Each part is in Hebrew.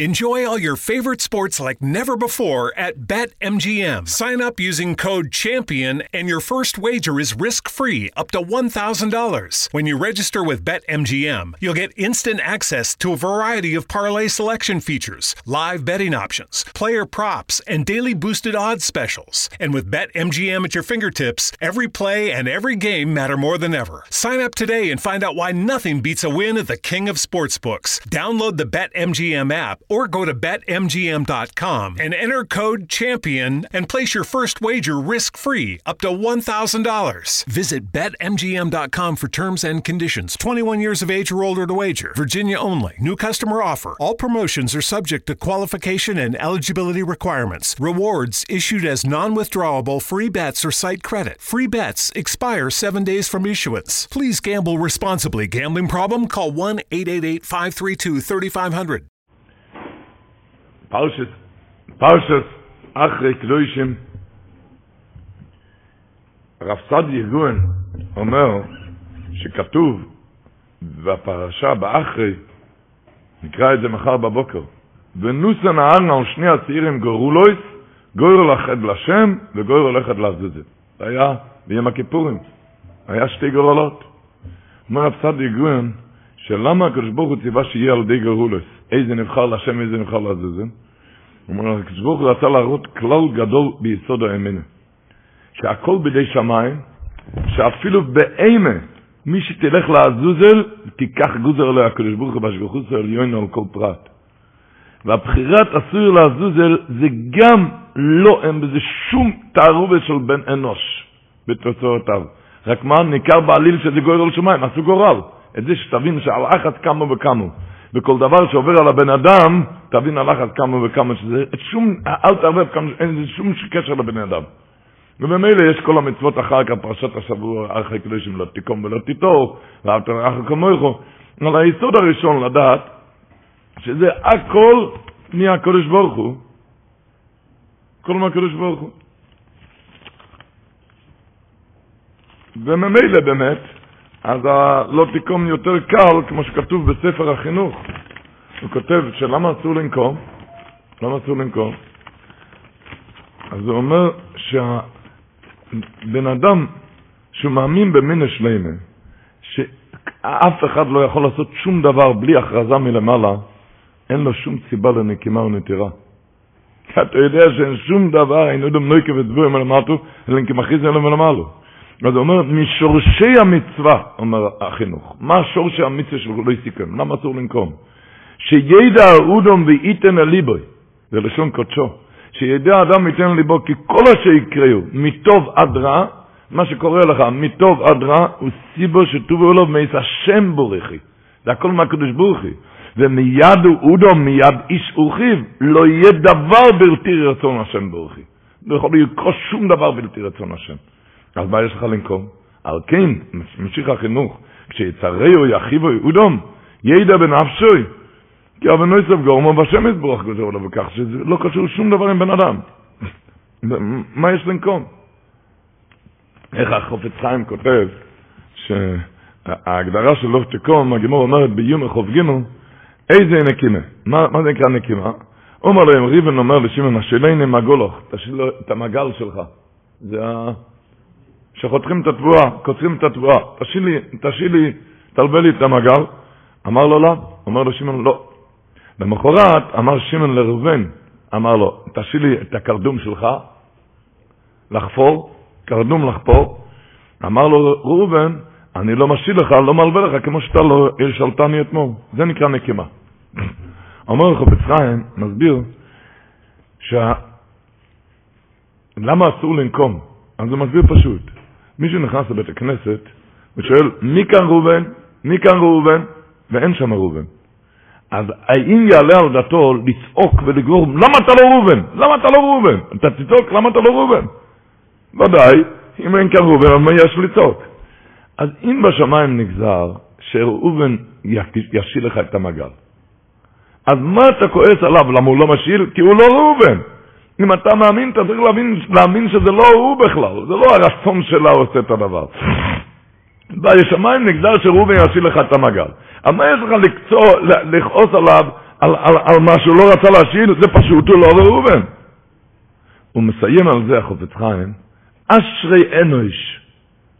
Enjoy all your favorite sports like never before at BetMGM. Sign up using code CHAMPION and your first wager is risk-free up to $1,000. When you register with BetMGM, you'll get instant access to a variety of parlay selection features, live betting options, player props, and daily boosted odds specials. And with BetMGM at your fingertips, every play and every game matter more than ever. Sign up today and find out why nothing beats a win at the King of Sportsbooks. Download the BetMGM app or go to betmgm.com and enter code CHAMPION and place your first wager risk free up to $1,000. Visit betmgm.com for terms and conditions. 21 years of age or older to wager. Virginia only. New customer offer. All promotions are subject to qualification and eligibility requirements. Rewards issued as non withdrawable free bets or site credit. Free bets expire seven days from issuance. Please gamble responsibly. Gambling problem? Call 1 888 532 3500. פרשת, פרשת אחרי קדושים, הרב סעדי יגון אומר שכתוב בפרשה באחרי, נקרא את זה מחר בבוקר, ונוסה נהר על שני הצעירים גורולויס, גויר לחד לשם וגויר הולכת לעזאזל. זה היה ביום הכיפורים, היה שתי גורלות. אומר רב סעדי יגון, שלמה הקדוש ברוך הוא ציווה שיהיה על ידי גרולוס? איזה נבחר להשם, איזה נבחר לעזאזל? הוא אומר, הקדוש ברוך הוא רצה להראות כלל גדול ביסוד האמונה. שהכל בידי שמיים, שאפילו באימה, מי שתלך לעזוזל, תיקח גוזר עליה הקדוש ברוך הוא בהשגחוס העליון על כל פרט. והבחירת אסור לעזוזל זה גם לא, אין בזה שום תערובת של בן אנוש בתוצאותיו. רק מה, ניכר בעליל שזה גורל שמיים, עשו גורל. את זה שתבין שעל אחת כמה וכמה. וכל דבר שעובר על הבן אדם, תבין על אחת כמה וכמה שזה, שום, אל תערבב כמה, אין שום קשר לבן אדם. וממילא יש כל המצוות אחר כך, פרשת השבוע, אחרי קדושים לא תיקום ולא תיטור, ואהבת לרעך כמוך. אבל היסוד הראשון לדעת, שזה הכל מהקדוש ברוך הוא, כל מהקדוש ברוך הוא. וממילא באמת, אז הלא תיקום יותר קל, כמו שכתוב בספר החינוך. הוא כותב שלמה אסור לנקום? למה אסור לנקום? אז הוא אומר שהבן אדם שהוא מאמין במין השלימה, שאף אחד לא יכול לעשות שום דבר בלי הכרזה מלמעלה, אין לו שום סיבה לנקימה ונטירה. אתה יודע שאין שום דבר, אין עוד נויקה ודבורים מלמטו, אלא כמכריז אלו מלמעלו. אז הוא אומר, משורשי המצווה, אומר החינוך, מה שורשי המצווה של לא סיכם? למה אסור לנקום? שידע אודום וייתן אליבוי, זה לשון קודשו, שידע אדם ייתן ליבו, כי כל אשר יקראו, מטוב עד רע, מה שקורה לך, מטוב עד רע, הוא סיבו שטובו לו מייס השם בורכי. זה הכל מהקדוש בורכי. ומיד אודום, מיד איש אורחיו, לא יהיה דבר בלתי רצון השם בורכי. לא יכול לקרות שום דבר בלתי רצון השם. אז מה יש לך לנקום? על כן, ממשיך החינוך, כשיצרהו יחיבו אודום, ידע בנפשוי, כי אבן נויסף גורמו בשם יתברך גוזר לו בכך, שזה לא קשור שום דבר עם בן אדם. מה יש לנקום? איך החופץ חיים כותב, שההגדרה של לא תקום, הגימור אומרת ביום החוב גימו, איזה נקימה? מה, מה זה נקרא נקימה? אומר להם, ריבן אומר לשמעון, השאלני מגולוך, תשאיר לו את המגל שלך. זה ה... שחותכים את התבואה, קוצרים את התבואה, תשאיר לי, תשאיר לי, תלווה לי את המגל. אמר לו לא, אומר לו שמעון לא. למחרת אמר שמעון לראובן, אמר לו, תשאיר לי את הקרדום שלך, לחפור, קרדום לחפור. אמר לו ראובן, אני לא משאיר לך, לא מלווה לך, כמו שאתה לא שלטני אתמול. זה נקרא נקימה. אומר לך בצחיים, מסביר, שה... למה אסור לנקום? אז הוא מסביר פשוט. מישהו נכנס לבית הכנסת ושואל, מי כאן ראובן? מי כאן ראובן? ואין שם ראובן. אז האם יעלה על דתו לצעוק ולגרור, למה אתה לא ראובן? למה אתה לא ראובן? אתה תצעוק, למה אתה לא ראובן? ודאי, אם אין כאן ראובן, אז מה יש לצעוק? אז אם בשמיים נגזר שראובן ישיל לך את המגל, אז מה אתה כועס עליו? למה הוא לא משיל? כי הוא לא ראובן. אם אתה מאמין, אתה צריך להאמין, להאמין שזה לא הוא בכלל, זה לא הרצון שלה עושה את הדבר. בשמיים נגזר שראובן ישיל לך את המגל. אבל מה יש לך לקצור, לכעוס עליו על, על, על מה שהוא לא רצה להשאיר, זה פשוט הוא לא ראובן. הוא מסיים על זה החופץ חיים, אשרי אנוש,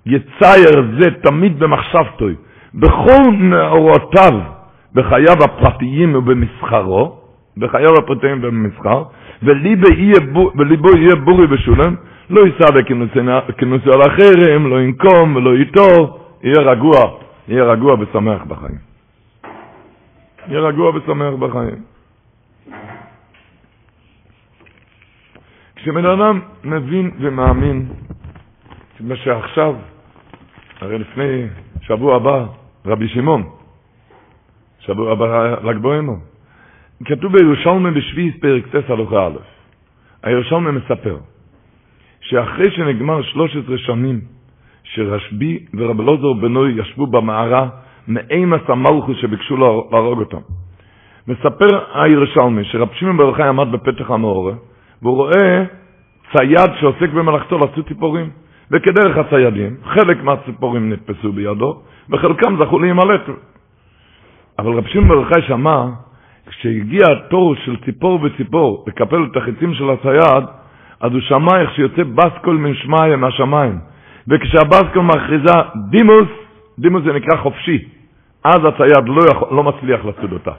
יצייר זה תמיד במחשבתוי, בכל נאורותיו, בחייו הפרטיים ובמסחרו, בחייו הפרטיים ובמסחר, וליבו יהיה בורי ושולם, לא ייסע בכינוסו על החרם, לא ינקום ולא ייטור, יהיה רגוע, יהיה רגוע ושמח בחיים. יהיה רגוע ושמח בחיים. כשבן אדם מבין ומאמין, מה שעכשיו, הרי לפני שבוע הבא, רבי שמעון, שבוע הבא ל"ג בעומר, כתוב בירושלמי בשביעי פרק ט' הלכה א', הירושלמי מספר שאחרי שנגמר 13 שנים שרשב"י ורב אלעזר בנוי ישבו במערה מאימס המלכוס שביקשו להרוג אותם. מספר הירושלמי שרב שמעון בר יוחאי עמד בפתח המאורה והוא רואה צייד שעוסק במלאכתו לעשות ציפורים. וכדרך הציידים, חלק מהציפורים נתפסו בידו, וחלקם זכו להימלט. אבל רב שמעון בר יוחאי שמע, כשהגיע התור של ציפור וציפור לקפל את החיצים של הצייד, אז הוא שמע איך שיוצא בסקול מן שמיא מהשמיים. וכשהבסקול מכריזה דימוס, דימוס זה נקרא חופשי, אז הצייד לא, יכול, לא מצליח לצוד אותה.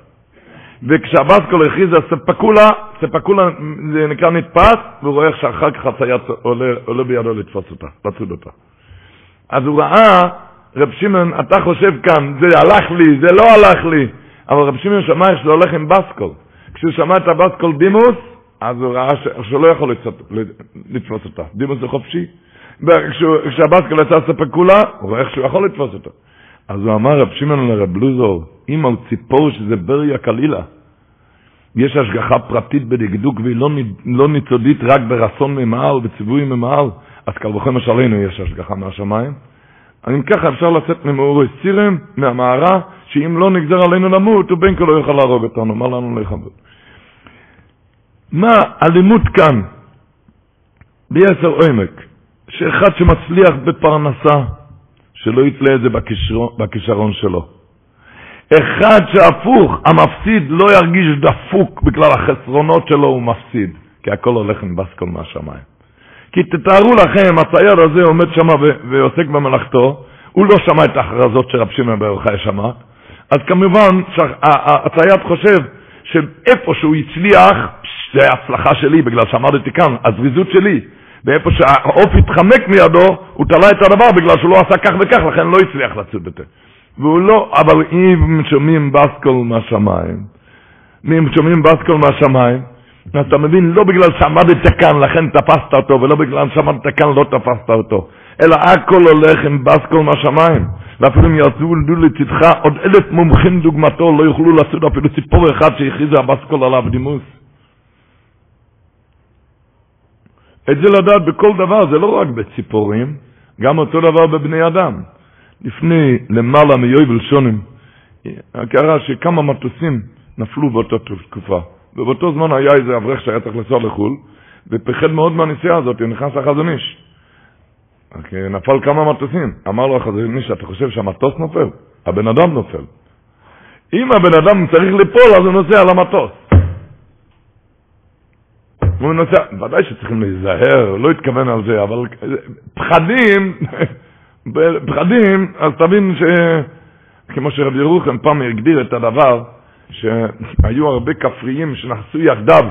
וכשהבסקול הכריזה ספקולה, ספקולה זה נקרא נתפס, והוא רואה איך שאחר כך הצייד עולה, עולה בידו לתפוס אותה, לצוד אותה. אז הוא ראה, רב שמעון, אתה חושב כאן, זה הלך לי, זה לא הלך לי, אבל רב שמעון שמע איך זה הולך עם בסקול. כשהוא שמע את הבסקול דימוס, אז הוא ראה שהוא לא יכול לתפוס אותה. דימוס זה חופשי. וכשהבסקל יצא ספקולה, הוא רואה איך שהוא יכול לתפוס אותו. אז הוא אמר, רב שמעון לרב לוזור, אם על ציפור שזה בריה קלילה, יש השגחה פרטית בדקדוק והיא לא, לא ניצודית רק ברצון ממעל, בציווי ממעל, אז קל וחומר שעלינו יש השגחה מהשמיים. אם ככה אפשר לצאת ממאורי סירם, מהמערה, שאם לא נגזר עלינו למות, הוא בין כה לא יוכל להרוג אותנו, מה לנו לכבוד. מה הלימוד כאן, ביעשר עומק, שאחד שמצליח בפרנסה, שלא יתלה את זה בכישרון שלו. אחד שהפוך, המפסיד לא ירגיש דפוק בגלל החסרונות שלו, הוא מפסיד, כי הכל הולך עם בסקול מהשמיים. כי תתארו לכם, הצייד הזה עומד שם ועוסק במלאכתו, הוא לא שמע את ההכרזות שרב שמעון בר יוחאי שמע, אז כמובן שהצייד חושב שאיפה שהוא הצליח, זה הצלחה שלי, בגלל שאמרתי כאן, הזריזות שלי. ואיפה שהעוף התחמק מידו, הוא תלה את הדבר בגלל שהוא לא עשה כך וכך, לכן לא הצליח לצאת בזה. והוא לא, אבל אם שומעים בסקול מהשמיים, אם שומעים בסקול מהשמיים, אתה מבין, לא בגלל שעמדת כאן, לכן תפסת אותו, ולא בגלל שעמדת כאן, לא תפסת אותו, אלא הכל הולך עם בסקול מהשמיים. ואפילו אם יעשו לצדך עוד אלף מומחים דוגמתו, לא יוכלו לעשות אפילו ציפור אחד שהכריזה הבסקול עליו דימוס. את זה לדעת בכל דבר, זה לא רק בציפורים, גם אותו דבר בבני אדם. לפני למעלה מיובל שונים, קרה שכמה מטוסים נפלו באותה תקופה. ובאותו זמן היה איזה אברך שהיה צריך לנסוע לחו"ל, ופחד מאוד מהנסיעה הזאת, נכנס לחזון איש. נפל כמה מטוסים. אמר לו החזון איש, אתה חושב שהמטוס נופל? הבן אדם נופל. אם הבן אדם צריך ליפול, אז הוא נוסע על המטוס. והוא נוסע, ודאי שצריכים להיזהר, לא התכוון על זה, אבל פחדים, פחדים, אז תבין ש... כמו שרבי ירוחם פעם הגדיר את הדבר, שהיו הרבה כפריים שנחסו יחדיו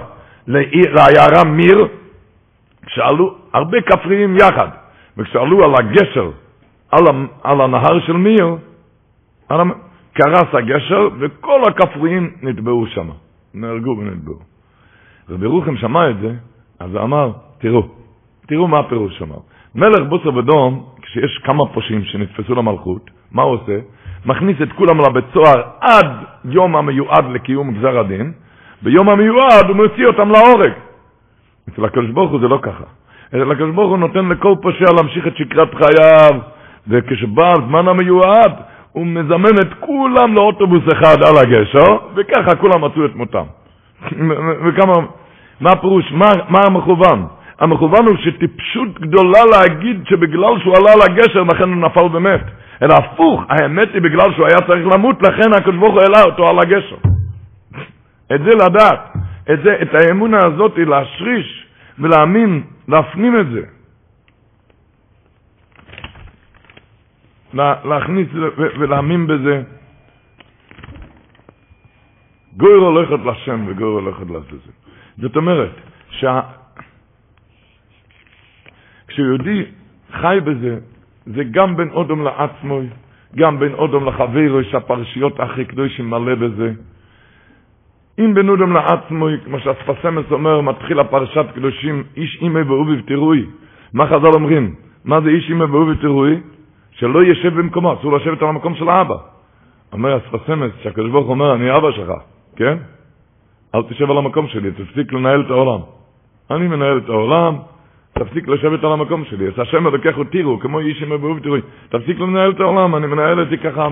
לעיירה מיר, כשעלו הרבה כפריים יחד, וכשעלו על הגשר, על, על הנהר של מיר, קרס הגשר וכל הכפריים נטבעו שם, נהרגו ונטבעו. רבי רוחם שמע את זה, אז הוא אמר, תראו, תראו מה הפירוש שאמר. מלך בוסר ודום, כשיש כמה פושעים שנתפסו למלכות, מה הוא עושה? מכניס את כולם לבית סוהר עד יום המיועד לקיום גזר הדין, ביום המיועד הוא מוציא אותם להורג. אצל הקדוש ברוך הוא זה לא ככה. אצל הקדוש ברוך הוא נותן לכל פושע להמשיך את שקרת חייו, וכשבא הזמן המיועד, הוא מזמן את כולם לאוטובוס אחד על הגשר, וככה כולם מצאו את מותם. וכמה, מה הפירוש? מה, מה המכוון? המכוון הוא שטיפשות גדולה להגיד שבגלל שהוא עלה לגשר לכן הוא נפל ומת. אלא הפוך, האמת היא בגלל שהוא היה צריך למות, לכן הקדוש ברוך הוא העלה אותו על הגשר. את זה לדעת, את, זה, את האמונה הזאת להשריש ולהאמין, להפנים את זה. להכניס ולהאמין בזה. גויר הולכת לשם וגויר הולכת לעזאזל. זאת אומרת, שה... כשיהודי חי בזה, זה גם בין אודום לעצמו, גם בין אודום לחברו, שהפרשיות הכי קדושים מלא בזה. אם בין אודום לעצמו, כמו שהספסמס אומר, מתחיל הפרשת קדושים, איש אימא ואוביב תירוי. מה חז"ל אומרים? מה זה איש אימא ואוביב תירוי? שלא ישב במקומו, אסור לשבת על המקום של האבא. אומר הספסמס, שהקדוש ברוך אומר, אני אבא שלך, כן? אל תשב על המקום שלי, תפסיק לנהל את העולם. אני מנהל את העולם, תפסיק לשבת על המקום שלי. אז השם אותי, הוא כמו איש עם אבוב תראי, תפסיק לנהל את העולם, אני מנהל אותי ככה.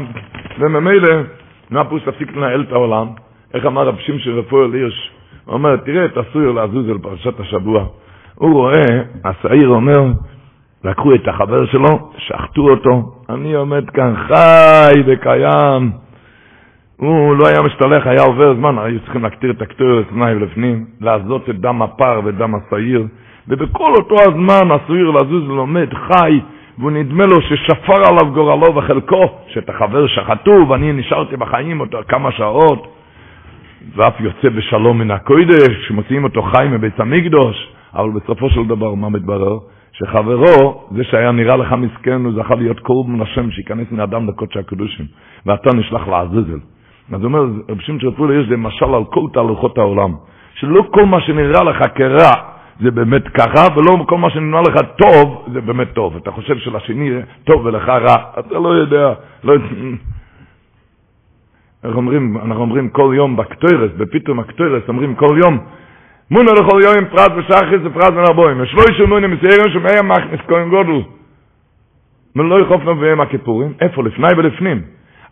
וממילא, מה פירוש תפסיק לנהל את העולם? איך אמר רב שמשון רפואל הירש? הוא אומר, תראה את הסויר לעזוז על פרשת השבוע. הוא רואה, השעיר אומר, לקחו את החבר שלו, שחטו אותו, אני עומד כאן חי וקיים. הוא לא היה משתלח, היה עובר זמן, היו צריכים להקטיר את הקטיר לפני ולפנים, לעזות את דם הפר ודם השעיר, ובכל אותו הזמן השעיר לזוז ולומד חי, והוא נדמה לו ששפר עליו גורלו וחלקו, שאת החבר שחטו ואני נשארתי בחיים אותו כמה שעות, ואף יוצא בשלום מן הקוידש, שמוציאים אותו חי מבית המקדוש, אבל בסופו של דבר מה מתברר? שחברו, זה שהיה נראה לך מסכן, הוא זכה להיות קרוב מן השם, שייכנס מן האדם לקודש הקדושים, ואתה נשלח לעזאזל. אז הוא אומר, רב שמעון שרפולה, יש למשל על כל תהלוכות העולם, שלא כל מה שנראה לך כרע זה באמת ככה, ולא כל מה שנראה לך טוב זה באמת טוב. אתה חושב שלשני טוב ולך רע, אתה לא יודע, לא... אנחנו אומרים, אנחנו אומרים כל יום בקטוירס, בפתאום הקטוירס, אומרים כל יום, מונה לכל יום פרט ושחס ופרט מן הרבוים, ושלושה מונה מסיירים שמאיה מכניס כהן גודל. מלא יחופנו והם הכיפורים, איפה? לפני ולפנים.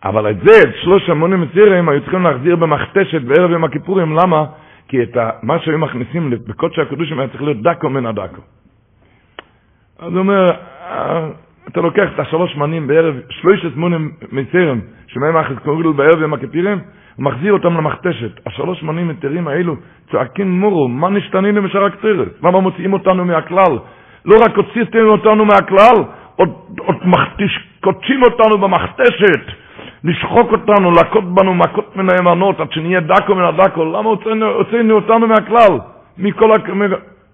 אבל את זה, את שלוש המונים מסיירים, היו צריכים להחזיר במכתשת בערב יום הכיפורים, למה? כי את מה שהיו מכניסים בקודשי הקדושים היה צריך להיות דקו מן הדקו. אז הוא אומר, אתה לוקח את השלוש מנים בערב, שלושת מונים מסיירים, שמהם מכניס כהן בערב יום הכיפורים, מחזיר אותם למכתשת. השלוש מנים מתרים האלו צועקים מורו, מה נשתנינו משאר הקצירת? למה מוציאים אותנו מהכלל? לא רק הוציאתם אותנו מהכלל, עוד, עוד מכתש, קודשים אותנו במכתשת, לשחוק אותנו, להכות בנו מכות מן הימנות, עד שנהיה דקו מן הדקו. למה הוצאנו אותנו מהכלל? מכל הכ...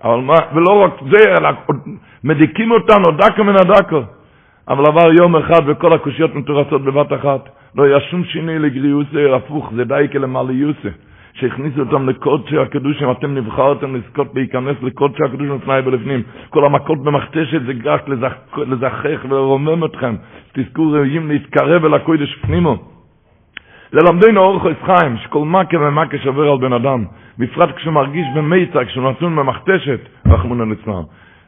אבל מה, ולא רק זה, אלא מדיקים אותנו, דקו מן הדקו. אבל עבר יום אחד וכל הקושיות מתורצות בבת אחת. לא היה שום שינוי לגריוסה, הפוך, זה די כלמעליוסה. שהכניסו אותם לקודשי הקדושים, אתם נבחרתם לזכות להיכנס לקודשי הקדושים לפני ולפנים. כל המכות במכתשת זה רק לזכך ולרומם אתכם. תזכו ראויים להתקרב אל הקודש פנימו. ללמדנו אורך חיים, שכל מכה ומכה שובר על בן אדם, בפרט כשהוא מרגיש במיצה, כשהוא נתון במכתשת, רחמונו ליצלן.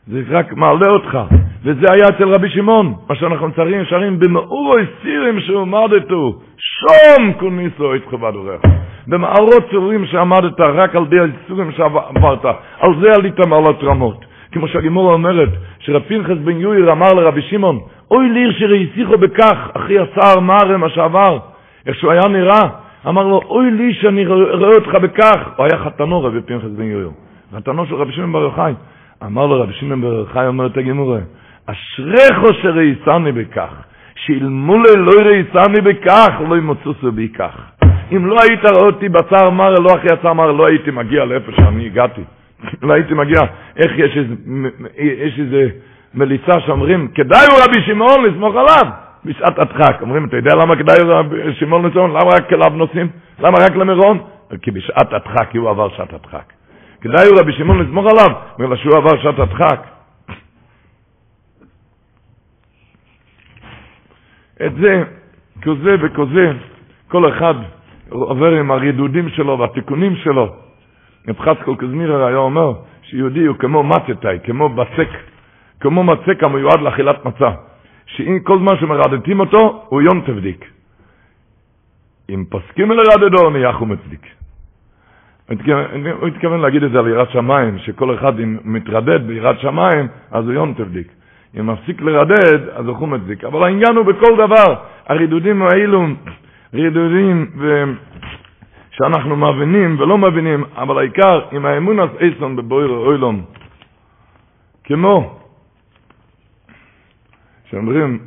זה רק מעלה אותך. וזה היה אצל רבי שמעון, מה שאנחנו שרים, שרים במאורו הסירים שהועמדתו, שום כוניסו איתך בדורך. במערות צורים שעמדת רק על די האיסורים שעברת, על זה עלית מעלות רמות. כמו שהגימורה אומרת, שרב פנחס בן יויר אמר לרבי שמעון, אוי ליר שראיסיכו בכך, אחי הצער מרם מה שעבר, איך שהוא היה נראה, אמר לו, אוי לי שאני רואה אותך בכך, הוא היה חתנו רבי פנחס בן יויר, חתנו של רבי שמעון בר יוחאי. אמר לו רבי שמעון בר יוחאי, אומר את הגימורה, אשריך שראיסני בכך, שאילמולי לא ראיסני בכך, לא ימוצוסו בי כך. אם לא היית רואה אותי בצער מר, לא אחי הצער מר, לא הייתי מגיע לאיפה שאני הגעתי. לא הייתי מגיע, איך יש איזה, יש איזה מליצה שאומרים, כדאי הוא רבי שמעון לסמוך עליו בשעת הדחק. אומרים, אתה יודע למה כדאי שמעון לסמוך? למה רק אליו נוסעים? למה רק למירון? כי בשעת הדחק הוא עבר שעת הדחק. כדאי הוא רבי שמעון לסמוך עליו, בגלל שהוא עבר שעת הדחק. את זה, כזה וכזה, כל אחד עובר עם הרידודים שלו והתיקונים שלו. רב חסקול קזמירר היה אומר שיהודי הוא כמו מצתאי, כמו בצק, כמו מצק המיועד לאכילת מצה. כל זמן שמרדתים אותו, הוא יום תבדיק. אם פוסקים לרדדו, נהיה חומצדיק. הוא התכוון להגיד את זה על יראת שמיים, שכל אחד אם מתרדד ביראת שמיים, אז הוא יום תבדיק. אם מפסיק לרדד, אז הוא חומצדיק. אבל העניין הוא בכל דבר, הרידודים האלו רידודים ו... שאנחנו מבינים ולא מבינים, אבל העיקר, עם האמון אז איסון בבויר אוילום, כמו שאומרים,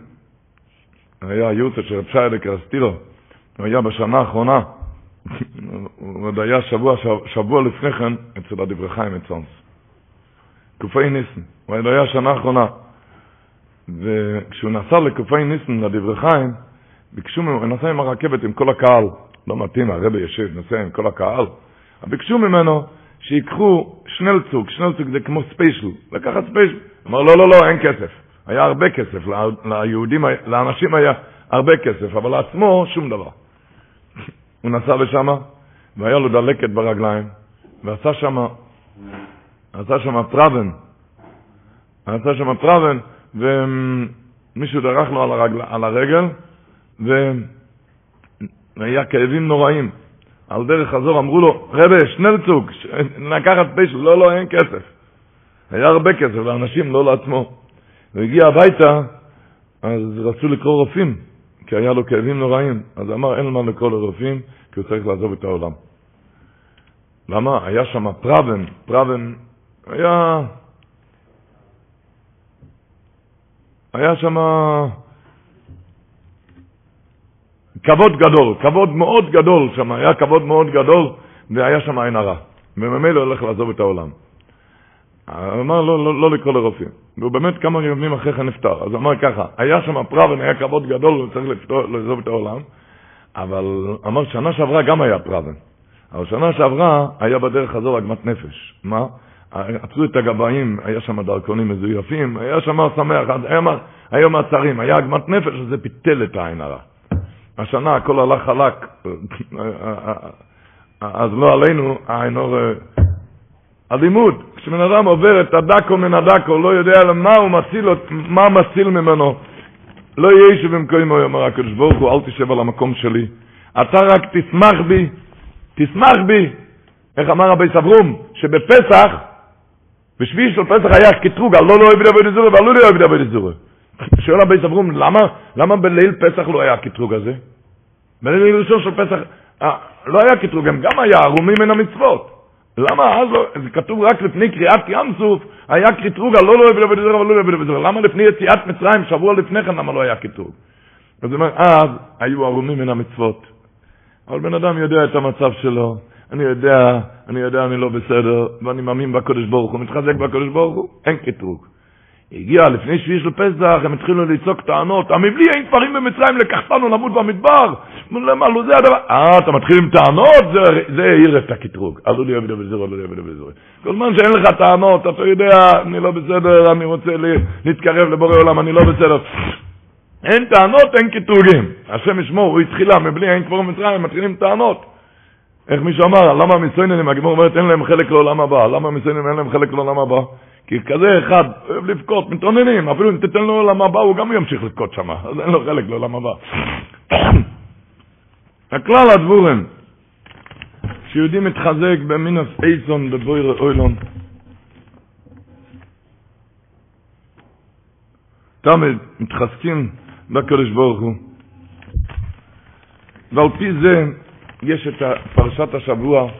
היה יורצה של רב שיילה קרסטירו, הוא היה בשנה האחרונה, עוד היה שבוע, שבוע לפני כן אצל הדברי חיים אצלנו. קופי ניסן, הוא היה שנה האחרונה. וכשהוא נסע לקופי ניסן, לדברי חיים, ביקשו ממנו, הוא נסע עם הרכבת עם כל הקהל, לא מתאים, הרבי יושב, נסע עם כל הקהל, ביקשו ממנו שיקחו שנעלצוג, שנעלצוג זה כמו ספיישל, לקחת ספיישל. אמר, לא, לא, לא, אין כסף. היה הרבה כסף, ליהודים, לאנשים היה הרבה כסף, אבל לעצמו שום דבר. הוא נסע לשם, והיה לו דלקת ברגליים, ועשה שם, עשה שם פראבן, עשה שם פראבן, ומישהו דרך לו על, הרגל, על הרגל, והיה כאבים נוראים. על דרך חזור אמרו לו, רבי, שנלצוג, לקחת פשע, לא, לא, אין כסף. היה הרבה כסף לאנשים, לא לעצמו. הוא הגיע הביתה, אז רצו לקרוא רופאים, כי היה לו כאבים נוראים. אז אמר, אין מה לקרוא לרופאים, כי הוא צריך לעזוב את העולם. למה? היה שם פראבן, פראבן, היה... היה שם כבוד גדול, כבוד מאוד גדול שם, היה כבוד מאוד גדול, והיה שם עין הרע. וממילא הולך לעזוב את העולם. אמר לא, לא, לא לקרוא לרופאים. והוא באמת כמה ימים אחרי כן נפטר. אז אמר ככה, היה שם פראבן, היה כבוד גדול, הוא צריך לעזוב את העולם, אבל אמר שנה שעברה גם היה פראבן. אבל שנה שעברה היה בדרך חזור עגמת נפש. מה? עצרו את הגבאים, היה שם דרכונים מזויפים, היה שם שמח, היה מעצרים, היה עגמת נפש, וזה פיתל את העין הרע. השנה הכל הלך חלק, אז לא עלינו, העין הרע... הלימוד, כשבן אדם עובר את הדקו מן הדקו, לא יודע למה הוא מציל, מה מציל ממנו. לא יהיה שבמקומו יאמר הקדוש ברוך הוא, אל תשב על המקום שלי. אתה רק תשמח בי, תשמח בי. איך אמר רבי סברום? שבפסח, בשביל של פסח היה קטרוג, לא לא אוהב דוד זורי ועלו לא אוהב דוד זורי. שואל רבי סברום, למה, למה בליל פסח לא היה הקטרוג הזה? בליל ראשון של פסח אה, לא היה קטרוג, הם גם היה ערומים מן המצוות. למה אז לא, זה כתוב רק לפני קריאת ים סוף, היה קטרוג, לא לא אוהב דוד זורי ולא אוהב דוד זורי. למה לפני יציאת מצרים, שבוע לפני כן, למה לא היה קטרוג? אז הוא אומר, אז היו ערומים מן המצוות. אבל בן אדם יודע את המצב שלו, אני יודע, אני יודע, אני לא בסדר, ואני מאמין בקדוש ברוך הוא, מתחזק בקדוש ברוך הוא, אין קטרוג. הגיע לפני שביעי של פסח, הם התחילו לצעוק טענות, המבלי אין כפרים במצרים, לקחתנו למות במדבר, למה לא זה הדבר, אה, אתה מתחיל עם טענות? זה, העיר את הקטרוג, עלו לי עבד וזרו, עלו לי עבד וזרו. כל זמן שאין לך טענות, אתה יודע, אני לא בסדר, אני רוצה להתקרב לבורא עולם, אני לא בסדר. אין טענות, אין קטרוגים. השם ישמור, הוא התחילה, מבלי אין כפרים במצרים, מתחילים טענות. איך מישהו אמר, למה המסוינים, הגמור אומרת, אין להם חלק לעולם הבא. למה המסוינים אין להם חלק לעולם הבא? כי כזה אחד אוהב לבכות, מתעוננים, אפילו אם תיתן לו לעולם הבא, הוא גם ימשיך לבכות שם, אז אין לו חלק לעולם הבא. הכלל הדבורם, שיהודי מתחזק במינוס אייסון בבויר אוילון, תמיד מתחזקים בקדוש ברוך הוא. ועל פי זה יש את פרשת השבוע,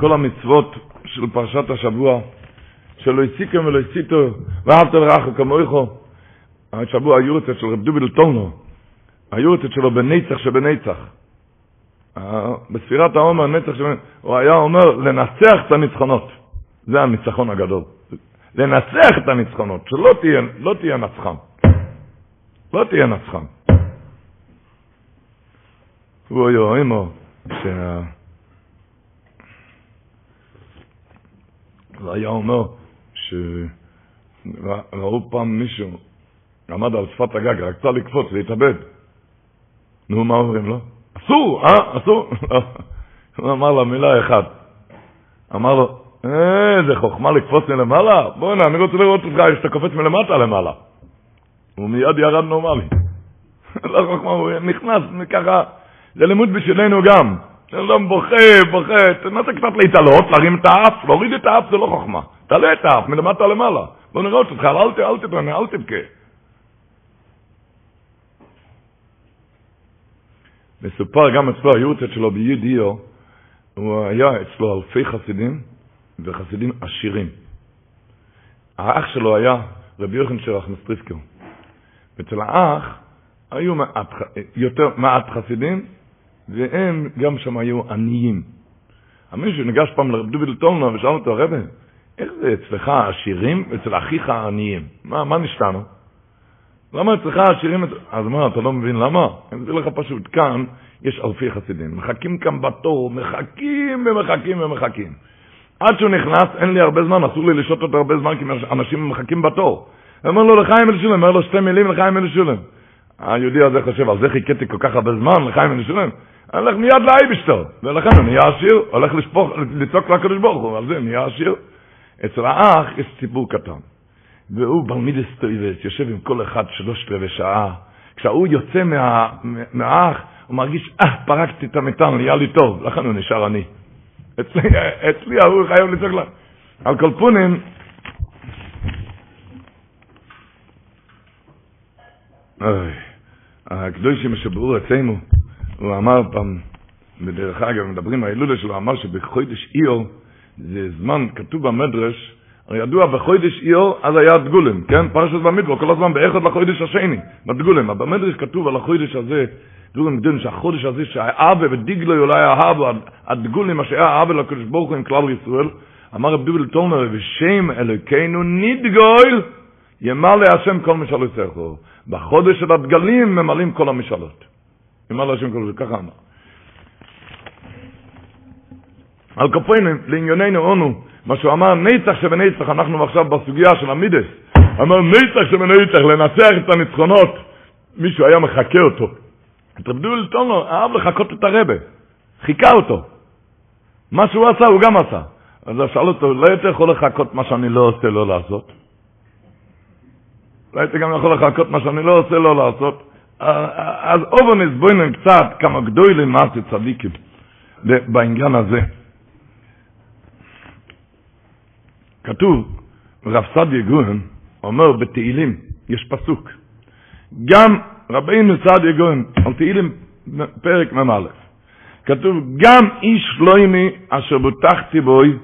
כל המצוות של פרשת השבוע, שלא הסיקם ולא הסיתו, ואהבת לרעך כמויכו. השבוע היורצת של רב דוביל טולנו, היורצת שלו בנצח שבנצח. בספירת העומר, נצח שבנצח, הוא היה אומר לנצח את הניצחונות. זה הניצחון הגדול. לנצח את הניצחונות, שלא תהיה, לא תהיה נצחן. לא תהיה נצחן. הוא היה אימו, שה... והיה אומר שראו פעם מישהו עמד על שפת הגג, רצה לקפוץ, להתאבד. נו, מה אומרים לו? אסור, אה? אסור. הוא אמר לה מילה אחת. אמר לו, איזה חוכמה לקפוץ מלמעלה? בוא'נה, אני רוצה לראות אותך שאתה קופץ מלמטה למעלה. הוא מיד ירד נורמלי. לא חוכמה, הוא נכנס ככה, זה לימוד בשבילנו גם. אדם בוכה, בוכה, תנסה קצת להתעלות, להרים את האף, להוריד את האף זה לא חוכמה. תעלה את האף מלמטה למעלה. בוא נראה אותך, אל תתענה, אל תבכה. מסופר גם אצלו היורצת שלו בידיו, הוא היה אצלו אלפי חסידים וחסידים עשירים. האח שלו היה רבי יוחנן שלח מסטריסקר. אצל האח היו מעט, יותר מעט חסידים, והם גם שם היו עניים. המישהו ניגש פעם לרב דוביל טולנר ושאל אותו, רבי, איך זה אצלך עשירים ואצל אחיך עניים? מה, מה נשתנו? למה אצלך עשירים... אז מה, אתה לא מבין למה? אני אגיד לך פשוט, כאן יש אלפי חסידים, מחכים כאן בתור, מחכים ומחכים ומחכים. עד שהוא נכנס, אין לי הרבה זמן, אסור לי לשתות הרבה זמן, כי אנשים מחכים בתור. אומר לו, לחיים אל שולם, אומר לו שתי מילים, לחיים אל שולם. היהודי הזה חושב, על זה חיכיתי כל כך הרבה זמן, לחיים אל שולם. הולך מיד לאייבשטר, ולכן הוא נהיה עשיר, הולך לשפוך, לצעוק לקדוש ברוך הוא, על זה נהיה עשיר. אצל האח יש ציבור קטן, והוא ברמידס טויבס, יושב עם כל אחד שלושת רבעי שעה. כשהוא יוצא מה, מהאח, הוא מרגיש, אה, פרקתי את המטען, נהיה לי טוב, לכן הוא נשאר עני. אצלי, אצלי ההוא חייב לצעוק לה. על כל פונים, אוי, הקדושים שברו אצלנו, הוא אמר פעם, בדרך אגב, מדברים על ההילולה שלו, אמר שבחודש איור, זה זמן, כתוב במדרש, הרי ידוע בחודש איור, אז היה דגולם, כן? פרשת במדבר, כל הזמן באחד לחודש השני, בדגולם. אבל במדרש כתוב על החודש הזה, דברים גדולים, שהחודש הזה, שהאבא ודיגלו אולי האבא, הדגולים, מה שהיה האבא לקדוש ברוך הוא עם כלל ישראל, אמר רב דובל תומר, ושם אלוקינו נדגול, ימלא השם כל משלותיך. בחודש של הדגלים ממלאים כל המשאלות. ימלא השם כל ככה אמר. על כפנו, לענייננו אונו, מה שהוא אמר, נצח שבנצח, אנחנו עכשיו בסוגיה של המידס, אמר נצח שבנצח, לנצח את הניצחונות, מישהו היה מחכה אותו. את רב דובל תומר אהב לחכות את הרבה, חיכה אותו. מה שהוא עשה, הוא גם עשה. אז שאל אותו, לא יותר יכול לחכות מה שאני לא עושה לא לעשות? לא הייתי גם יכול לחכות מה שאני לא עושה לא לעשות. אז אובנס בוינן קצת כמה גדולים מעשי צדיקים בעניין הזה. כתוב, רב סעדיה גוהם אומר בתהילים, יש פסוק, גם רבינו סעדיה גוהם, על תהילים פרק מ"א, כתוב, גם איש לא ימי אשר בוטחתי בוי,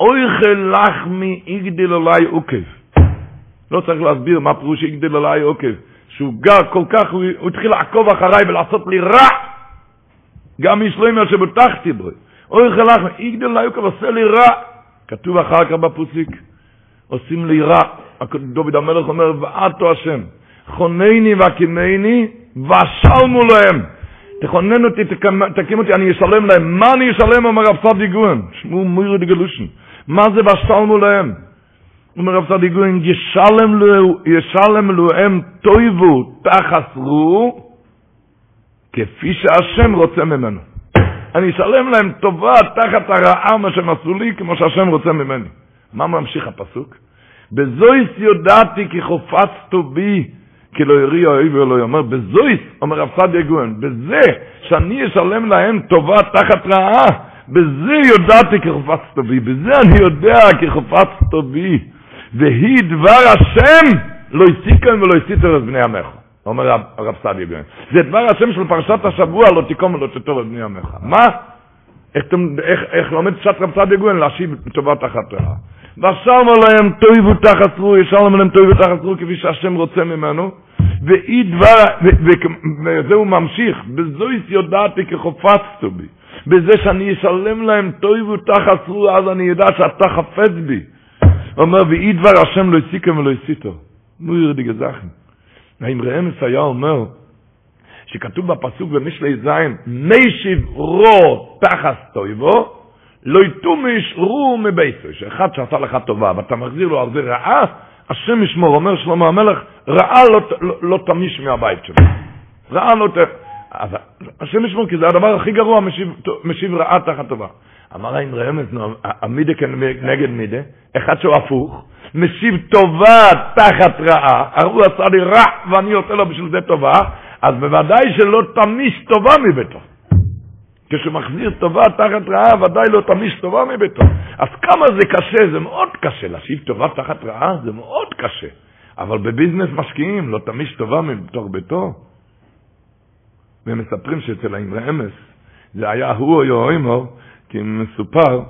אויכל לחמי יגדיל עלי עוקב. לא צריך להסביר מה פירוש יגדיל עלי עוקב. שהוא גר כל כך, הוא, הוא התחיל לעקוב אחריי ולעשות לי רע. גם איש לא ימי אשר בוטחתי בוי, אויכל לחמי יגדיל עלי עוקב, עושה לי רע. כתוב אחר כך בפוסיק, עושים לי רע. דוד המלך אומר, ועתו השם, חונני והקימני, ושלמו להם. תכונן אותי, תקים אותי, אני אשלם להם. מה אני אשלם, אומר רב סעדי גוהן? שמעו מירי דגלושן. מה זה ושלמו להם? אומר רב סעדי גוהן, ישלם להם תויבו תחסרו, כפי שהשם רוצה ממנו. אני אשלם להם טובה תחת הרעה מה שהם עשו לי, כמו שהשם רוצה ממני. מה ממשיך הפסוק? בזויס יודעתי כי חופצתו בי, כי לא יריע אויב ולא יאמר, בזויס, אומר רב סעדיה גוהן, בזה שאני אשלם להם טובה תחת רעה, בזה יודעתי כי חופצתו בי, בזה אני יודע כי חופצתו בי, והיא דבר השם לא הסיקם ולא הסיתו את בני עמך. אומר הרב סעדיה גוהן. זה דבר השם של פרשת השבוע, לא תיקום ולא תטור את בני עמך. מה? איך, איך, איך לומד פשט רב סעדיה גוהן להשיב טובה תחת רעה. ושם עליהם תויבו תחת צרו, ישלם עליהם תויבו תחת צרו כפי שהשם רוצה ממנו, ואי דבר, וזה הוא ממשיך, בזויס יודעתי כחופצתו בי, בזה שאני אשלם להם תויבו תחת צרו, אז אני יודע שאתה חפץ בי. הוא אומר, ואי דבר השם לא הסיקם ולא הסיתו. נו ירדי גזחן. האם רמס היה אומר, שכתוב בפסוק במשלי זין, נשיב רו תחת תויבו, לא יתומיש רו מביתו, שאחד שעשה לך טובה ואתה מחזיר לו על זה רעה, השם ישמור, אומר שלמה המלך, רעה לא, לא, לא תמיש מהבית שלו. רעה לא ת... השם ישמור, כי זה הדבר הכי גרוע, משיב, משיב רעה תחת טובה. אמר להם רמז, המידה כנגד מידה, אחד שהוא הפוך, משיב טובה תחת רעה, הוא עשה לי רע ואני עושה לו בשביל זה טובה, אז בוודאי שלא תמיש טובה מביתו. כשמחזיר טובה תחת רעה, ודאי לא תמיש טובה מביתו. אז כמה זה קשה, זה מאוד קשה. להשיב טובה תחת רעה זה מאוד קשה. אבל בביזנס משקיעים, לא תמיש טובה מתוך ביתו. והם מספרים שאצל האמרי אמס, זה היה הוא או יאוימו, כי מסופר,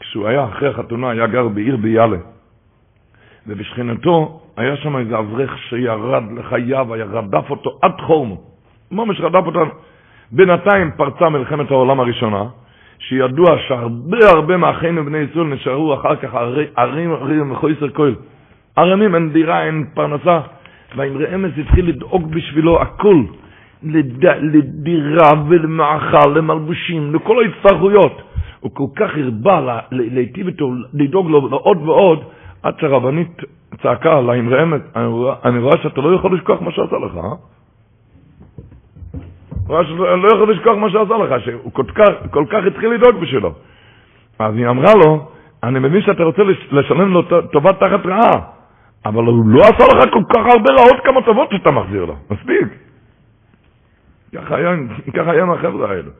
כשהוא היה אחרי החתונה, היה גר בעיר ביאלה. ובשכנתו היה שם איזה אברך שירד לחייו, היה רדף אותו עד חורמו. ממש רדף אותו. בינתיים פרצה מלחמת העולם הראשונה, שידוע שהרבה הרבה מאחינו בני ישראל נשארו אחר כך ערים ערים וחויסר כהל. ערמים, אין דירה, אין פרנסה. והאמרי אמס התחיל לדאוג בשבילו הכל, לד... לדירה ולמאכל, למלבושים, לכל ההצטרכויות. הוא כל כך הרבה להיטיב איתו, לדאוג לו עוד ועוד, עד שהרבנית צעקה על האמרי אמס, אני רואה שאתה לא יכול לשכוח מה שעשה לך, אה? לא יכול לשכוח מה שעשה לך, שהוא כל כך, כל כך התחיל לדאוג בשבילו. אז היא אמרה לו, אני מבין שאתה רוצה לשלם לו טובה תחת רעה, אבל הוא לא עשה לך כל כך הרבה רעות כמה טובות שאתה מחזיר לו, מספיק. ככה היה, ככה היה מהחבר'ה האלו.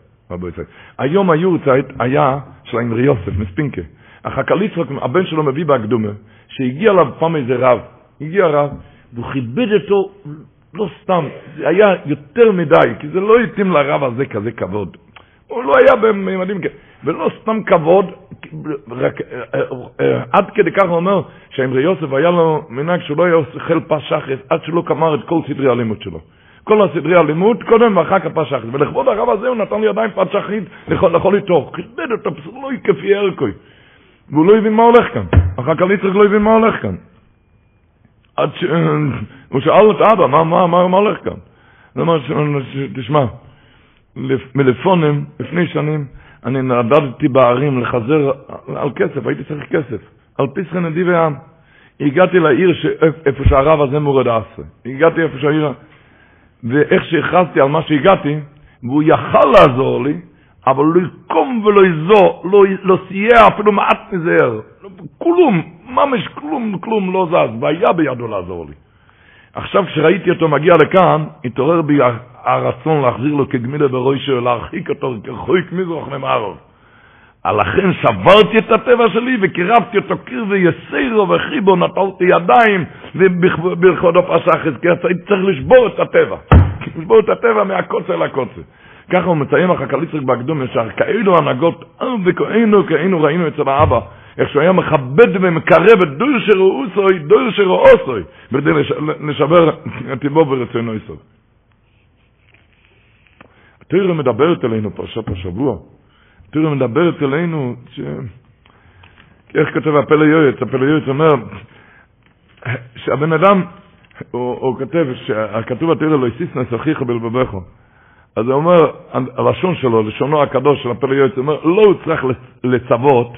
היום היורצייט היה של האמרי יוסף מספינקה. החכליצרוק, הבן שלו מביא בהקדומה, שהגיע אליו פעם איזה רב, הגיע רב, והוא כיבד אותו לא סתם, זה היה יותר מדי, כי זה לא התאים לרב הזה כזה כבוד. הוא לא היה בממדים כאלה, ולא סתם כבוד, רק, אה, אה, עד כדי כך הוא אומר שהאמרי יוסף היה לו מנהג שהוא לא היה אוכל פס שחס עד שלא גמר את כל סדרי הלימוד שלו. כל הסדרי הלימוד, קודם ואחר כך שחס. ולכבוד הרב הזה הוא נתן לי עדיין פס שחית לכל איתו. כיבד אותו, לא כפי ערכוי. והוא לא הבין מה הולך כאן. אחר כך יצחק לא הבין מה הולך כאן. עד ש... הוא שאל את אבא, מה, מה, מה, מה הולך כאן? הוא אמר, תשמע, מלפונים, לפני שנים, אני נדדתי בערים לחזר על כסף, הייתי צריך כסף, על פסחי נדיבי העם. הגעתי לעיר ש... איפה שהרב הזה מורד עשה. הגעתי איפה שהעיר... ואיך שהכרזתי על מה שהגעתי, והוא יכל לעזור לי, אבל לא יקום ולא יזור, לא, לא סייע אפילו מעט מזהר. כלום, ממש כלום, כלום לא זז, והיה בידו לעזור לי. עכשיו כשראיתי אותו מגיע לכאן, התעורר בי הרצון להחזיר לו כגמילה בראשו, להרחיק אותו כחויק מזרוח ממערב. לכן שברתי את הטבע שלי וקירבתי אותו קיר ויסירו וחיבו, נטלתי ידיים פסח חזקי, הייתי צריך לשבור את הטבע. לשבור את הטבע מהקוצר לקוצר. ככה הוא מציין לך קליצריק בהקדום ישר, כאלו הנהגות, וכאינו כאינו ראינו אצל האבא, איך שהוא היה מכבד ומקרב את דור שרעוסוי, דור שרעוסוי, כדי לשבר את טיבו ורצונו יסוד. התורה מדברת אלינו פרשת השבוע, התורה מדברת אלינו, ש... איך כותב הפלא יועץ? הפלא יועץ אומר שהבן אדם, הוא, הוא כותב, כתוב בתורה לא הסיס אחיך בלבבך. אז הוא אומר, הלשון שלו, לשונו הקדוש של הפלא יועץ, הוא אומר, לא הוא צריך לצוות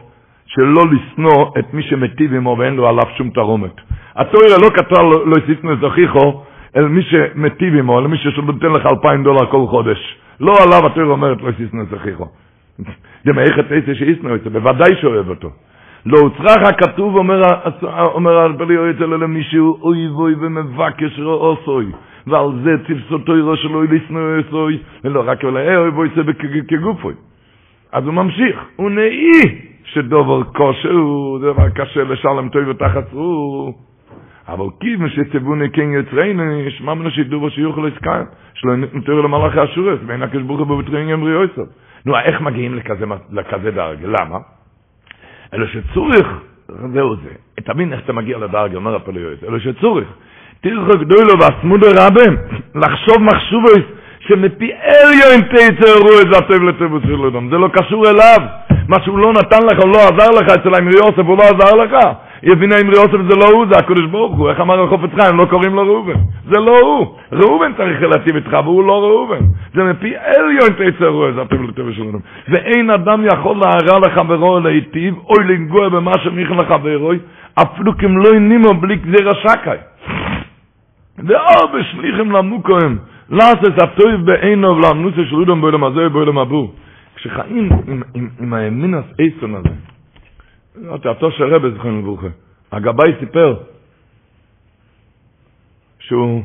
שלא לשנוא את מי שמטיב עמו ואין לו עליו שום תרומת. התוירה לא כתב לא הסיסנו את זכיחו, אל מי שמטיב עמו, אל מי שנותן לך אלפיים דולר כל חודש. לא עליו התוירה אומרת לא הסיסנו את זכיחו. זה מאיכת שיסנו את זה, בוודאי שאוהב אותו. לא הוצרך הכתוב, אומר, אומר הפלא יועץ אלא למישהו, אוי ואוי ומבקש רעוסוי. ועל זה תפסו תוירו שלו לשנוא אסוי, ולא רק אולי אוי ואוי זה כגופוי. אז הוא ממשיך, הוא נאי שדובר כושר הוא דבר קשה לשלם טוב ותחת צרור. אבל כיוון שציווני כן יצרנו, שמע מנו שידובו שיוכל לסקיים, שלא נתאר למלאכי השורס, ואין הקש ברוך הוא בבטרין ימרי אויסוב. נו, איך מגיעים לכזה, לכזה דרג? למה? אלא שצורך, זהו זה. תבין איך אתה מגיע לדרג, אומר הפלא יועץ, אלא שצורך. תרחו גדולו ועצמודו רבם, לחשוב מחשובו, שמפי אליון תייצר איזה הטוב לטוב של אדם. זה לא קשור אליו. מה שהוא לא נתן לך, הוא לא עזר לך, אצל האמרי יוסף הוא לא עזר לך. יבין האמרי יוסף זה לא הוא, זה הקדוש ברוך הוא. איך אמר החופץ חיים, לא קוראים לו ראובן. זה לא הוא. ראובן צריך להטיב איתך, והוא לא ראובן. זה מפי אליון תייצר איזה הטוב לטוב של אדם. ואין אדם יכול להרע לחברו להיטיב, אוי לנגוע במה שמיכל לחברו, אפילו כמלוא נימו בלי גזירה שקי. ואו בשליחם למוקוהם. לאס את הטוב בעינו ולמנוסה של אודם בעולם הזה ובעולם הבא. כשחיים עם, עם, עם האמינס אייסון הזה, אמרתי, התו של רבי זכרנו לברוכה, הגבאי סיפר שהוא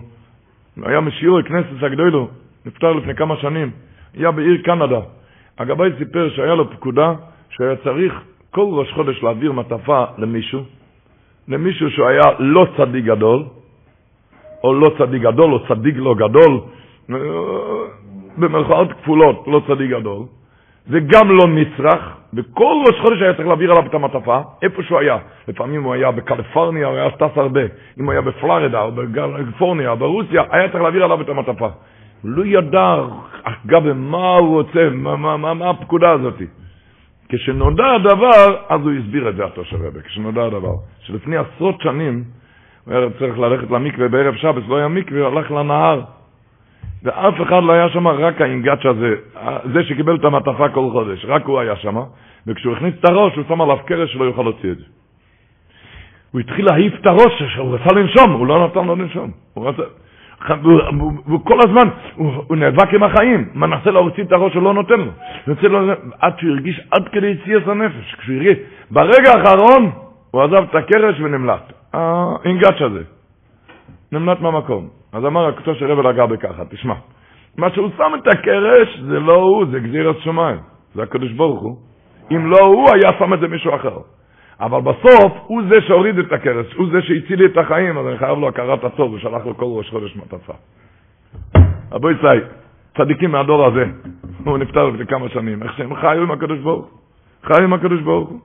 היה משיעור הכנסת הגדולו, נפטר לפני כמה שנים, היה בעיר קנדה. הגבאי סיפר שהיה לו פקודה שהיה צריך כל ראש חודש להעביר מטפה למישהו, למישהו שהוא היה לא צדיק גדול, או לא צדיק גדול, או צדיק לא גדול, במרכאות כפולות, לא צדיק גדול, וגם לא נצרך, וכל ראש חודש היה צריך להעביר עליו את המעטפה, איפה שהוא היה. לפעמים הוא היה בקליפורניה, הוא היה טס הרבה. אם הוא היה בפלורידה, או בקליפורניה, או ברוסיה, היה צריך להעביר עליו את המעטפה. הוא לא ידע, אגב, מה הוא רוצה, מה, מה, מה, מה הפקודה הזאת. כשנודע הדבר, אז הוא הסביר את זה, התושב רבי, כשנודע הדבר. שלפני עשרות שנים, הוא היה צריך ללכת למקווה בערב שבת, לא היה מקווה, הוא הלך לנהר. ואף אחד לא היה שם, רק האינגאץ' הזה, זה שקיבל את המעטפה כל חודש, רק הוא היה שם, וכשהוא הכניס את הראש, הוא שם עליו קרש שלא יוכל להוציא את זה. הוא התחיל להעיף את הראש, הוא רצה לנשום, הוא לא נתן לו לנשום. הוא רצה... והוא כל הזמן, הוא, הוא נאבק עם החיים, מנסה להוציא את הראש, הוא לא נותן לו. לו עד שהוא הרגיש עד כדי יציאס הנפש. כשהוא הרגיש, ברגע האחרון הוא עזב את הקרש ונמלט. האינגאץ' הזה. נמלט מהמקום. אז אמר הקדוש הרב לגע בככה, תשמע, מה שהוא שם את הקרש זה לא הוא, זה גזיר השמיים, זה הקדוש ברוך הוא. אם לא הוא, היה שם את זה מישהו אחר. אבל בסוף, הוא זה שהוריד את הקרש, הוא זה שהציל לי את החיים, אז אני חייב לו הכרת הטוב, ושלח לו כל ראש חודש מטפה. רבו יצאי, צדיקים מהדור הזה, הוא נפטר לפני כמה שנים, איך שהם חיו עם הקדוש ברוך הוא, חיו עם הקדוש ברוך הוא.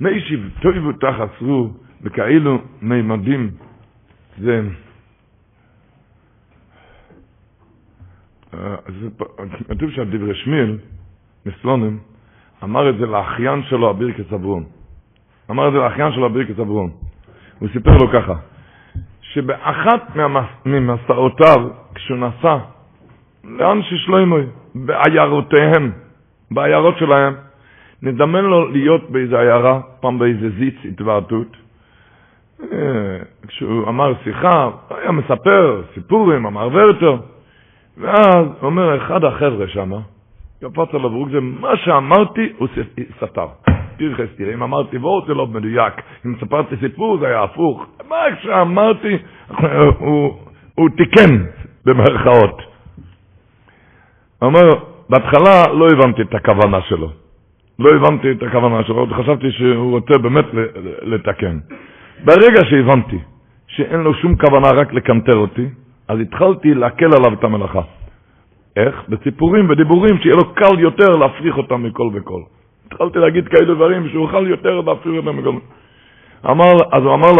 מיישיב טויבו תחסרו בכאילו מימדים זה כתוב שהדברי שמיל מסלונים אמר את זה לאחיין שלו הבירקס אברון אמר את זה לאחיין שלו הבירקס אברון הוא סיפר לו ככה שבאחת ממסעותיו כשהוא נסע לאן ששלוימוי בעיירותיהם בעיירות שלהם נדמן לו להיות באיזה עיירה, פעם באיזה זיץ התוועתות. אה, כשהוא אמר שיחה, היה מספר סיפורים, אמר ורטר. ואז אומר אחד החבר'ה שם, קפץ עליו זה, מה שאמרתי הוא סתר. פרחס, תראה, אם אמרתי וורט זה לא מדויק, אם ספרתי סיפור זה היה הפוך. מה שאמרתי, הוא, הוא תיקן, במרכאות. אומר, בהתחלה לא הבנתי את הכוונה שלו. לא הבנתי את הכוונה שלו, וחשבתי שהוא רוצה באמת לתקן. ברגע שהבנתי שאין לו שום כוונה רק לקנטר אותי, אז התחלתי להקל עליו את המלאכה. איך? בסיפורים ודיבורים, שיהיה לו קל יותר להפריך אותם מכל וכל. התחלתי להגיד כאלה דברים שהוא יוכל יותר להפריך אותם מכל. אמר, אז הוא אמר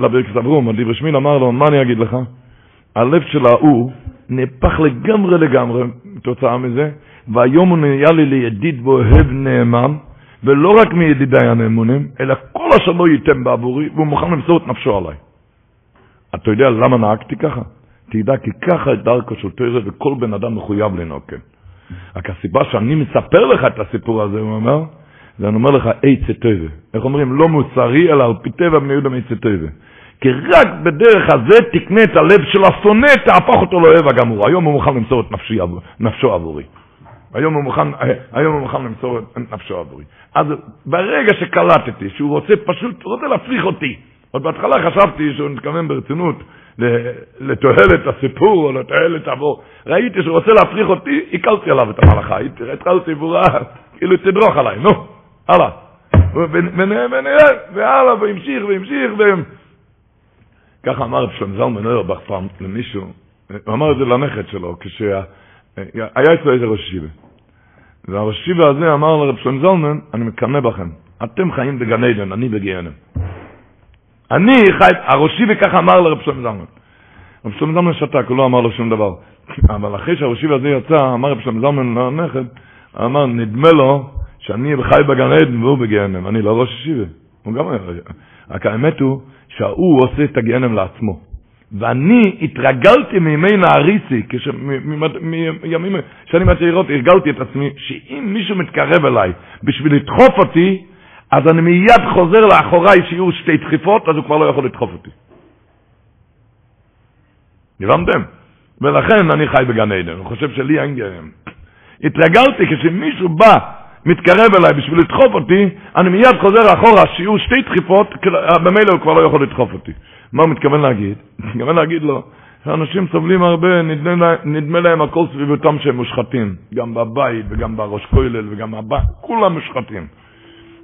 לבירקס אברום, הדיבר שמין אמר לו, מה אני אגיד לך? הלב של ההוא נהפך לגמרי לגמרי תוצאה מזה, והיום הוא נהיה לי לידיד ואוהב נאמן, ולא רק מידידיי הנאמונים, אלא כל אשר לא ייתן בעבורי, והוא מוכן למסור את נפשו עליי. אתה יודע למה נהגתי ככה? תדע כי ככה את דרכו של תרא וכל בן אדם מחויב לנהוג כן. רק הסיבה שאני מספר לך את הסיפור הזה, הוא אומר, זה אני אומר לך עצה טבע. איך אומרים? לא מוסרי, אלא על פי טבע בני יהודה מעצה טבע. כי רק בדרך הזה תקנה את הלב של השונא, תהפוך אותו לאוהב הגמור. היום הוא מוכן למסור את נפשו עבורי. היום הוא מוכן, היום הוא מוכן למסור את נפשו עבורי. אז ברגע שקלטתי שהוא רוצה פשוט, הוא רוצה להפריך אותי. עוד בהתחלה חשבתי שהוא מתכוון ברצינות לתועלת הסיפור או לתועלת עבור. ראיתי שהוא רוצה להפריך אותי, הקלתי עליו את המלאכה. התחלתי ברורה, כאילו תדרוך עליי, נו, הלאה. ונראה, והלאה, והמשיך והמשיך, ככה אמר שלום זלמן אוירבך פעם למישהו, הוא אמר את זה לנכד שלו, כשהיה אצלו איזה ראש ישיבה. והראש ישיבה הזה אמר לרב שלום זלמן, אני מקנא בכם, אתם חיים בגן עדן, אני בגיהנם. אני חי, הראש ישיבה ככה אמר לרב שלום זלמן. רב שלום זלמן שתק, הוא לא אמר לו שום דבר. אבל אחרי שהראש ישיבה הזה יצא, אמר רב שלום זלמן לנכד, אמר, נדמה לו שאני חי בגן עדן והוא בגיהנם, אני לא ראש ישיבה. הוא גם היה, רק האמת הוא שההוא עושה את הגיהנם לעצמו. ואני התרגלתי מימי נעריסי, מימים שנים הצעירות הרגלתי את עצמי, שאם מישהו מתקרב אליי בשביל לדחוף אותי, אז אני מיד חוזר לאחוריי שיהיו שתי דחיפות, אז הוא כבר לא יכול לדחוף אותי. הבנתם? ולכן אני חי בגן עדן, אני חושב שלי אין גרם. התרגלתי כשמישהו בא מתקרב אליי בשביל לדחוף אותי, אני מיד חוזר אחורה, שיהיו שתי דחיפות, במילא הוא כבר לא יכול לדחוף אותי. מה הוא מתכוון להגיד? מתכוון להגיד לו, שאנשים סובלים הרבה, נדמה להם הכל סביבותם שהם מושחתים. גם בבית וגם בראש כולל וגם בבית, כולם מושחתים.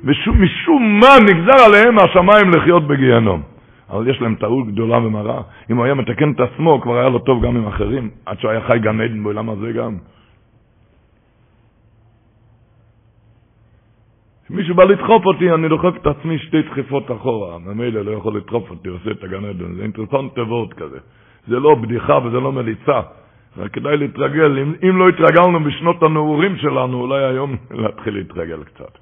ומשום מה נגזר עליהם מהשמיים לחיות בגיהנום. אבל יש להם טעות גדולה ומרה. אם הוא היה מתקן את עצמו, כבר היה לו טוב גם עם אחרים, עד שהוא היה חי גן עדן בעולם הזה גם. מישהו בא לדחוף אותי, אני דוחף את עצמי שתי דחיפות אחורה. ממילא לא יכול לדחוף אותי, עושה את הגן עדן. זה אינטרסנט תיבות כזה. זה לא בדיחה וזה לא מליצה. רק כדאי להתרגל. אם, אם לא התרגלנו בשנות הנעורים שלנו, אולי היום להתחיל להתרגל קצת.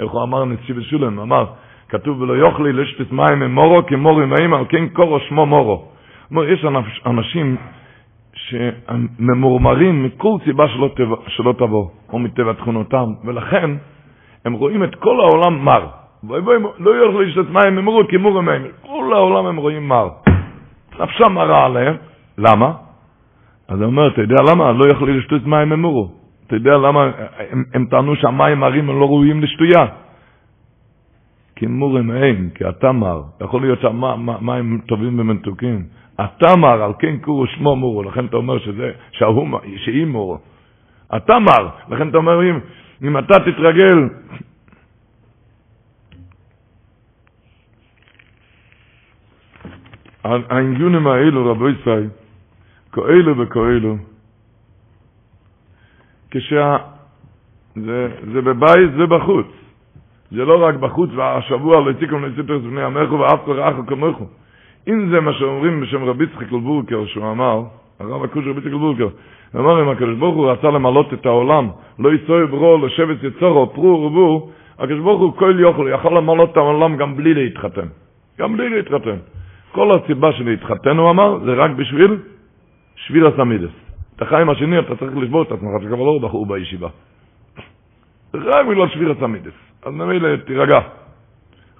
איך הוא אמר נצ'י ושולם? אמר, כתוב ולא יאכלי לשתת מים ממורו כמורו ימאים, על כן קורו שמו מורו. אומר, יש אנשים שממורמרים מכל סיבה שלא, תבוא, שלא תבוא, או מטבע תכונותם, ולכן הם רואים את כל העולם מר. לא יאכלו לשתת מים ממורו כמורו ימאים. כל העולם הם רואים מר. נפשם מרה עליהם. למה? אז הוא אומר, אתה יודע למה? לא יכלו לשתות מים ממורו. אתה יודע למה הם, הם טענו שהמים מרים הם לא ראויים לשתויה? כי מורים אין, כי אתה מר. יכול להיות שהמים טובים ומתוקים. אתה מר, על כן קורו שמו מורו, לכן אתה אומר שזה, שההוא, שהיא מורו. אתה מר, לכן אתה אומר, אם, אתה תתרגל, העניונים האלו, רבו ישראל, כאלו וכאלו, כשה... זה, זה בבית, זה בחוץ. זה לא רק בחוץ, והשבוע לא הציקו לציפרס בני עמךו ואף כל רעכו כמוכו. אם זה מה שאומרים בשם רבי יצחק אלבורקר, שהוא אמר, הרב הכושר רבי יצחק אלבורקר, הוא אמר, אם הקדוש ברוך הוא רצה למלות את העולם, לא יצוי ברו לשבט יצורו, פרו ורבו, הקדוש ברוך הוא כל יוכל, יכול למלות את העולם גם בלי להתחתן. גם בלי להתחתן. כל הסיבה של להתחתן, הוא אמר, זה רק בשביל שביל הסמידס. את החיים השני אתה צריך לשבור את עצמך, שכבר לא בחור בישיבה. רק בגלל שביל הסמידס. אז ממילא תירגע.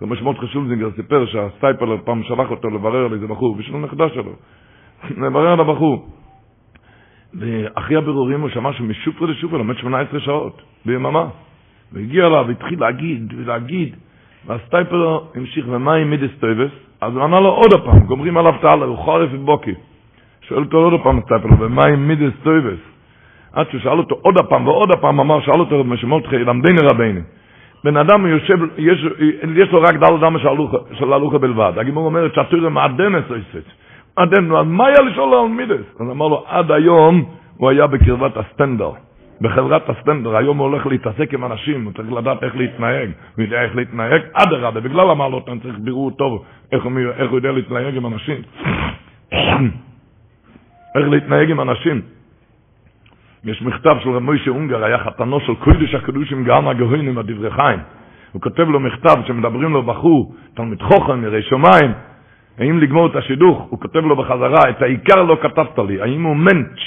זה משמעות חשוב, זינגר סיפר שהסטייפלר פעם שלח אותו לברר על איזה בחור, בשביל הנכדה שלו. לברר על הבחור. ואחרי הבירורים הוא שמע שמשופר לשופר לומד 18 שעות ביממה. והגיע אליו, והתחיל להגיד ולהגיד, והסטייפלר המשיך, ומה עם מידס טויבס? אז הוא ענה לו עוד הפעם, גומרים עליו תעלה, הוא חורף ובוקי. שואל אותו עוד הפעם סטייפלר, ומה עם מידס טויבס? עד שהוא שאל אותו עוד הפעם ועוד הפעם, אמר, שאל אותו משמעות חיי, למדני רביני. בן אדם יושב, יש, יש לו רק דל דם של הלוכה בלבד. הגימור אומרת שהתורה מעדנת עושה. מעדן, אז מה היה לשאול על מידס? אז אמר לו, עד היום הוא היה בקרבת הסטנדר. בחברת הסטנדר, היום הוא הולך להתעסק עם אנשים, הוא צריך לדעת איך להתנהג, הוא יודע איך להתנהג, אדרבה, בגלל המעלות אני צריך בירור טוב איך הוא, איך הוא יודע להתנהג עם אנשים. איך להתנהג עם אנשים. יש מכתב של רב מוישה אונגר, היה חתנו של קודש הקדושים גאון הגהוינים בדברי חיים. הוא כותב לו מכתב שמדברים לו בחור, תלמיד חוכם, ירא שמיים, האם לגמור את השידוך, הוא כותב לו בחזרה, את העיקר לא כתבת לי, האם הוא מנץ',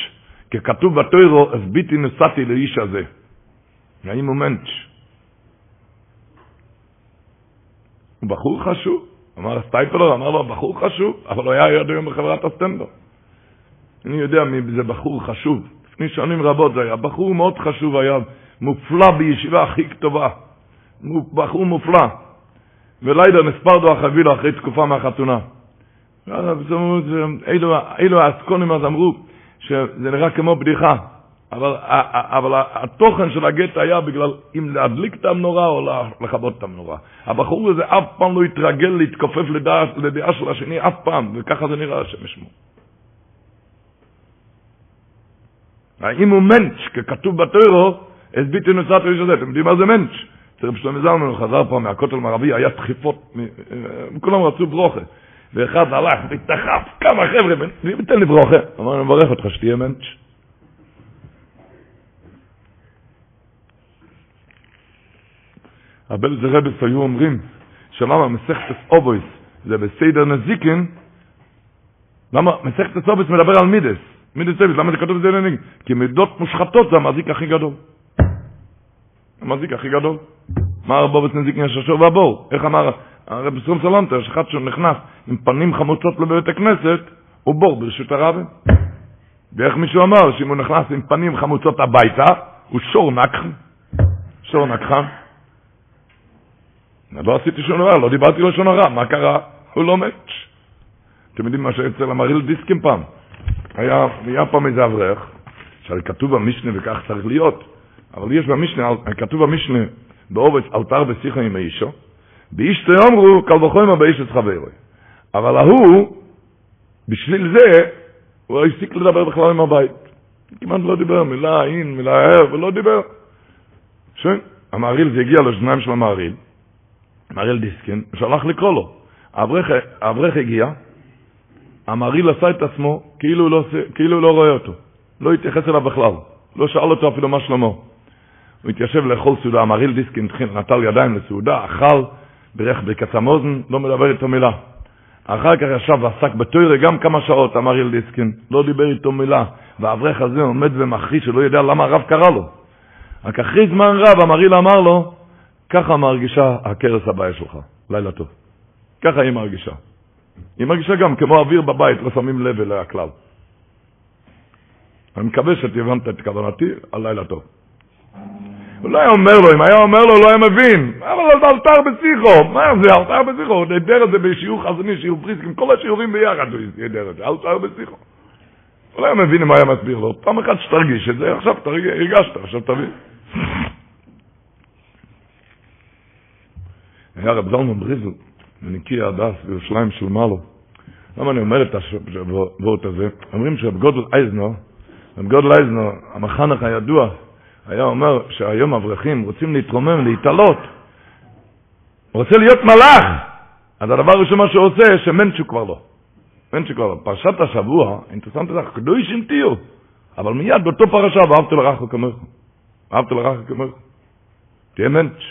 ככתוב בתוירו, אז ביתי נסעתי לאיש הזה. האם הוא מנץ'. הוא בחור חשוב, אמר הסטייפלר, אמר לו, בחור חשוב, אבל הוא היה יודע בחברת הסטנדר. אני יודע מי זה בחור חשוב. לפני שנים רבות זה היה. בחור מאוד חשוב היה, מופלא בישיבה הכי כתובה. בחור מופלא. וליידר נספרדו החבילה אחרי תקופה מהחתונה. אלו האסקונים אז אמרו שזה נראה כמו בדיחה, אבל, אבל התוכן של הגט היה בגלל אם להדליק את המנורה או לכבות את המנורה. הבחור הזה אף פעם לא התרגל להתכופף לדעה, לדעה של השני, אף פעם, וככה זה נראה השם ישמו. האם הוא מנץ', ככתוב בתוירו, הסביתי נוסעת ראש הזה, אתם יודעים מה זה מנץ'? צריך שלומי זלמן חזר פה מהכותל המערבי, היה דחיפות, כולם רצו ברוכה. ואחד הלך ודחף כמה חבר'ה, תן לי ברוכה. אמר, אני מברך אותך שתהיה. הבן זה רבס היו אומרים, שלמה מסכת אובויס זה בסדר נזיקין, למה מסכת אובויס מדבר על מידס? מידות טובות, למה זה כתוב בזה לנהיג? כי מידות מושחתות זה המזיק הכי גדול. המזיק הכי גדול. מה ארבעה אבות נזיקין השור והבור? איך אמר הרב ישראל סלנטר, שאחד שהוא נכנס עם פנים חמוצות לבית הכנסת, הוא בור ברשות הרבים. ואיך מישהו אמר שאם הוא נכנס עם פנים חמוצות הביתה, הוא שור נגחן. שור נגחן. לא עשיתי שום דבר, לא דיברתי לשון הרע, מה קרה? הוא לא מת. אתם יודעים מה שאצל המריל דיסקים פעם? היה, היה פעם איזה אברך, שהרי כתוב במשנה וכך צריך להיות, אבל יש במשנה, כתוב במשנה, באובץ אלתר בשיחה עם האישו, באיש תאמרו, קל וחומר את חברוי. אבל ההוא, בשביל זה, הוא הפסיק לדבר בכלל עם הבית. כמעט לא דיבר, מילה אין, מילה ער, ולא דיבר. המעריל, זה הגיע לשניים של המעריל, מהרי"ל דיסקין, שהלך לקרוא לו. האברך הגיע, המהרי"ל עשה את עצמו כאילו לא, כאילו לא רואה אותו. לא התייחס אליו בכלל. לא שאל אותו אפילו מה שלומו. הוא התיישב לאכול סעודה, המהרי"ל דיסקין נטל ידיים לסעודה, אכל, בירך ברכת המזון, לא מדבר איתו מילה. אחר כך ישב ועסק בתורה גם כמה שעות, המהרי"ל דיסקין, לא דיבר איתו מילה, והאברך הזה עומד ומחריש שלא יודע למה הרב קרא לו. רק אחרי זמן רב המרעיל אמר לו, ככה מרגישה הכרס הבעיה שלך, לילה טוב. ככה היא מרגישה. היא מרגישה גם כמו אוויר בבית, לא שמים לב אליה כלל. אני מקווה שהבנת את כוונתי, על לילה טוב. הוא לא היה אומר לו, אם היה אומר לו, לא היה מבין. אבל זה אלתר בשיחו, מה זה אלתר בשיחו? הוא דיבר את זה בשיעור חזוני, שיעור פריסקים, כל השיעורים ביחד הוא ידר את זה, אלתר בשיחו. הוא לא היה מבין אם היה מסביר לו. פעם אחת שתרגיש את זה, עכשיו הרגשת, עכשיו תבין. היה רב זלמן בריזל, בניקי הדס בירושלים של מעלו. למה אני אומר את הוורד הזה? אומרים שרב גודל אייזנר, רב גודל אייזנר, המחנך הידוע, היה אומר שהיום אברכים רוצים להתרומם, להתעלות. רוצה להיות מלאך. אז הדבר הראשון מה שהוא עושה, שמנצ'ו כבר לא. מנצ'ו כבר לא. פרשת השבוע, אינטרסנט לך, קדושים תהיו. אבל מיד באותו פרשה, ואהבת לרחו כמוך. אהבת לרחו כמוך. תהיה מנץ'.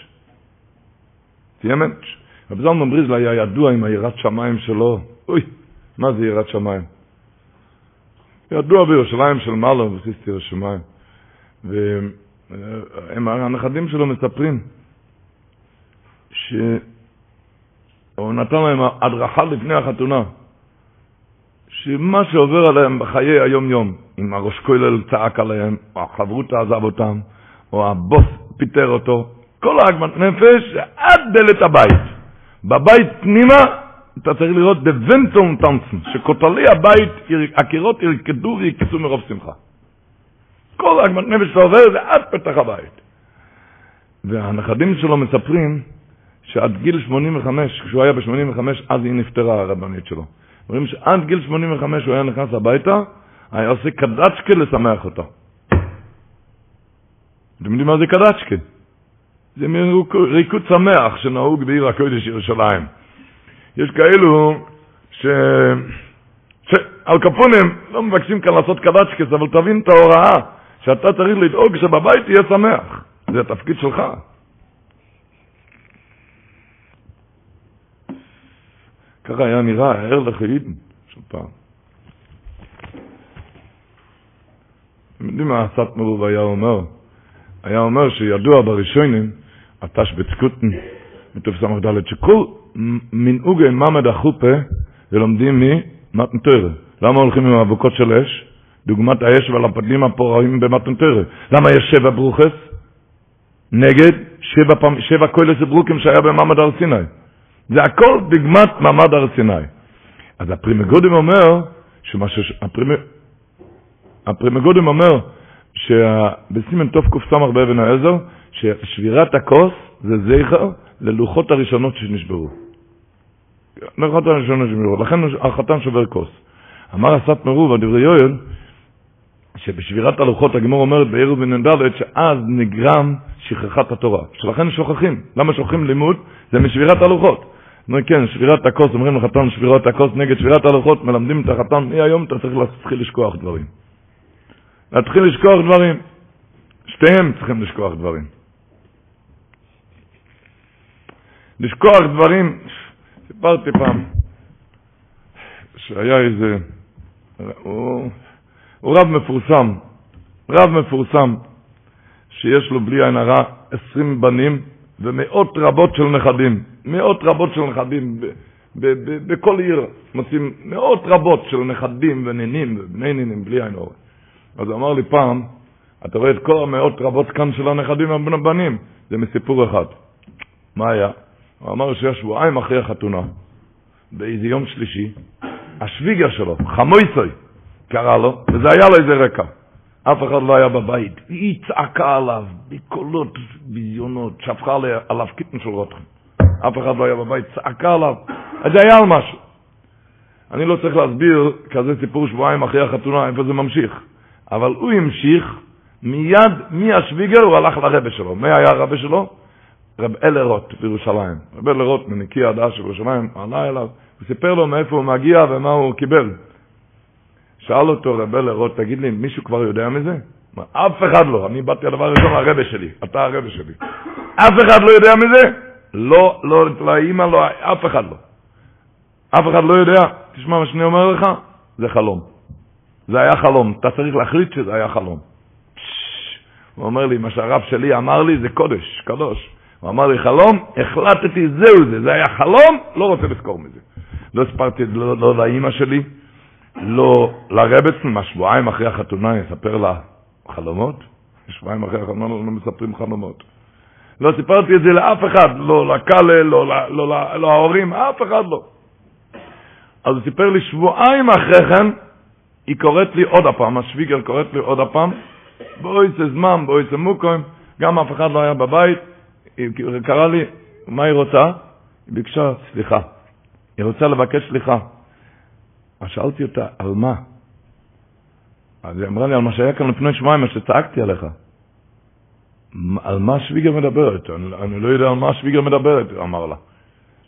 תהיה מנץ'. רב זלמן בריזלה היה ידוע עם היראת שמיים שלו. אוי, מה זה יראת שמיים? ידוע בירושלים של מעלה, בסיס ירושלים. הם, הנכדים שלו מספרים שהוא נתן להם הדרכה לפני החתונה, שמה שעובר עליהם בחיי היום-יום, אם הראש כולל צעק עליהם, או החברות עזב אותם, או הבוס פיטר אותו, כל העגמת נפש עד דלת הבית. בבית פנימה אתה צריך לראות דוונטום טאנסן, שכותלי הבית, הקירות ירקדו ויקצו מרוב שמחה. כל הגמת נפש שאתה עובר זה עד פתח הבית. והנכדים שלו מספרים שעד גיל 85, כשהוא היה ב-85, אז היא נפטרה הרבנית שלו. אומרים שעד גיל 85 הוא היה נכנס הביתה, היה עושה קדצ'קה לשמח אותה. אתם יודעים מה זה קדצ'קה? זה ריקוד שמח שנהוג בעיר הקודש ירושלים. יש כאלו ש... שעל קפונים לא מבקשים כאן לעשות קדצ'קס, אבל תבין את ההוראה. שאתה צריך לדאוג שבבית תהיה שמח. זה התפקיד שלך. ככה היה נראה הער לחיידן של פעם. אתם יודעים מה הסטמרוב היה אומר? היה אומר שידוע בראשונים, התש בצקוטן, מתוף ס"ד, שכל מנהוגי ממד החופה ולומדים ממתן תורה. למה הולכים עם אבוקות של אש? דוגמת האש ועל הלפידים הבוערים במתן תורה. למה יש שבע ברכות? נגד שבע, פעם, שבע קולות וברקים שהיה במעמד הר סיני. זה הכל דוגמת מעמד הר סיני. אז הפרי מגדים אומר, שמה ש... הפרי מ... הפרי מגדים אומר, שבסימן תוף קס"ר באבן העזר, ששבירת הכוס זה זכר ללוחות הראשונות שנשברו. לוחות הראשונות שנשברו, לכן החתן שובר כוס. אמר הסת מרוב, הדברי יואל, שבשבירת הלוחות הגמור אומרת בעיר ובנ"ד שאז נגרם שכחת התורה. שלכן שוכחים. למה שוכחים לימוד? זה משבירת הלוחות. נו כן, שבירת הכוס, אומרים לחתן שבירת הכוס נגד שבירת הלוחות, מלמדים את החתן, מהיום אתה צריך להתחיל לשכוח דברים. להתחיל לשכוח דברים. שתיהם צריכים לשכוח דברים. לשכוח דברים, סיפרתי פעם, שהיה איזה, הוא... הוא רב מפורסם, רב מפורסם, שיש לו בלי עין הרע עשרים בנים ומאות רבות של נכדים, מאות רבות של נכדים, בכל עיר מוצאים מאות רבות של נכדים ונינים ובני נינים בלי עין הרע. אז הוא אמר לי פעם, אתה רואה את כל המאות רבות כאן של הנכדים והבנים, זה מסיפור אחד. מה היה? הוא אמר שהיה שבועיים אחרי החתונה, באיזה יום שלישי, השוויגר שלו, חמויסוי, קרא לו, וזה היה לו איזה רקע. אף אחד לא היה בבית. היא צעקה עליו בקולות ביזיונות, שפכה עליו קיטן של רוטחן. אף אחד לא היה בבית, צעקה עליו. אז זה היה על משהו. אני לא צריך להסביר כזה סיפור שבועיים אחרי החתונה, איפה זה ממשיך. אבל הוא המשיך, מיד מהשוויגר הוא הלך לרבה שלו. מי היה הרבה שלו? רב אלרוט בירושלים. רב אלרוט מנקי הדעה של ירושלים, עלה אליו, הוא סיפר לו מאיפה הוא מגיע ומה הוא קיבל. שאל אותו רב אלרוט, תגיד לי, מישהו כבר יודע מזה? אף אחד לא, אני באתי הדבר ראשון לרבה שלי, אתה הרבה שלי. אף אחד לא יודע מזה? לא, לא, לאמא לא, אף אחד לא. אף אחד לא יודע, תשמע מה שאני אומר לך, זה חלום. זה היה חלום, אתה צריך להחליט שזה היה חלום. הוא אומר לי, מה שהרב שלי אמר לי זה קודש, קדוש. הוא אמר לי, חלום, החלטתי, זהו זה, זה היה חלום, לא רוצה לזכור מזה. לא הספרתי לא, לא לאימא שלי, לא לרבצן, מה שבועיים אחרי החתונה אני אספר לה חלומות? שבועיים אחרי החתונה לא מספרים חלומות. לא סיפרתי את זה לאף אחד, לא לקאלה, לא, לא, לא, לא ההורים, אף אחד לא. אז הוא סיפר לי שבועיים אחרי כן, היא קוראת לי עוד הפעם, השוויגר קוראת לי עוד הפעם, בואי זה זמן, בואי זה מוקוים, גם אף אחד לא היה בבית, היא קראה לי, מה היא רוצה? היא ביקשה סליחה. היא רוצה לבקש סליחה. אז שאלתי אותה, על מה? אז היא אמרה לי, על מה שהיה כאן לפני שבועיים, מה שצעקתי עליך. על מה שוויגר מדברת? אני, אני לא יודע על מה שוויגר מדברת, אמר לה.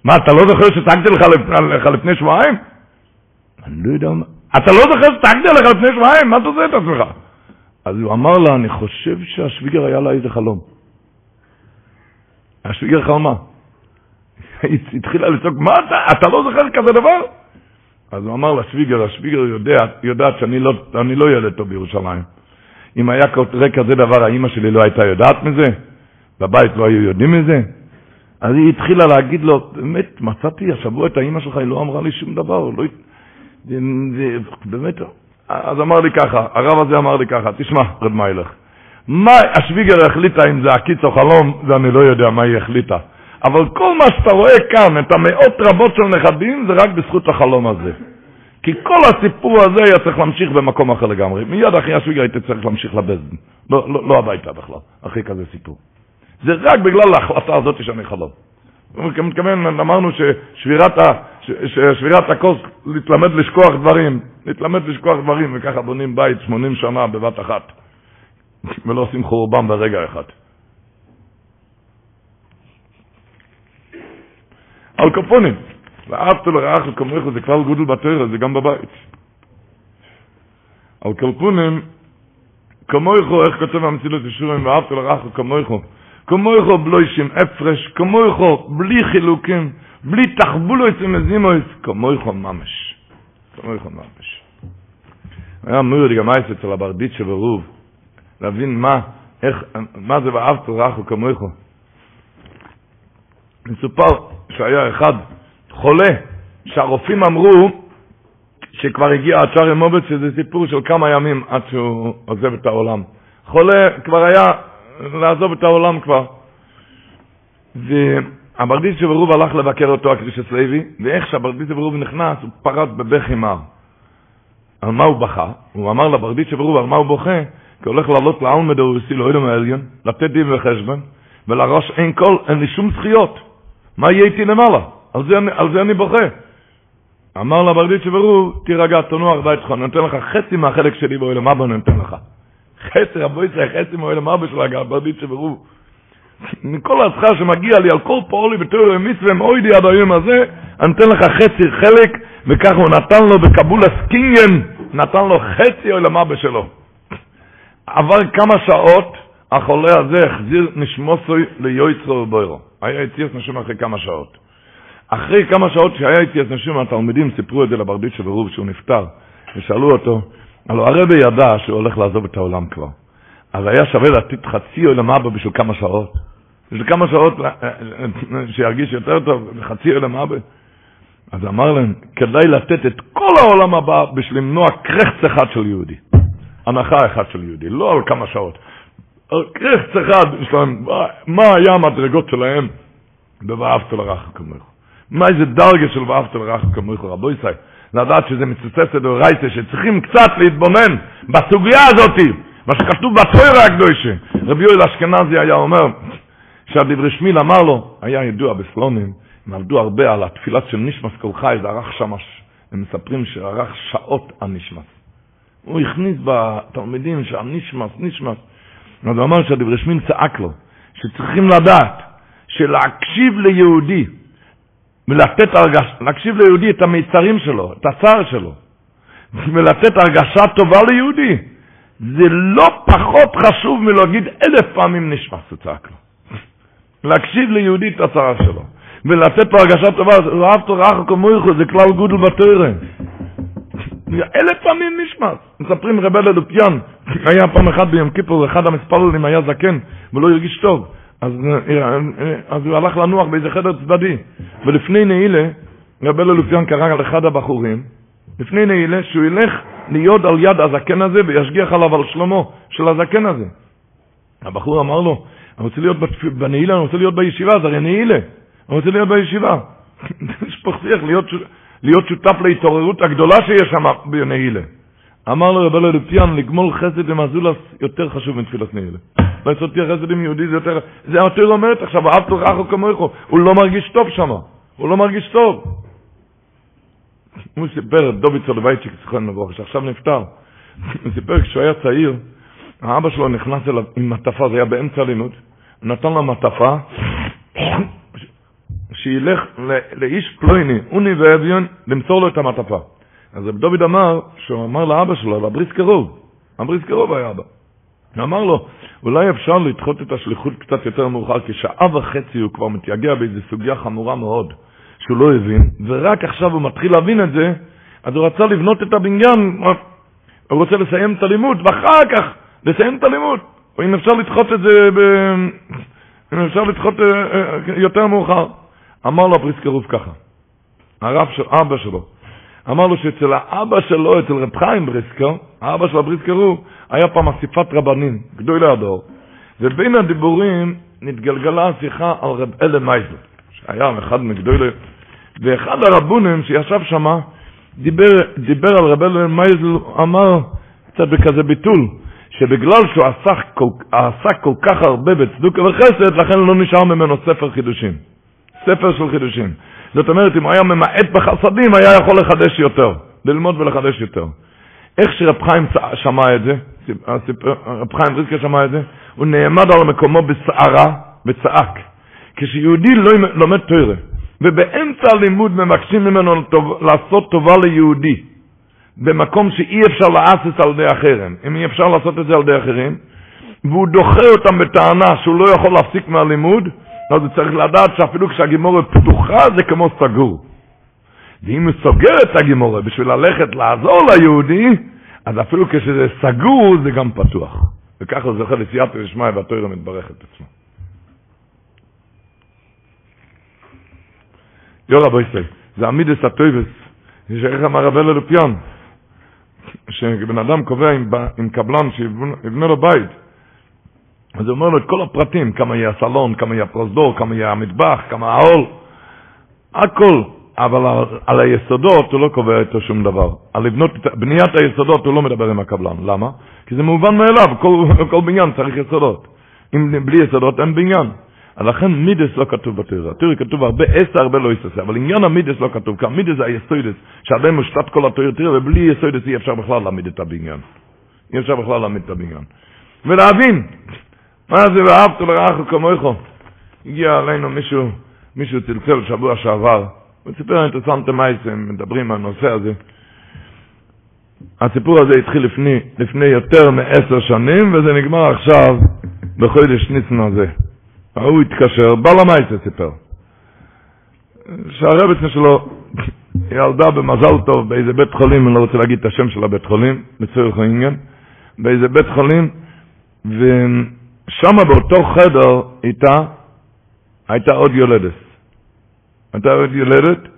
מה, אתה לא זוכר שצעקתי לך, לך לפני שבועיים? אני לא יודע מה... אתה לא זוכר שצעקתי עליך לפני שבועיים? מה אתה עושה את עצמך? אז הוא אמר לה, אני חושב שהשוויגר היה לה איזה חלום. השוויגר חלמה. היא התחילה לצעוק, מה אתה, אתה לא זוכר כזה דבר? אז הוא אמר לשוויגר, השוויגר יודע, יודעת שאני לא, לא ילד טוב בירושלים. אם היה קורה כזה דבר, האימא שלי לא הייתה יודעת מזה? בבית לא היו יודעים מזה? אז היא התחילה להגיד לו, באמת, מצאתי השבוע את האימא שלך, היא לא אמרה לי שום דבר, לא... זה, זה, באמת, אז אמר לי ככה, הרב הזה אמר לי ככה, תשמע, רד מיילך, מה השוויגר החליטה אם זה עקיץ או חלום, זה אני לא יודע מה היא החליטה. אבל כל מה שאתה רואה כאן, את המאות רבות של נכדים, זה רק בזכות החלום הזה. כי כל הסיפור הזה היה צריך להמשיך במקום אחר לגמרי. מיד אחרי השוויגר הייתי צריך להמשיך לבזן. לא, לא, לא הביתה בכלל, אחרי כזה סיפור. זה רק בגלל ההחלטה הזאת שאני חלום. מתכוון, אמרנו ששבירת, ה, ששבירת הכוס, להתלמד לשכוח דברים, להתלמד לשכוח דברים, וככה בונים בית 80 שנה בבת אחת, ולא עושים חורבן ברגע אחד. על קופונים, ואהבת לרעך וכמוך זה כבר גודל בתרא, זה גם בבית. על קופונים, כמוך, איך כותב המצילות ישורים, ואהבת לרעך וכמוך, כמויכו בלוישים הפרש, כמויכו בלי חילוקים, בלי תחבולו אצל מזימויס, כמויכו ממש. כמויכו ממש. היה מויר די גמייס אצל הברדיט שברוב, להבין מה, איך, מה זה ואהבת רחו כמויכו. מסופר שהיה אחד חולה, שהרופאים אמרו שכבר הגיע עד שער מובץ, שזה סיפור של כמה ימים עד שהוא עוזב את העולם. חולה כבר היה לעזוב את העולם כבר. והברדיס ברוב הלך לבקר אותו, הקרישס לוי, ואיך שהברדיס ברוב נכנס, הוא פרץ בבכי מר. על מה הוא בכה? הוא אמר לברדיס ברוב על מה הוא בוכה? כי הוא הולך לעלות לאלמד הרוסי, לא יודע העליון, לתת דין וחשבון, ולראש אין כל, אין לי שום זכיות. מה יהיה איתי למעלה? על זה, על זה אני בוכה. אמר לברדיס ברוב, תירגע, תנוח ביתך, אני נותן לך חצי מהחלק שלי בעולם, מה בוא נותן לך? חצי רבו ישראל, חצי מועלם אבא של הגברדית שברוב. מכל השכר שמגיע לי על כל פועלי בתור מצווה מאוידי עד היום הזה, אני אתן לך חצי חלק, וכך הוא נתן לו בקבול הסקינגן, נתן לו חצי עולם אבא שלו. עבר כמה שעות, החולה הזה החזיר נשמוסוי ליועצרו ובוירו. היה יציאס נשום אחרי כמה שעות. אחרי כמה שעות שהיה יציאס נשום, התלמידים סיפרו את זה לברדית של ברוב שהוא נפטר, ושאלו אותו, הלוא הרבי ידע שהוא הולך לעזוב את העולם כבר. אז היה שווה לתת חצי עולם אבא בשביל כמה שעות. בשביל כמה שעות אה, אה, אה, שירגיש יותר טוב, חצי עולם אבא. אז אמר להם, כדאי לתת את כל העולם הבא בשביל למנוע קרחץ אחד של יהודי. הנחה אחת של יהודי, לא על כמה שעות. קרחץ אחד, שלהם, מה היה המדרגות שלהם ב"ואהבת לרעך כמוך"? מה איזה דרגה של "ואהבת לרעך כמוך"? רבו ישראל, לדעת שזה מצוצץ לדאורייתא, שצריכים קצת להתבונן בסוגיה הזאת, מה שכתוב בתוירה הקדושה. רבי יואל אשכנזי היה אומר, שהדברי שמיל אמר לו, היה ידוע בסלונים, הם עבדו הרבה על התפילת של נשמס כל חי, זה ערך שם, הם מספרים שערך שעות על נשמס. הוא הכניס בתלמידים שהנשמס, נשמס. אז הוא אמר שהדברי שמיל צעק לו, שצריכים לדעת שלהקשיב ליהודי, ולתת הרגש, להקשיב ליהודי את המיצרים שלו, את הצער שלו, ולתת הרגשה טובה ליהודי, זה לא פחות חשוב מלהגיד אלף פעמים נשמע, הוא צעק לו. להקשיב ליהודי את הצער שלו, ולתת לו הרגשה טובה, זה כלל גודל בתוירה. אלף פעמים נשמע. מספרים רבי ללופיאן, היה פעם אחת ביום כיפור, אחד המספללים היה זקן, ולא הרגיש טוב. אז, אז הוא הלך לנוח באיזה חדר צדדי, ולפני נעילה, רבי ללופיאן קרא לאחד הבחורים, לפני נעילה, שהוא ילך להיות על יד הזקן הזה וישגיח עליו על שלומו של הזקן הזה. הבחור אמר לו, אני רוצה להיות בנעילה, אני רוצה להיות בישיבה, זה הרי נעילה, אני רוצה להיות בישיבה. יש פה שיח להיות, להיות שותף להתעוררות הגדולה שיש שם בנעילה. אמר לו רבי ללופיאן, לגמול חסד עם יותר חשוב מתפילת נעילה. לעשות חסד עם יהודי זה יותר, זה התורה אומרת עכשיו, אהבת רחו כמוך, הוא לא מרגיש טוב שם, הוא לא מרגיש טוב. הוא סיפר, דוד סולובייצ'יק, זכרנו לברוך, שעכשיו נפטר, הוא סיפר כשהוא היה צעיר, האבא שלו נכנס אליו עם מטפה, זה היה באמצע הלימוד, נתן לו מטפה, שילך לאיש פלויני, אוני ואביון, למסור לו את המטפה. אז דוד אמר, שהוא אמר לאבא שלו, לבריס קרוב, הבריס קרוב היה אבא. הוא אמר לו, אולי אפשר לדחות את השליחות קצת יותר מאוחר, כי שעה וחצי הוא כבר מתייגע באיזו סוגיה חמורה מאוד. שהוא לא הבין, ורק עכשיו הוא מתחיל להבין את זה, אז הוא רצה לבנות את הבניין, הוא רוצה לסיים את הלימוד, ואחר כך לסיים את הלימוד. אם אפשר לדחות את זה, ב... אם אפשר לדחות אה, אה, יותר מאוחר. אמר לו הפריסקרוף ככה, הרב של אבא שלו, אמר לו שאצל האבא שלו, אצל רב חיים בריסקר, האבא של הבריסקרוף, היה פעם אסיפת רבנים, גדולי הדור, ובין הדיבורים נתגלגלה השיחה על רב אלה מייזל. שהיה אחד מגדולי, ואחד הרבונים שישב שם, דיבר, דיבר על רבי אלוהים מייזל, אמר קצת בכזה ביטול, שבגלל שהוא עסק כל, עסק כל כך הרבה בצדוקה וחסד, לכן לא נשאר ממנו ספר חידושים. ספר של חידושים. זאת אומרת, אם הוא היה ממעט בחסדים, היה יכול לחדש יותר, ללמוד ולחדש יותר. איך שרב חיים שמע את זה, רב חיים ריזקה שמע את זה, הוא נעמד על מקומו בסערה וצעק. כשיהודי לא לומד תורה, ובאמצע הלימוד מבקשים ממנו לעשות טובה ליהודי, במקום שאי אפשר לעשות על ידי אחרים, אם אי אפשר לעשות את זה על ידי אחרים, והוא דוחה אותם בטענה שהוא לא יכול להפסיק מהלימוד, אז הוא צריך לדעת שאפילו כשהגימורה פתוחה זה כמו סגור. ואם הוא סוגר את הגימורה בשביל ללכת לעזור ליהודי, אז אפילו כשזה סגור זה גם פתוח. וככה זוכה לסייעתא דשמיא והתוירה מתברך את עצמו. יורא בויסי, זה עמידס הטויבס, שאיך אמר רבי ללופיון, שבן אדם קובע עם, עם קבלן שיבנה לו בית, אז הוא אומר לו את כל הפרטים, כמה יהיה הסלון, כמה יהיה הפרוזדור, כמה יהיה המטבח, כמה העול, הכל, אבל על, על היסודות הוא לא קובע איתו שום דבר. על לבנות, בניית היסודות הוא לא מדבר עם הקבלן. למה? כי זה מובן מאליו, כל, כל בניין צריך יסודות. אם בלי יסודות אין בניין. לכן מידס לא כתוב בתורה. התורה כתוב הרבה עשר, הרבה לא יססה, אבל עניין המידס לא כתוב, כי המידס זה היסוידס, שעליהם מושתת כל התורה, תראה, ובלי יסוידס אי אפשר בכלל להעמיד את הבניין. אי אפשר בכלל להעמיד את הבניין. ולהבין, מה זה ואהבת לרעך כמוך? הגיע אלינו מישהו, מישהו צלצל שבוע שעבר, הוא סיפר אינטרסנטה מייסם, מדברים על הנושא הזה. הסיפור הזה התחיל לפני, לפני יותר מעשר שנים, וזה נגמר עכשיו בחודש ניסן הזה. ההוא התקשר, בעל המייסה סיפר, שהרבצנה שלו ילדה במזל טוב באיזה בית חולים, אני לא רוצה להגיד את השם של הבית חולים, לצורך העניין, באיזה בית חולים, ושם באותו חדר איתה, הייתה עוד יולדת. הייתה עוד יולדת,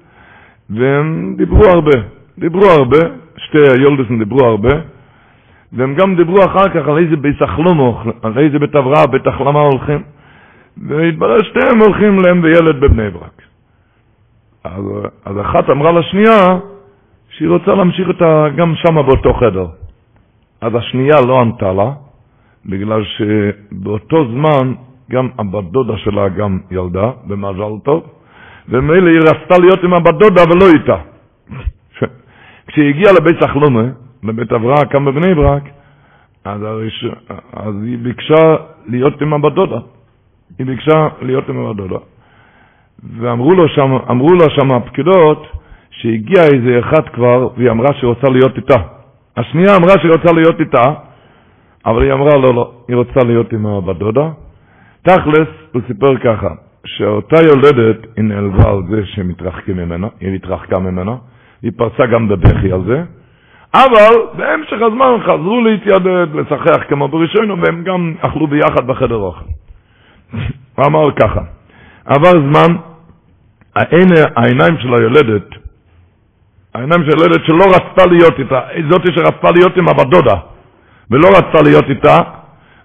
והם דיברו הרבה, דיברו הרבה, שתי היולדסים דיברו הרבה, והם גם דיברו אחר כך על איזה בית החלומו, על איזה בית הבראה, בית החלמה הולכים. והתברר שתיהם הולכים להם וילד בבני ברק. אז, אז אחת אמרה לשנייה שהיא רוצה להמשיך אותה גם שם באותו חדר. אז השנייה לא ענתה לה, בגלל שבאותו זמן גם הבת דודה שלה גם ילדה, במזל טוב, ומילא היא רצתה להיות עם הבת דודה ולא איתה. כשהיא הגיעה לבית סחלומה, לבית אברהם, כאן בבני ברק, אז, הראש... אז היא ביקשה להיות עם הבת דודה. היא ביקשה להיות עם הבת דודה. ואמרו לו שם, לה שם הפקידות שהגיע איזה אחד כבר והיא אמרה שהיא רוצה להיות איתה. השנייה אמרה שהיא רוצה להיות איתה, אבל היא אמרה לא, לא, היא רוצה להיות עם הבת דודה. תכלס, הוא סיפר ככה, שאותה יולדת היא נעלבה על זה שהם מתרחקים ממנה, היא התרחקה ממנה, היא פרצה גם בבכי על זה, אבל בהמשך הזמן חזרו להתיידד, לשחח כמו בראשינו, והם גם אכלו ביחד בחדר אוכל. הוא אמר ככה, עבר זמן, העיניים של היולדת, העיניים של היולדת שלא רצתה להיות איתה, זאתי שרצתה להיות עם הבת דודה, ולא רצתה להיות איתה,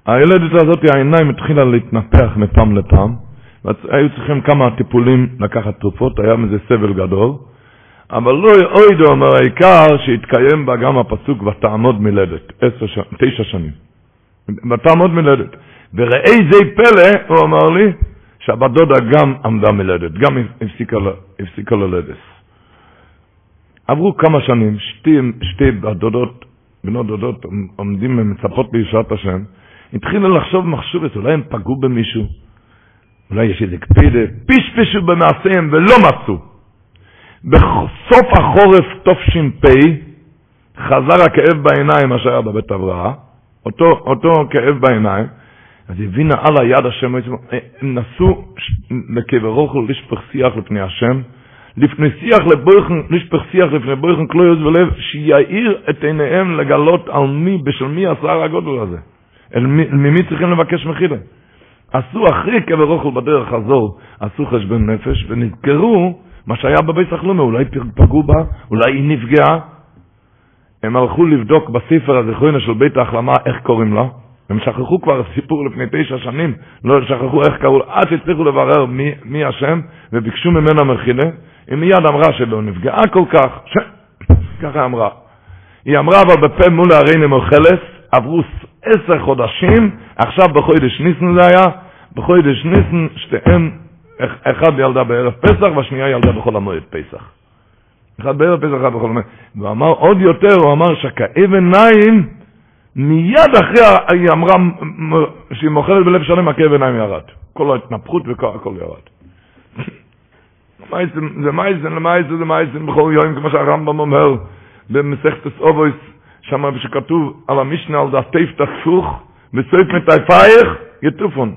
הילדת הזאת, העיניים התחילה להתנפח מפעם לפעם, והיו צריכים כמה טיפולים לקחת תרופות, היה מזה סבל גדול, אבל לא אוידו אומר העיקר שהתקיים בה גם הפסוק ותעמוד מלדת, ש... תשע שנים. ותעמוד מלדת. וראי זה פלא, הוא אמר לי, שהבת דודה גם עמדה מלדת, גם הפסיקה, ללדת. עברו כמה שנים, שתי, שתי בת דודות, בנות דודות, עומדים ומצפות בישועת השם, התחילו לחשוב מחשבת, אולי הם פגעו במישהו, אולי יש איזה קפידה, פשפשו במעשיהם ולא מצאו. בסוף החורף תש"פ חזר הכאב בעיניים, מה שהיה בבית הבראה, אותו, אותו כאב בעיניים, אז הבינה על היד השם, הם נסו לקבר רוחל לשפך שיח לפני השם, לפני שיח לבויכן, לשפך שיח לפני בויכן כלויוס ולב, שיעיר את עיניהם לגלות על מי, בשל מי השיער הגודל הזה. אל מי, ממי צריכים לבקש מחילה? עשו אחרי קבר אוכל בדרך חזור, עשו חשבון נפש ונזכרו מה שהיה בבית סחלומה, אולי פגעו בה, אולי היא נפגעה. הם הלכו לבדוק בספר הזיכרונו של בית ההחלמה איך קוראים לה. הם שכחו כבר סיפור לפני תשע שנים, לא שכחו איך קראו לה, עד שהצליחו לברר מי, מי השם, וביקשו ממנה מחילה. היא מיד אמרה שלא נפגעה כל כך, ש... ככה אמרה. היא אמרה אבל בפה מול הרי נמוכלס, עברו עשר חודשים, עכשיו בחודש ניסן זה היה, בחודש ניסן שתיהן, אחד ילדה בערב פסח והשנייה ילדה בחול המועד פסח. אחד בערב פסח, אחד בחול המועד. והוא אמר עוד יותר, הוא אמר שכאב עיניים, מיד אחרי, היא אמרה שהיא מוכרת בלב שלם, הכאב עיניים ירד. כל ההתנפחות והכל ירד. זה מייסן, למייסן, זה מייסן בכל יום, כמו שהרמב"ם אומר במסכת אובויס, שם שכתוב על המשנה על דעתיף תפוך, בסוף מטייפייך יטופון.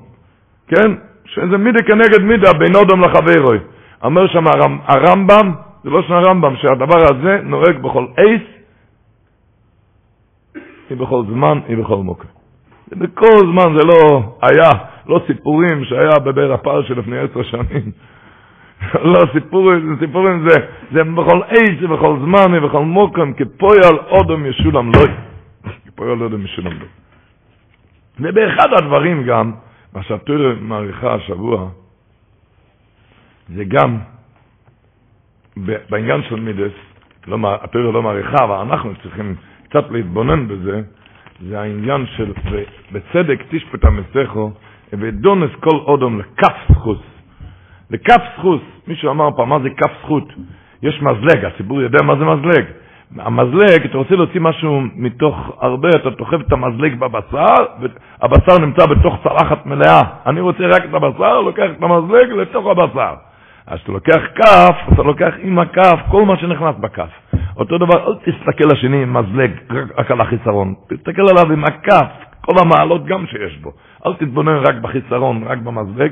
כן? שזה מידה כנגד מידה בין אודם לחברוי. אומר שם הרמב"ם, זה לא שם הרמב"ם, שהדבר הזה נוהג בכל עץ, היא בכל זמן, היא בכל מוקר. בכל זמן זה לא היה, לא סיפורים שהיה בבית הפר שלפני עשר שנים. לא, סיפורים, סיפורים זה, זה בכל עת ובכל זמן ובכל מוקם, כפועל אודם ישולם לא. כפועל אודם ישולם לא. ובאחד הדברים גם, מה שהתורה מעריכה השבוע, זה גם בעניין של מידס, לא, התורה לא מעריכה, אבל אנחנו צריכים קצת להתבונן בזה, זה העניין של בצדק תשפט המסכו, ודונס כל אודום לכף זכוס. לכף זכות, מישהו אמר פעם, מה זה כף זכות? יש מזלג, הציבור יודע מה זה מזלג. המזלג, אתה רוצה להוציא משהו מתוך הרבה, אתה דוחף את המזלג בבשר, והבשר נמצא בתוך צלחת מלאה. אני רוצה רק את הבשר, לוקח את המזלג לתוך הבשר. אז כשאתה לוקח כף, אתה לוקח עם הכף כל מה שנכנס בכף. אותו דבר, אל תסתכל לשני עם מזלג רק על החיסרון, תסתכל עליו עם הכף, כל המעלות גם שיש בו. אל תתבונן רק בחיסרון, רק במזלג.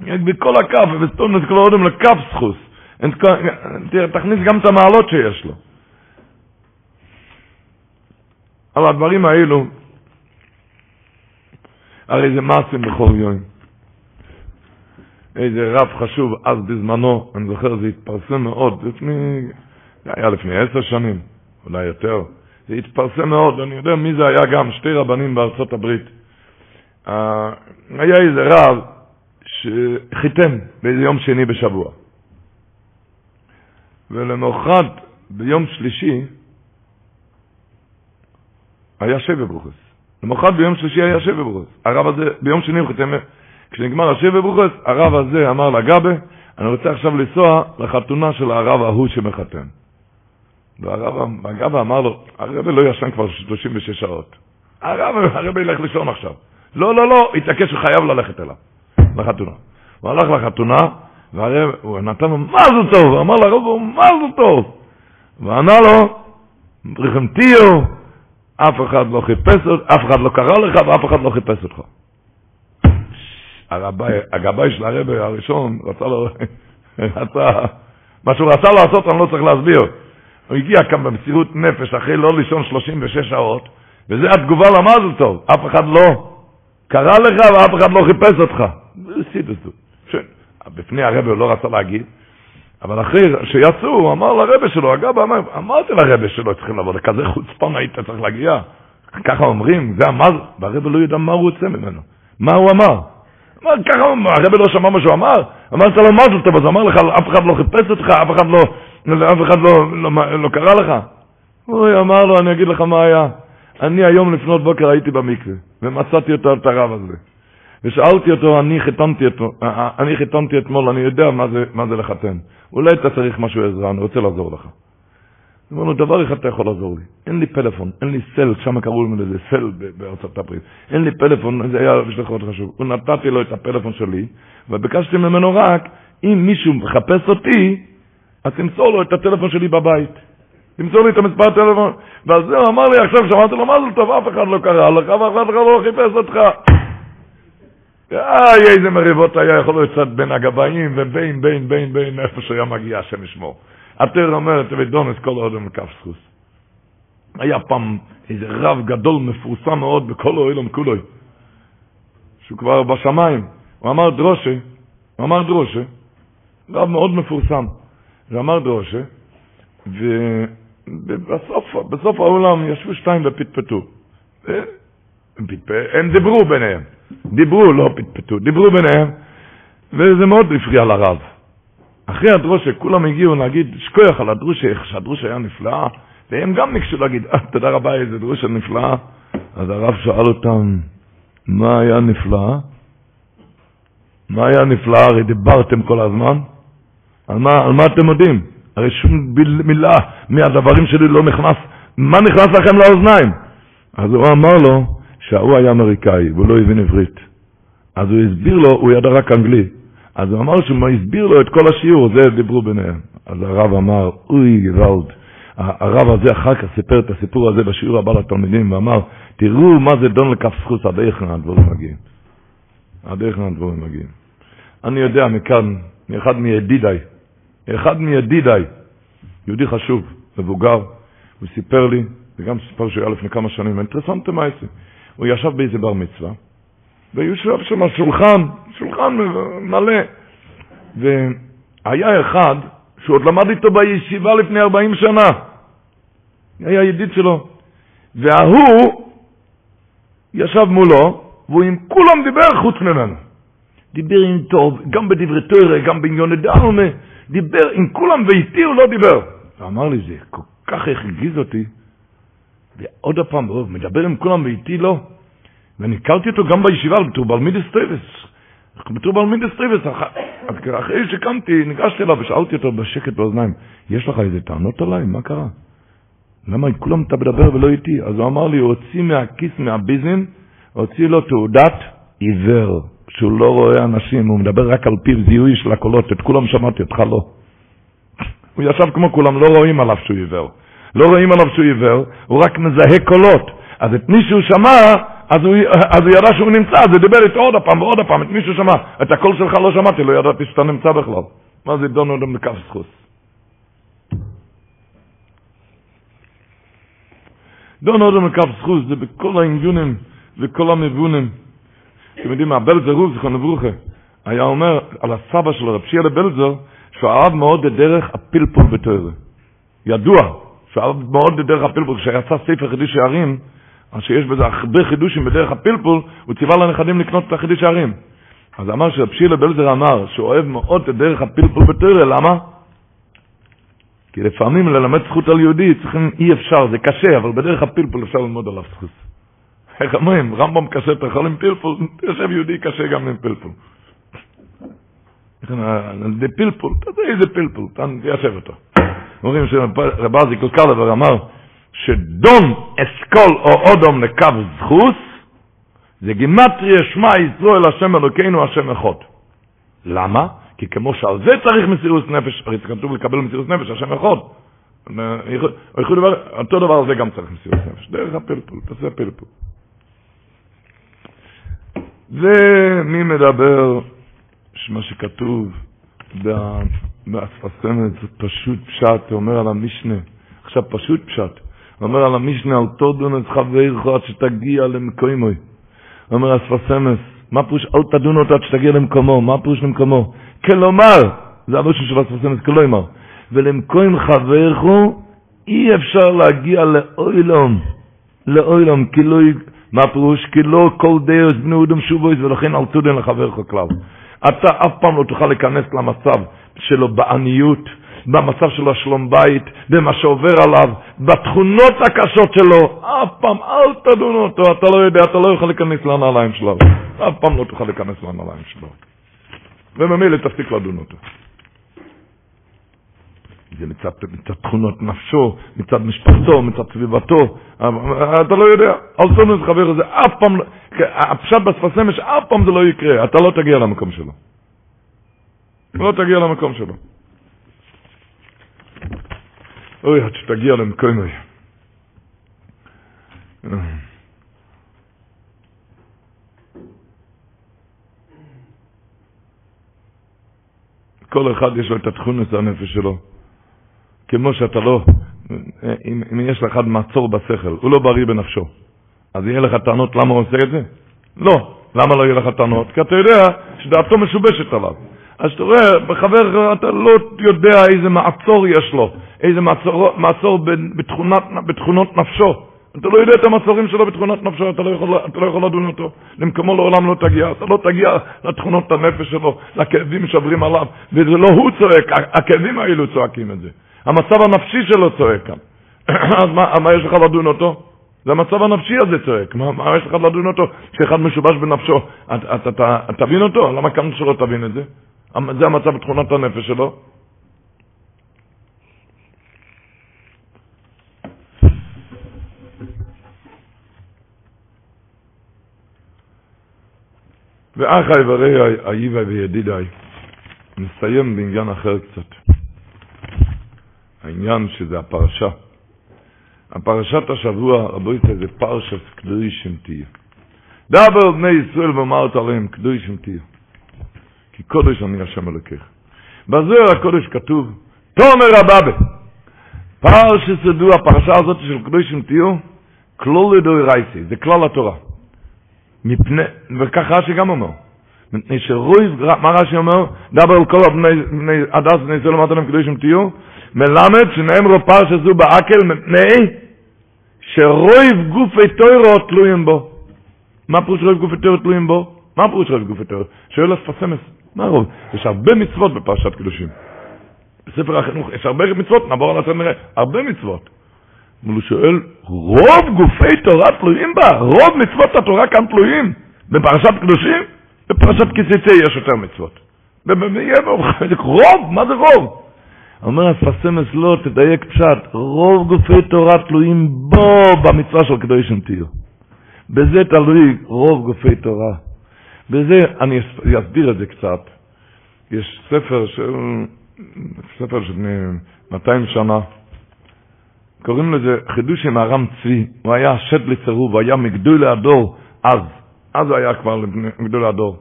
בכל הכף, וסתום את כל האודם לכף סחוס. תכניס גם את המעלות שיש לו. על הדברים האלו, הרי זה מעשים בכל יום. איזה רב חשוב אז בזמנו, אני זוכר, זה התפרסם מאוד, לפני, זה היה לפני עשר שנים, אולי יותר. זה התפרסם מאוד, אני יודע מי זה היה גם, שתי רבנים בארצות הברית. היה איזה רב, שחיתן באיזה יום שני בשבוע. ולמחרת, ביום שלישי, היה שבע ברוכס. למחרת ביום שלישי היה שבי ברוכס. הרב הזה, ביום שני הוא חיתם, כשנגמר השבי ברוכס, הרב הזה אמר לגבה, אני רוצה עכשיו לנסוע לחתונה של הרב ההוא שמחתן. והרב, הגבה אמר לו, הרב לא ישן כבר 36 שעות. הרב, הרב ילך לישון עכשיו. לא, לא, לא, התעקש, הוא ללכת אליו, לחתונה. הוא הלך לחתונה, והרב, הוא נתן לו מזל טוב, הוא אמר הוא מזל טוב. וענה לו, טיו, אף אחד לא חיפש אותך, אף אחד לא קרא לך ואף אחד לא חיפש אותך. הגבאי של הרבי הראשון רצה לו, רצה, מה שהוא רצה לעשות אני לא צריך להסביר. הוא הגיע כאן במסירות נפש אחרי לא לישון 36 שעות, וזה התגובה למזל טוב, אף אחד לא קרא לך ואף אחד לא חיפש אותך. בפני הרבי הוא לא רצה להגיד, אבל אחרי שיצאו, הוא אמר לרבה שלו, אגב, אמר, אמרתי לרבה שלו, צריכים לבוא, לכזה חוצפן היית צריך להגיע. ככה אומרים, זה המז, והרבה לא יודע מה הוא רוצה ממנו. מה הוא אמר? אמר, ככה, הרב לא שמע מה שהוא אמר? אמרת לו מזל טוב, אז אמר לך, אף אחד לא חיפש אותך, אף אחד לא, אף אחד לא, לא, לא קרא לך. אוי, אמר לו, אני אגיד לך מה היה. אני היום לפנות בוקר הייתי במקווה, ומצאתי אותו את הרב הזה. ושאלתי אותו, אני חיתנתי, אותו, אני חיתנתי אתמול, אני יודע מה זה, מה זה לחתן. אולי אתה צריך משהו עזרה, אני רוצה לעזור לך. אומר לו, דבר אחד אתה יכול לעזור לי, אין לי פלאפון, אין לי סל, שם קראו לנו לזה סל בארצות הברית, אין לי פלאפון, זה היה בשביל מאוד חשוב. הוא נתתי לו את הפלאפון שלי, וביקשתי ממנו רק, אם מישהו מחפש אותי, אז תמסור לו את הטלפון שלי בבית. תמסור לי את המספר הטלפון. ואז הוא אמר לי עכשיו, שמעתי לו, מה זה טוב, אף אחד לא קרא לך, ואף אחד לא חיפש אותך. איי, איזה מריבות היה יכול להיות קצת בין הגבאים ובין, בין, בין, בין, איפה שהיה מגיע, השם ישמור. התר אומרת, ודונס כל אודם סחוס. היה פעם איזה רב גדול מפורסם מאוד בכל העולם כולו, שהוא כבר בשמיים. הוא אמר דרושה, הוא אמר דרושה, רב מאוד מפורסם. הוא אמר דרושה, בסוף העולם ישבו שתיים ופטפטו. הם דיברו ביניהם. דיברו, לא פטפטו, דיברו ביניהם, וזה מאוד הפריע לרב. אחרי הדרושה כולם הגיעו להגיד שכוח על הדרושה, איך שהדרושה היה נפלאה, והם גם ניגשו להגיד, אה, תודה רבה, איזה דרושה נפלאה. אז הרב שאל אותם, מה היה נפלא? מה היה נפלא? הרי דיברתם כל הזמן. על מה, על מה אתם יודעים? הרי שום מילה מהדברים שלי לא נכנס. מה נכנס לכם לאוזניים? אז הוא אמר לו, שההוא היה אמריקאי והוא לא הבין עברית. אז הוא הסביר לו, הוא ידע רק אנגלית. אז הוא אמר שהוא הסביר לו את כל השיעור, זה דיברו ביניהם. אז הרב אמר, אוי גוואלד. הרב הזה אחר כך סיפר את הסיפור הזה בשיעור הבא לתלמידים ואמר, תראו מה זה דון לכף זכות, עד היכן הדבורים מגיעים. עד היכן הדבורים מגיעים. אני יודע מכאן, מאחד מידידיי, אחד מידידיי, יהודי חשוב, מבוגר, הוא סיפר לי, וגם סיפר שהוא היה לפני כמה שנים, אינטרסנטי מה יעשה. הוא ישב באיזה בר מצווה, ויושב שם שולחן, שולחן מלא. והיה אחד שהוא עוד למד איתו בישיבה לפני 40 שנה. היה ידיד שלו. וההוא ישב מולו, והוא עם כולם דיבר חוץ ממנו. דיבר עם טוב, גם בדברי תוירה, גם בעניון דלמה, דיבר עם כולם, ואיתי הוא לא דיבר. ואמר לי, זה כל כך הרגיז אותי. ועוד פעם, מדבר עם כולם ואיתי לא. ואני הכרתי אותו גם בישיבה, בתור בעל מידות טובות. בתור בעל מידות טובות. אחרי שקמתי, ניגשתי אליו ושאלתי אותו בשקט באוזניים, יש לך איזה טענות עליי? מה קרה? למה כולם אתה מדבר ולא איתי? אז הוא אמר לי, הוא הוציא מהכיס, מה בוזעם, הוציא לו תעודת עיוור, שהוא לא רואה אנשים, הוא מדבר רק על פי זיהוי של הקולות, את כולם שמעתי, אותך לא. הוא ישב כמו כולם, לא רואים עליו שהוא עיוור. לא רואים עליו שהוא עיוור, הוא רק מזהה קולות. אז את מי שהוא שמע, אז הוא, אז הוא ידע שהוא נמצא, אז הוא דיבר איתו עוד פעם ועוד פעם, את מי שהוא שמע. את הקול שלך לא שמעתי, לא ידעתי שאתה נמצא בכלל. מה זה דון אודם לכף סחוס? דון אודם לכף סחוס זה בכל העניונים וכל המבונים. אתם יודעים, הבלזר הוא, זכרון לברוכה, היה אומר על הסבא שלו, רב שיהיה לבלזר, שהוא אהב מאוד את דרך הפלפול בתורה. ידוע שהוא אהב מאוד את דרך הפלפול. כשיצא ספר חידושי הרי"ם, אז שיש בזה הרבה חידושים בדרך הפלפול, הוא ציווה לנכדים לקנות את החידושי הרי"ם. אז אמר שרב בלזר אמר שהוא אוהב מאוד את דרך הפלפול בתורה, למה? כי לפעמים ללמד זכות על יהודי צריכים, אי אפשר, זה קשה, אבל בדרך הפלפול אפשר ללמוד עליו זכות. איך אומרים, רמב"ם קשה, אתה יכול עם פלפול, יושב יהודי קשה גם עם פלפול. זה פלפול, אתה יודע איזה פלפול, תיישב אותו. אומרים שרב ארזי קלקלבר אמר שדום אסכול או אודום לקו זכוס זה גימטריה שמע ישראל השם אלוקינו השם אחד. למה? כי כמו שעל זה צריך מסירות נפש, הרי כתוב לקבל מסירות נפש, השם אחד. אותו דבר על זה גם צריך מסירות נפש, דרך הפלפול, תעשה פלפול. ומי מדבר, מה שכתוב באספסמת, זה פשוט פשט, אומר על המשנה, עכשיו פשוט פשט, אומר על המשנה, על תודון את חברך עד שתגיע למקוימוי. הוא אומר אספסמס, מה פירוש אל תדון אותו עד שתגיע למקומו, מה פירוש למקומו? כלומר, זה הראשון של אספסמס, כלומר, ולמקוים חברך אי אפשר להגיע לאוילום, לאוילום, כי לא, מה פירוש? כי לא כל דרס בני אודם שובויס ולכן אל תודן לחברך כלל. אתה אף פעם לא תוכל להיכנס למצב שלו בעניות, במצב שלו שלום בית, במה שעובר עליו, בתכונות הקשות שלו, אף פעם אל תדון אותו, אתה לא יודע, אתה לא יכול להיכנס לנעליים שלו, אף פעם לא תוכל להיכנס לנעליים שלו. וממילא תפסיק לדון אותו. זה מצד, מצד תכונות נפשו, מצד משפחתו, מצד סביבתו, אתה לא יודע, אל את חבר הזה, אף פעם, לא- הפשט בשפת שמש, אף פעם זה לא יקרה, אתה לא תגיע למקום שלו. לא תגיע למקום שלו. אוי, עד שתגיע למקום הזה. כל אחד יש לו את התכונת הנפש שלו. כמו שאתה לא, אם, אם יש לך מעצור בשכל, הוא לא בריא בנפשו, אז יהיה לך טענות למה הוא עושה את זה? לא. למה לא יהיה לך טענות? כי אתה יודע שדעתו משובשת עליו. אז אתה רואה, בחבר אתה לא יודע איזה מעצור יש לו, איזה מעצור, מעצור בתכונת, בתכונות נפשו. אתה לא יודע את המעצורים שלו בתכונות נפשו, אתה לא יכול, אתה לא יכול לדון אותו. למקומו לעולם לא תגיע, אתה לא תגיע לתכונות הנפש שלו, לכאבים שעוברים עליו, וזה לא הוא צועק, הכאבים האלו צועקים את זה. המצב הנפשי שלו צועק כאן. אז מה, מה יש לך לדון אותו? זה המצב הנפשי הזה צועק, מה, מה יש לך לדון אותו? כשאחד משובש בנפשו, אתה, אתה, אתה, תבין אותו? למה כאן שלא תבין את זה? זה המצב בתכונת הנפש שלו. ואחי ורעי, אהיבי וידידיי, נסיים בעניין אחר קצת. העניין שזה הפרשה. הפרשת השבוע, רבו יצא, זה פרשת קדושים תהיה. דבר בני ישראל ואמרת עליהם קדושים תהיה. כי קודש אני השם אלוקיך. בזוהר הקודש כתוב, תומר הבאבה. פרשת סדו, הפרשה הזאת של קדושים תהיו, כלול לדוי רייסי, זה כלל התורה. מפני, וכך רש"י גם אומר, מפני שרויב, מה רש"י אומר? דבר על כל הבני, הדס בני ישראל אמרת להם קדושים תהיו, מלמד שנאמרו פרשה זו בעקל מפני שרויב גופי תוירו תלויים בו. מה פירוש רויב גופי תוירו תלויים בו? מה פירוש רויב גופי תוירו? שואל הספסמס, מה רוב? יש הרבה מצוות בפרשת קדושים. בספר החינוך יש הרבה מצוות, נעבור על הספר נראה, הרבה מצוות. אבל הוא שואל, רוב גופי תורה תלויים בה? רוב מצוות התורה כאן תלויים? בפרשת קדושים? בפרשת כסיסי יש יותר מצוות. רוב, מה זה רוב? אומר הפסמס לא, תדייק פשט, רוב גופי תורה תלויים בו במצווה של קדושים תהיו. בזה תלוי רוב גופי תורה. בזה, אני אסביר את זה קצת. יש ספר של, ספר של 200 שנה, קוראים לזה חידוש עם הרם צבי, הוא היה שד לצירוב, היה מגדול הדור אז, אז הוא היה כבר מגדול הדור,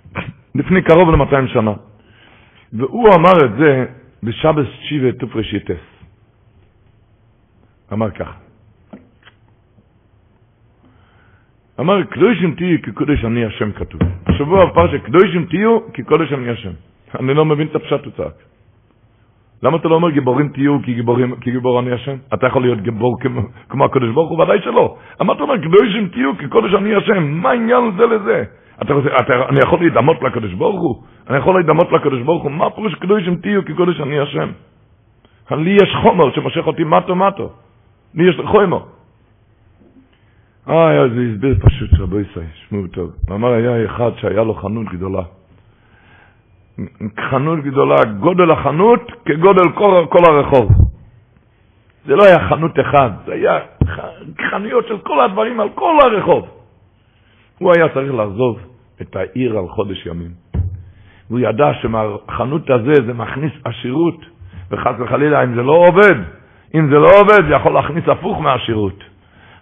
לפני קרוב ל-200 שנה. והוא אמר את זה בשבס שיבה תופרשיטס. אמר כך. אמר, קדושים תהיו כי קודש אני השם כתוב. השבוע בפרשה, קדושים תהיו כי קודש אני השם. אני לא מבין את הפשט הוא צעק. למה אתה לא אומר גיבורים תהיו כי, גיבורים, כי גיבור אני השם? אתה יכול להיות גיבור כמו, כמו הקודש ברוך הוא? ודאי שלא. אמרת אומר, קדושים תהיו כי קודש אני השם. מה העניין זה לזה? אתה רוצה, אתה, אני יכול להידמות לקדוש ברוך הוא? אני יכול להידמות לקדוש ברוך הוא? מה פירוש קדושים תהיו כי קודש אני השם? לי יש חומר שמושך אותי מטו מטו. לי יש חומר. אה, זה הסביר פשוט, רבו ישראל, שמעו טוב. הוא אמר, היה אחד שהיה לו חנות גדולה. חנות גדולה, גודל החנות כגודל כל, כל הרחוב. זה לא היה חנות אחד, זה היה חנויות של כל הדברים על כל הרחוב. הוא היה צריך לעזוב את העיר על חודש ימים. והוא ידע שמהחנות הזה זה מכניס עשירות, וחס וחלילה, אם זה לא עובד, אם זה לא עובד, זה יכול להכניס הפוך מהעשירות.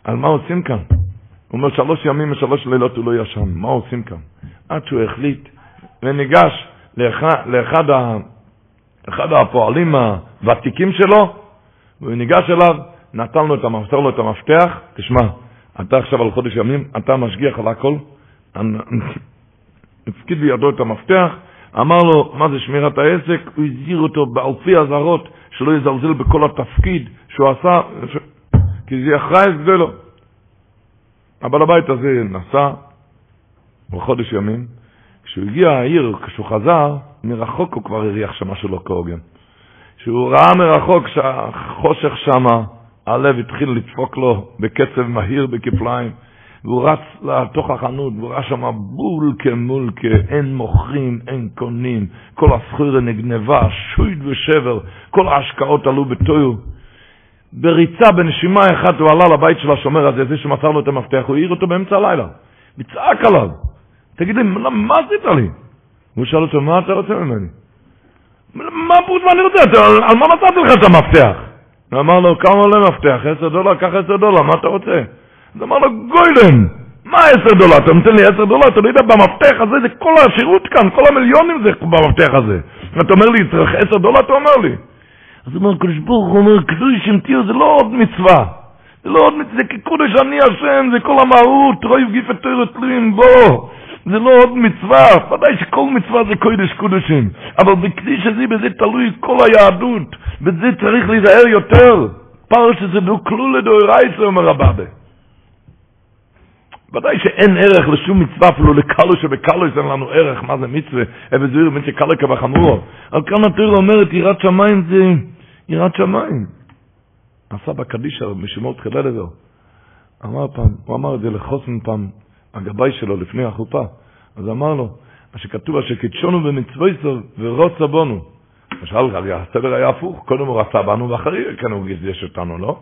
על מה עושים כאן? הוא אומר, שלוש ימים ושלוש לילות הוא לא ישן, מה עושים כאן? עד שהוא החליט וניגש לאחד, לאחד ה, אחד הפועלים הוותיקים שלו, והוא ניגש אליו, נתן לו את, המפתח, לו את המפתח, תשמע, אתה עכשיו על חודש ימים, אתה משגיח על הכל, הפקיד בידו את המפתח, אמר לו, מה זה שמירת העסק? הוא הזהיר אותו באלפי אזהרות שלא יזלזל בכל התפקיד שהוא עשה, ש... כי זה אחראי גדולו. הבעל הבית הזה נסע בחודש ימים, כשהוא הגיע העיר, כשהוא חזר, מרחוק הוא כבר הריח שם משהו לא כהוגן. כשהוא ראה מרחוק שהחושך שם, הלב התחיל לדפוק לו בקצב מהיר בכפליים. והוא רץ לתוך החנות, והוא ראה שם בול כמולקה, אין מוכרים, אין קונים, כל הסחורה נגנבה, שויד ושבר, כל ההשקעות עלו בתוהו. בריצה, בנשימה אחת, הוא עלה לבית של השומר הזה, זה שמסר לו את המפתח, הוא העיר אותו באמצע הלילה, מצעק עליו, תגיד לי, מה עשית לי? הוא שאל אותו, מה אתה רוצה ממני? מה פרוט מה אני רוצה? על מה נתתי לך את המפתח? הוא אמר לו, כמה עולה מפתח? עשר דולר? קח עשר דולר, מה אתה רוצה? אז אמר לו, גוילם, מה עשר דולר? אתה נותן לי עשר דולר? אתה לא יודע, במפתח הזה זה כל השירות כאן, כל המיליונים זה במפתח הזה. אתה אומר לי, צריך עשר דולר? אתה אומר לי. אז אומר, קדוש ברוך הוא אומר, קדוש עם תיר זה לא עוד מצווה. זה לא עוד מצווה, זה כקודש אני השם, זה כל המהות, רואי וגיפת תוירת תלויים בו. זה לא עוד מצווה, ודאי שכל מצווה זה קודש קודשים. אבל בקדיש הזה, בזה תלוי כל היהדות. בזה צריך להיזהר יותר. פרש זה דו לדאורייסה, אומר רבבה. ודאי שאין ערך לשום מצווה, אפילו לקלו שבקלו יש לנו ערך, מה זה מצווה, אבא זוהיר בן שקלו כבחמורו. על כאן התורה אומרת, יראת שמיים זה יראת שמיים. הסבא קדישא, משמעו תחילה לזה. אמר פעם, הוא אמר את זה לחוסן פעם, הגבאי שלו לפני החופה. אז אמר לו, מה שכתוב, אשר קידשונו במצוויסו ורוצה בנו. למשל, הסדר היה הפוך, קודם הוא רצה בנו ואחרי כן הוא גידש אותנו, לא? הוא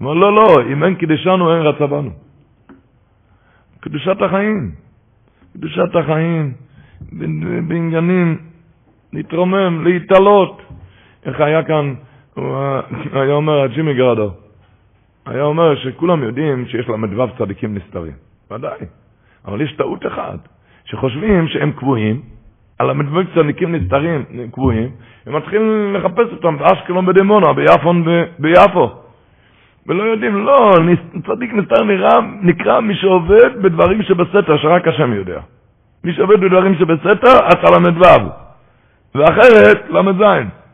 אומר, לא, לא, אם אין קידשנו, אין רצה בנו. קדושת החיים. קדושת החיים, בעניינים, להתרומם, להתעלות. איך היה כאן, הוא היה אומר, ג'ימי גרדו, היה אומר שכולם יודעים שיש ל"ו צדיקים נסתרים. ודאי. אבל יש טעות אחת, שחושבים שהם קבועים, על ל"ו צדיקים נסתרים קבועים, הם מתחילים לחפש אותם באשקלון בדימונה, ביפון ביפו. ולא יודעים, לא, צדיק נסתר נראה, נקרא מי שעובד בדברים שבסתר, שרק השם יודע. מי שעובד בדברים שבסתר, אתה ל"ו, ואחרת ל"ז.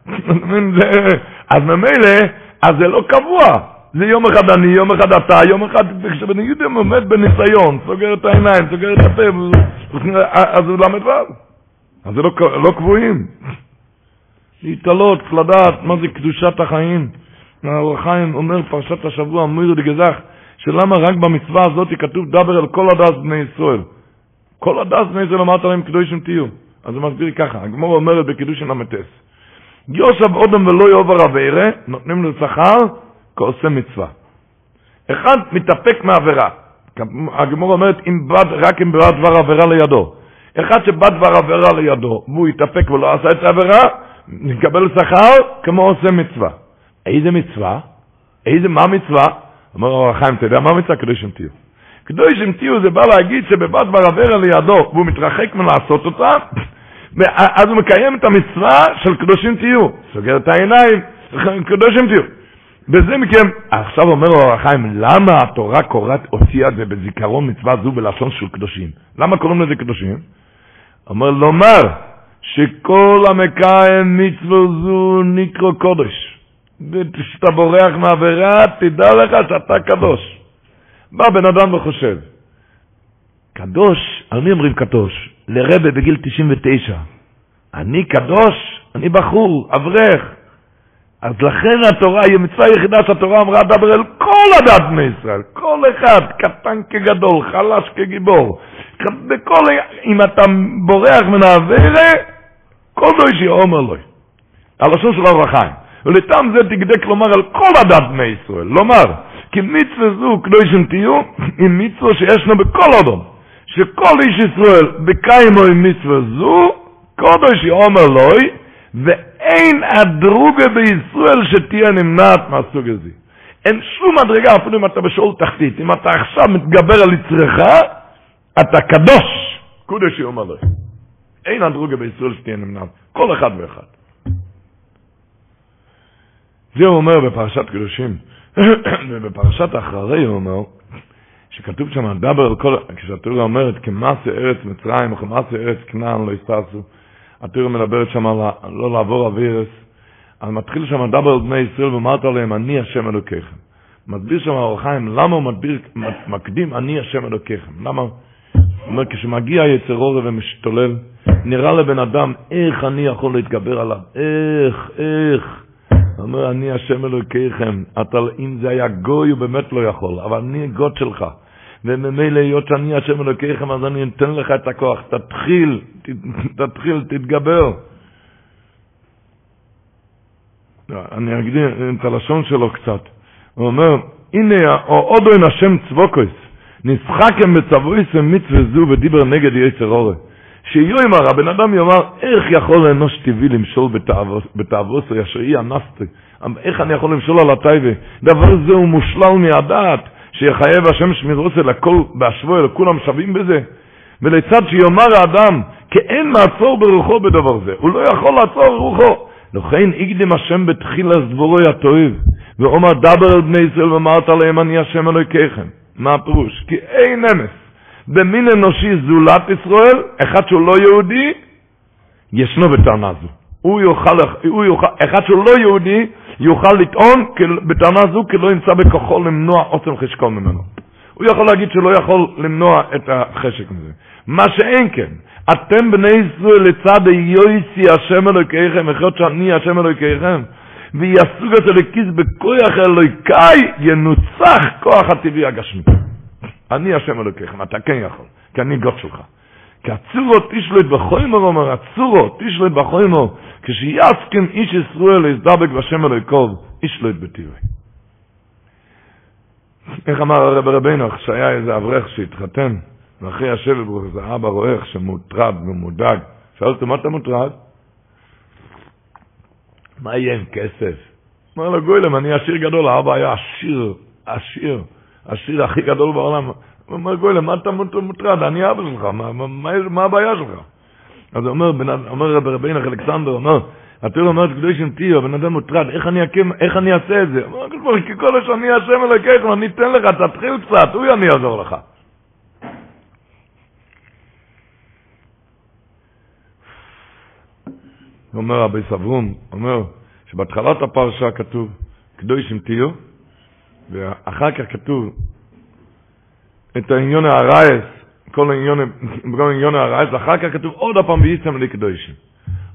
אז ממילא, אז זה לא קבוע. זה יום אחד אני, יום אחד אתה, יום אחד כשבני יהודים עומד בניסיון, סוגר את העיניים, סוגר את הפה, אז הוא ל"ו. אז זה לא, לא קבועים. להתעלות, לדעת מה זה קדושת החיים. האור החיים אומר פרשת השבוע, מירו דגזך, שלמה רק במצווה הזאת כתוב דבר על כל הדס בני ישראל. כל הדס בני ישראל אמרת להם קדושים תהיו. אז הוא מסביר ככה, הגמור אומרת בקידושין המטס. יושב אודם ולא יאבר אבירה, נותנים לו שכר כעושה מצווה. אחד מתאפק מעבירה. הגמור אומרת, אם בד, רק אם בא דבר עבירה לידו. אחד שבא דבר עבירה לידו, והוא יתאפק ולא עשה את העבירה, נקבל שכר כמו עושה מצווה. איזה מצווה? איזה, מה מצווה? אומר אור החיים, אתה יודע מה מצווה? קדושים תהיו. קדושים תהיו זה בא להגיד שבבת בר עבר לידו והוא מתרחק מלעשות אותה, אז הוא מקיים את המצווה של קדושים תהיו. סוגר את העיניים, קדושים תהיו. בזה מכם, עכשיו אומר אור החיים, למה התורה קוראת, הוציאה את זה בזיכרון מצווה זו בלשון של קדושים? למה קוראים לזה קדושים? אומר לומר שכל המקיים מצווה זו נקרא קודש. וכשאתה בורח מעבירה, תדע לך שאתה קדוש. בא בן אדם וחושב, קדוש, על מי אומרים קדוש? לרבה בגיל 99. אני קדוש? אני בחור, אברך. אז לכן התורה היא המצווה היחידה שהתורה אמרה דבר אל כל הדת מישראל, כל אחד, קטן כגדול, חלש כגיבור. בכל, אם אתה בורח מן האווירה, כל דוי שאומר לו. הלשון של אור החיים. ולטעם זה תגדק לומר על כל הדת מישראל. לומר, כי מצווה זו קדושים תהיו, היא מצווה שישנו בכל אדם. שכל איש ישראל בקיימו עם מצווה זו, קודש יאמר לוי, ואין הדרוגה בישראל שתהיה נמנעת מהסוג הזה. אין שום מדרגה, אפילו אם אתה בשאול תחתית, אם אתה עכשיו מתגבר על יצרך, אתה קדוש, קודש יאמר לוי. אין הדרוגה בישראל שתהיה נמנעת, כל אחד ואחד. זה הוא אומר בפרשת קדושים, ובפרשת אחרי הוא אומר, שכתוב שם, דבר על כל, כשהתורה אומרת, כמסה ארץ מצרים וכמסה ארץ כנען לא יסתסו, התורה מדברת שם על לא לעבור אווירס, אז מתחיל שם דבר על בני ישראל ואמרת עליהם, אני השם אלוקיכם. מסביר שם האור חיים, למה הוא מדביר, מקדים אני השם אלוקיכם? למה? אומר, כשמגיע יצר אורי ומשתולל, נראה לבן אדם, איך אני יכול להתגבר עליו? איך, איך? אומר, אני השם אלוקיכם. אתה, אם זה היה גוי, הוא באמת לא יכול, אבל אני גוד שלך. וממילא היות שאני השם אלוקיכם, אז אני אתן לך את הכוח. תתחיל, תתחיל, תתגבר. אני אגיד את הלשון שלו קצת. הוא אומר, הנה, או עוד אין השם צבוקוס, נשחקם בצבויסם מצווה זו ודיבר נגד יצר אורי. שיאמר, הבן אדם יאמר, איך יכול אנוש טבעי למשול בתאווסו, אשר אי אנסתי? איך אני יכול למשול על הטייבה? דבר זה הוא מושלל מהדעת, שיחייב השם שמירוסה לכל, בהשווי, לכולם שווים בזה. ולצד שיאמר האדם, כי אין מעצור ברוחו בדבר זה, הוא לא יכול לעצור ברוחו. לכן הקדים השם בתחילה דבורוי הטויב, ואומר דבר על בני ישראל ואמרת להם אני השם אלוהיכם. מה הפירוש? כי אין אמס. במין אנושי זולת ישראל, אחד שהוא לא יהודי, ישנו בטענה זו. הוא יוכל, הוא יוכל, אחד שהוא לא יהודי, יוכל לטעון בטענה זו כי לא ימצא בכוחו למנוע עוצם חשקו ממנו. הוא יכול להגיד שהוא לא יכול למנוע את החשק מזה. מה שאין כן, אתם בני ישראל לצד יויסי השם אלוקיכם, אחד שאני השם אלוקיכם, ויסוג את הלכיס בכוח אלוקי, ינוצח כוח הטבעי הגשמי. אני השם אלוקיכם, אתה כן יכול, כי אני גוד שלך. כי הצורו תשלט בחוימור, אומר הצורו תשלט בחוימור, כשיסכם איש ישראל להזדבק בשם אלוהיקוב, ישלט בטבעי. איך אמר הרב רבינו, כשהיה איזה אברך שהתחתן, ואחרי השבט ברוך זה אבא רואה איך שמוטרד ומודאג, שאל אותו, מה אתה מוטרד? מה יהיה עם כסף? אמר לו, גוילם, אני עשיר גדול, האבא היה עשיר, עשיר. השיר הכי גדול בעולם. הוא אומר, גואל, מה אתה מוטרד? אני אבא שלך, מה, מה, מה הבעיה שלך? אז אומר, אומר רבי רבינו אלכסנדר, אומר, התורה אומרת קדושים תהיו, הבן אדם מוטרד, איך אני, אקים, איך אני אעשה את זה? הוא אומר, כי כל השני השם אלוקיכם, אני אתן לך, תתחיל קצת, הוא אני אעזור לך. אומר רבי סברום, אומר שבהתחלת הפרשה כתוב, קדושים תהיו, ואחר כך כתוב את העניון הרייס, כל כל העניון הרייס, ואחר כך כתוב עוד הפעם וייסם לקדושים.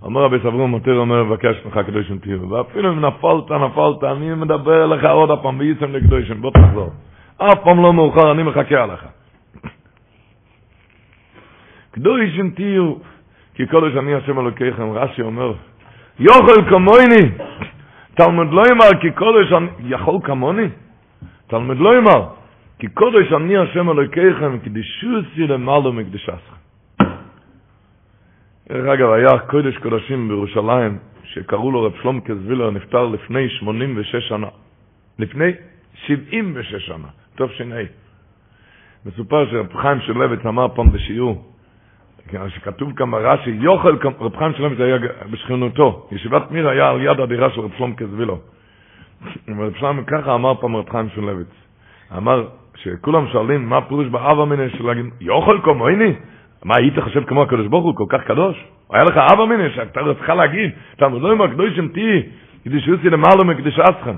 אומר רבי סברום מותר אומר מבקש ממך קדושים תהיו, ואפילו אם נפלת, נפלת, אני מדבר אליך עוד הפעם וייסם לקדושים, בוא תחזור. אף פעם לא מאוחר, אני מחכה עליך. קדושים תהיו, כי קודש אני השם אלוקיכם, רש"י אומר, יוכל כמוני, תלמוד לא יאמר כי קודש אני, יכול כמוני? תלמד לא יאמר, כי קודש אני השם אלוקיכם, קדישוסי למעלה מקדשסכם. דרך אגב, היה קודש קודשים בירושלים, שקראו לו רב שלום קזווילר, נפטר לפני 86 שנה. לפני 76 שנה, טוב שני. מסופר שרב חיים שלוויץ אמר פעם בשיעור, שכתוב כאן ברש"י, יוכל, רב חיים שלוויץ היה בשכנותו, ישיבת מיר היה על יד הדירה של רב שלום קזווילר. רב שלמה ככה אמר פעם רב חיים שולביץ. אמר שכולם שואלים מה פירוש באב אמינא של להגיד, יוכל כמוני? מה היית חושב כמו הקדוש ברוך הוא כל כך קדוש? היה לך אב אמינא שאתה צריכה להגיד, אתה לא עם הקדושים תהי, כדי שיוציא למעלה מקדש אסכם.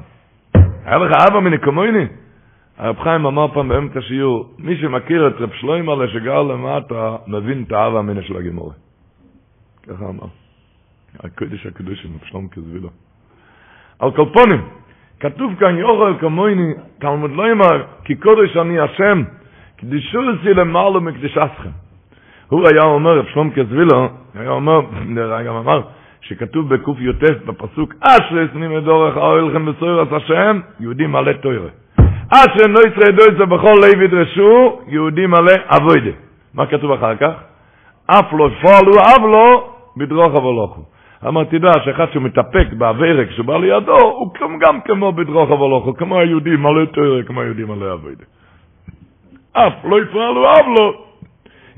היה לך אב אמינא כמוני? הרב חיים אמר פעם באמצע השיעור, מי שמכיר את רב שלוימר שגר למטה, מבין את האב אמינא של הגימורה. ככה אמר. הקודש הקדושים, רב שלום כזבילו. על קולפונים. כתוב כאן יוכל כמוני, תלמוד לא אמר, כי קודש אני השם, קדישו אותי למעלה מקדישתכם. הוא היה אומר, רב שלום כזבילו, היה אומר, גם אמר, שכתוב בקי"ט בפסוק, אשרי סנים מדורך האוהל לכם בסוירס השם, יהודי מלא תוירה. אשרי לא יצרי דויצה בכל לב ידרשו, יהודי מלא אבוידה. מה כתוב אחר כך? אף לא פועלו אב לו, בדרוך אבולוכו. אמר, תדע שאחד שמתאפק באווירק שבא לידו, הוא גם כמו בדרוך אבולוכו, כמו היהודי מלא תוירה, כמו היהודי מלא אבוידה. אף לא יפעלו אב לו,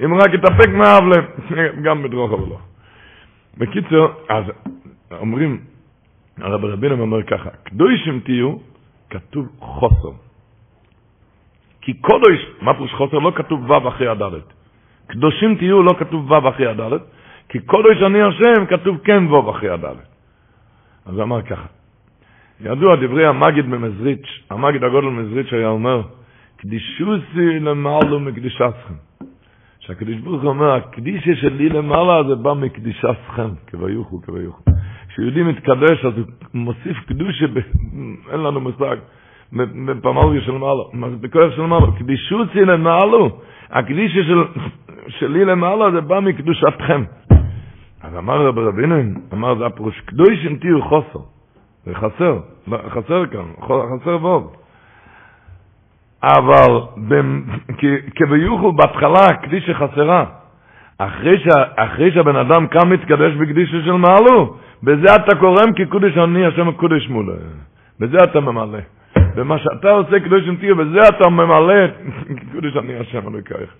אם רק יתאפק מאב להם, גם בדרוך אבולוכו. בקיצור, אז אומרים, הרב רבינו אומר ככה, קדושים תהיו, כתוב חוסר. כי קודש, מה פירוש חוסר? לא כתוב ו' אחרי הדלת. קדושים תהיו, לא כתוב ו' אחרי הדלת, כי קודש אני השם, כתוב כן ו' אחרי הדלת. אז אמר ככה, ידוע דברי המגיד במזריץ', המגיד הגודל במזריץ' היה אומר, קדישוסי למעלו מקדישתכם. שהקדיש ברוך הוא אומר, הקדישה שלי למעלה זה בא מקדישתכם, כביוכו, כביוכו. כשיהודי מתקדש אז הוא מוסיף קדושה. אין לנו מושג, בפמלגיה של מעלה, בכוח של מעלה, קדישוצי למעלו, הקדישה של, שלי למעלה זה בא מקדושתכם. אז אמר רב רבינן, אמר זה הפירוש, קדושים תהיו חוסר, זה חסר, חסר כאן, חסר ווב. אבל כביוכל בהתחלה קדישה חסרה. אחרי, ש, אחרי שהבן אדם קם מתקדש בקדישה של מעלו, בזה אתה קורם כי קודש אני השם הקודש מולה. בזה אתה ממלא. במה שאתה עושה קדוש עם בזה אתה ממלא קודש אני השם אלוהיך.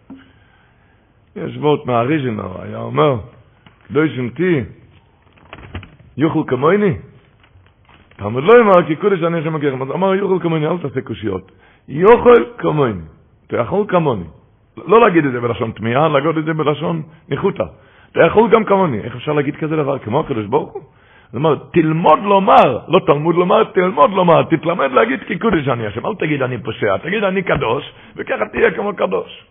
יש וורט מהריז'ינר, היה אומר, קדוש עם יוכל כמוני. תלמוד לא אמר כי קודש אני השם אלוהיך. אמר יוכל כמוני, אל תעשה קושיות. יוכל כמוני, יכול כמוני. לא להגיד את זה בלשון תמיהה, להגיד את זה בלשון. אתה יכול גם כמוני. איך אפשר להגיד כזה דבר כמו הקדוש ברוך הוא? זאת אומרת, תלמוד לומר, לא תלמוד לומר, תלמוד לומר, תתלמד להגיד כי קודש אני השם, אל תגיד אני פושע, תגיד אני קדוש, וככה תהיה כמו קדוש.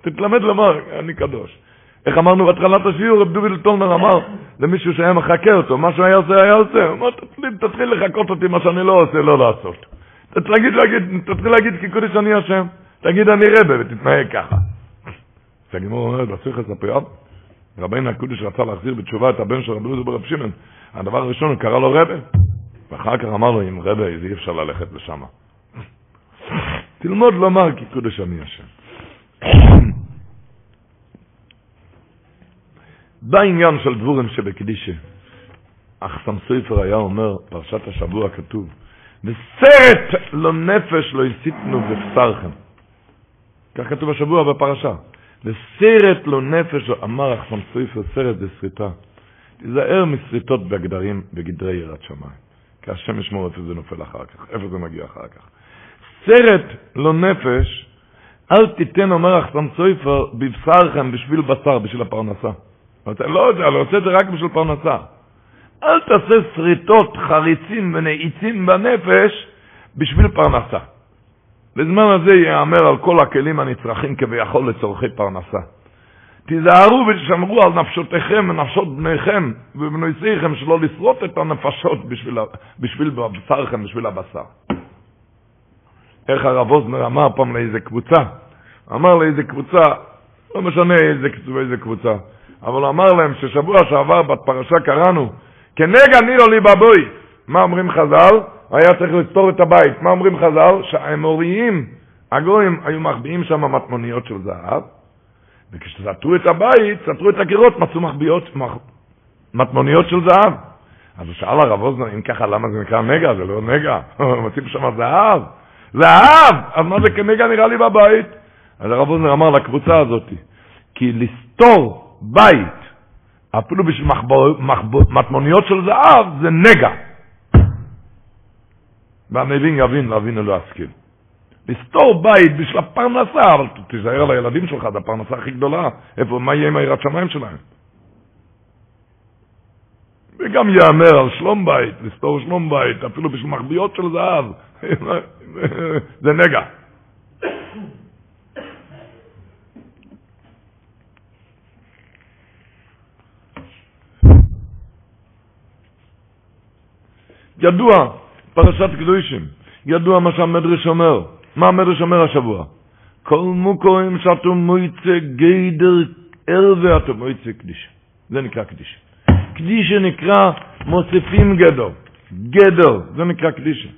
תתלמד לומר, אני קדוש. איך אמרנו בהתחלת השיעור, רב דוביל טולנר אמר למישהו שהיה מחכה אותו, מה שהוא היה עושה, היה עושה. הוא אמר, תתחיל לחכות אותי מה שאני לא עושה, לא לעשות. תתחיל להגיד, תתחיל להגיד כי קודש אני השם. תגיד אני רבה ותתנהג ככה. אז הגמור אומרת, בסיכס הפריאב, רבינו הקודש רצה להחזיר בתשובה את הבן של רבי יהודה ברב שמעון. הדבר הראשון, הוא קרא לו רבה. ואחר כך אמר לו, אם רבה, אז אי אפשר ללכת לשם. תלמוד לומר כי קודש אני השם. בעניין של דבורים שבקדישה, אך סם סופר היה אומר, פרשת השבוע כתוב, וסרט לא נפש לא הסיתנו בבשרכם. כך כתוב השבוע בפרשה. וסרט לא נפש, אמר אחסם סופר, סרט זה שריטה. תיזהר משריטות בגדרים, בגדרי יראת שמיים. כי השם ישמור איפה זה נופל אחר כך, איפה זה מגיע אחר כך. סרט לא נפש, אל תיתן, אומר אחסם סופר, בבשרכם בשביל בשר, בשביל הפרנסה. לא יודע, אני רוצה את זה רק בשביל פרנסה. אל תעשה שריטות, חריצים ונעיצים בנפש בשביל פרנסה. בזמן הזה ייאמר על כל הכלים הנצרכים כביכול לצורכי פרנסה. תיזהרו ושמרו על נפשותיכם ונפשות בניכם ובנויסיכם שלא לשרוט את הנפשות בשביל, בשביל בשרכם, בשביל הבשר. איך הרב אוזנר אמר פעם לאיזה קבוצה, אמר לאיזה קבוצה, לא משנה איזה, איזה קבוצה, אבל אמר להם ששבוע שעבר בפרשה קראנו כנגע נירו לי בבוי. מה אומרים חז"ל? היה צריך לפתור את הבית. מה אומרים חז"ל? שהאמוריים, הגויים, היו מחביאים שם מטמוניות של זהב, וכשסתרו את הבית, סתרו את הקירות, מצאו מחביאות, מח... מטמוניות של זהב. אז הוא שאל הרב אוזנר, אם ככה, למה זה נקרא נגע? זה לא נגע. מוצאים שם זהב. זהב! אז מה זה כנגע נראה לי בבית? אז הרב אוזנר אמר לקבוצה הזאת, כי לסתור בית אפילו בשביל מטמוניות של זהב, זה נגע. והנבין יבין, להבין ולא ישכיל. לסתור בית בשביל הפרנסה, אבל תיזהר על הילדים שלך, זו הפרנסה הכי גדולה. איפה, מה יהיה עם היראת שמיים שלהם? וגם ייאמר על שלום בית, לסתור שלום בית, אפילו בשביל מחביות של זהב. זה נגע. ידוע, פרשת קדושים, ידוע מה שהמדרש אומר. מה המדרש אומר השבוע? כל מוקוים שאתו מויצה גדר ערווה אתו מויצה קדיש. זה נקרא קדיש. קדיש נקרא מוסיפים גדר. גדר, זה נקרא קדיש.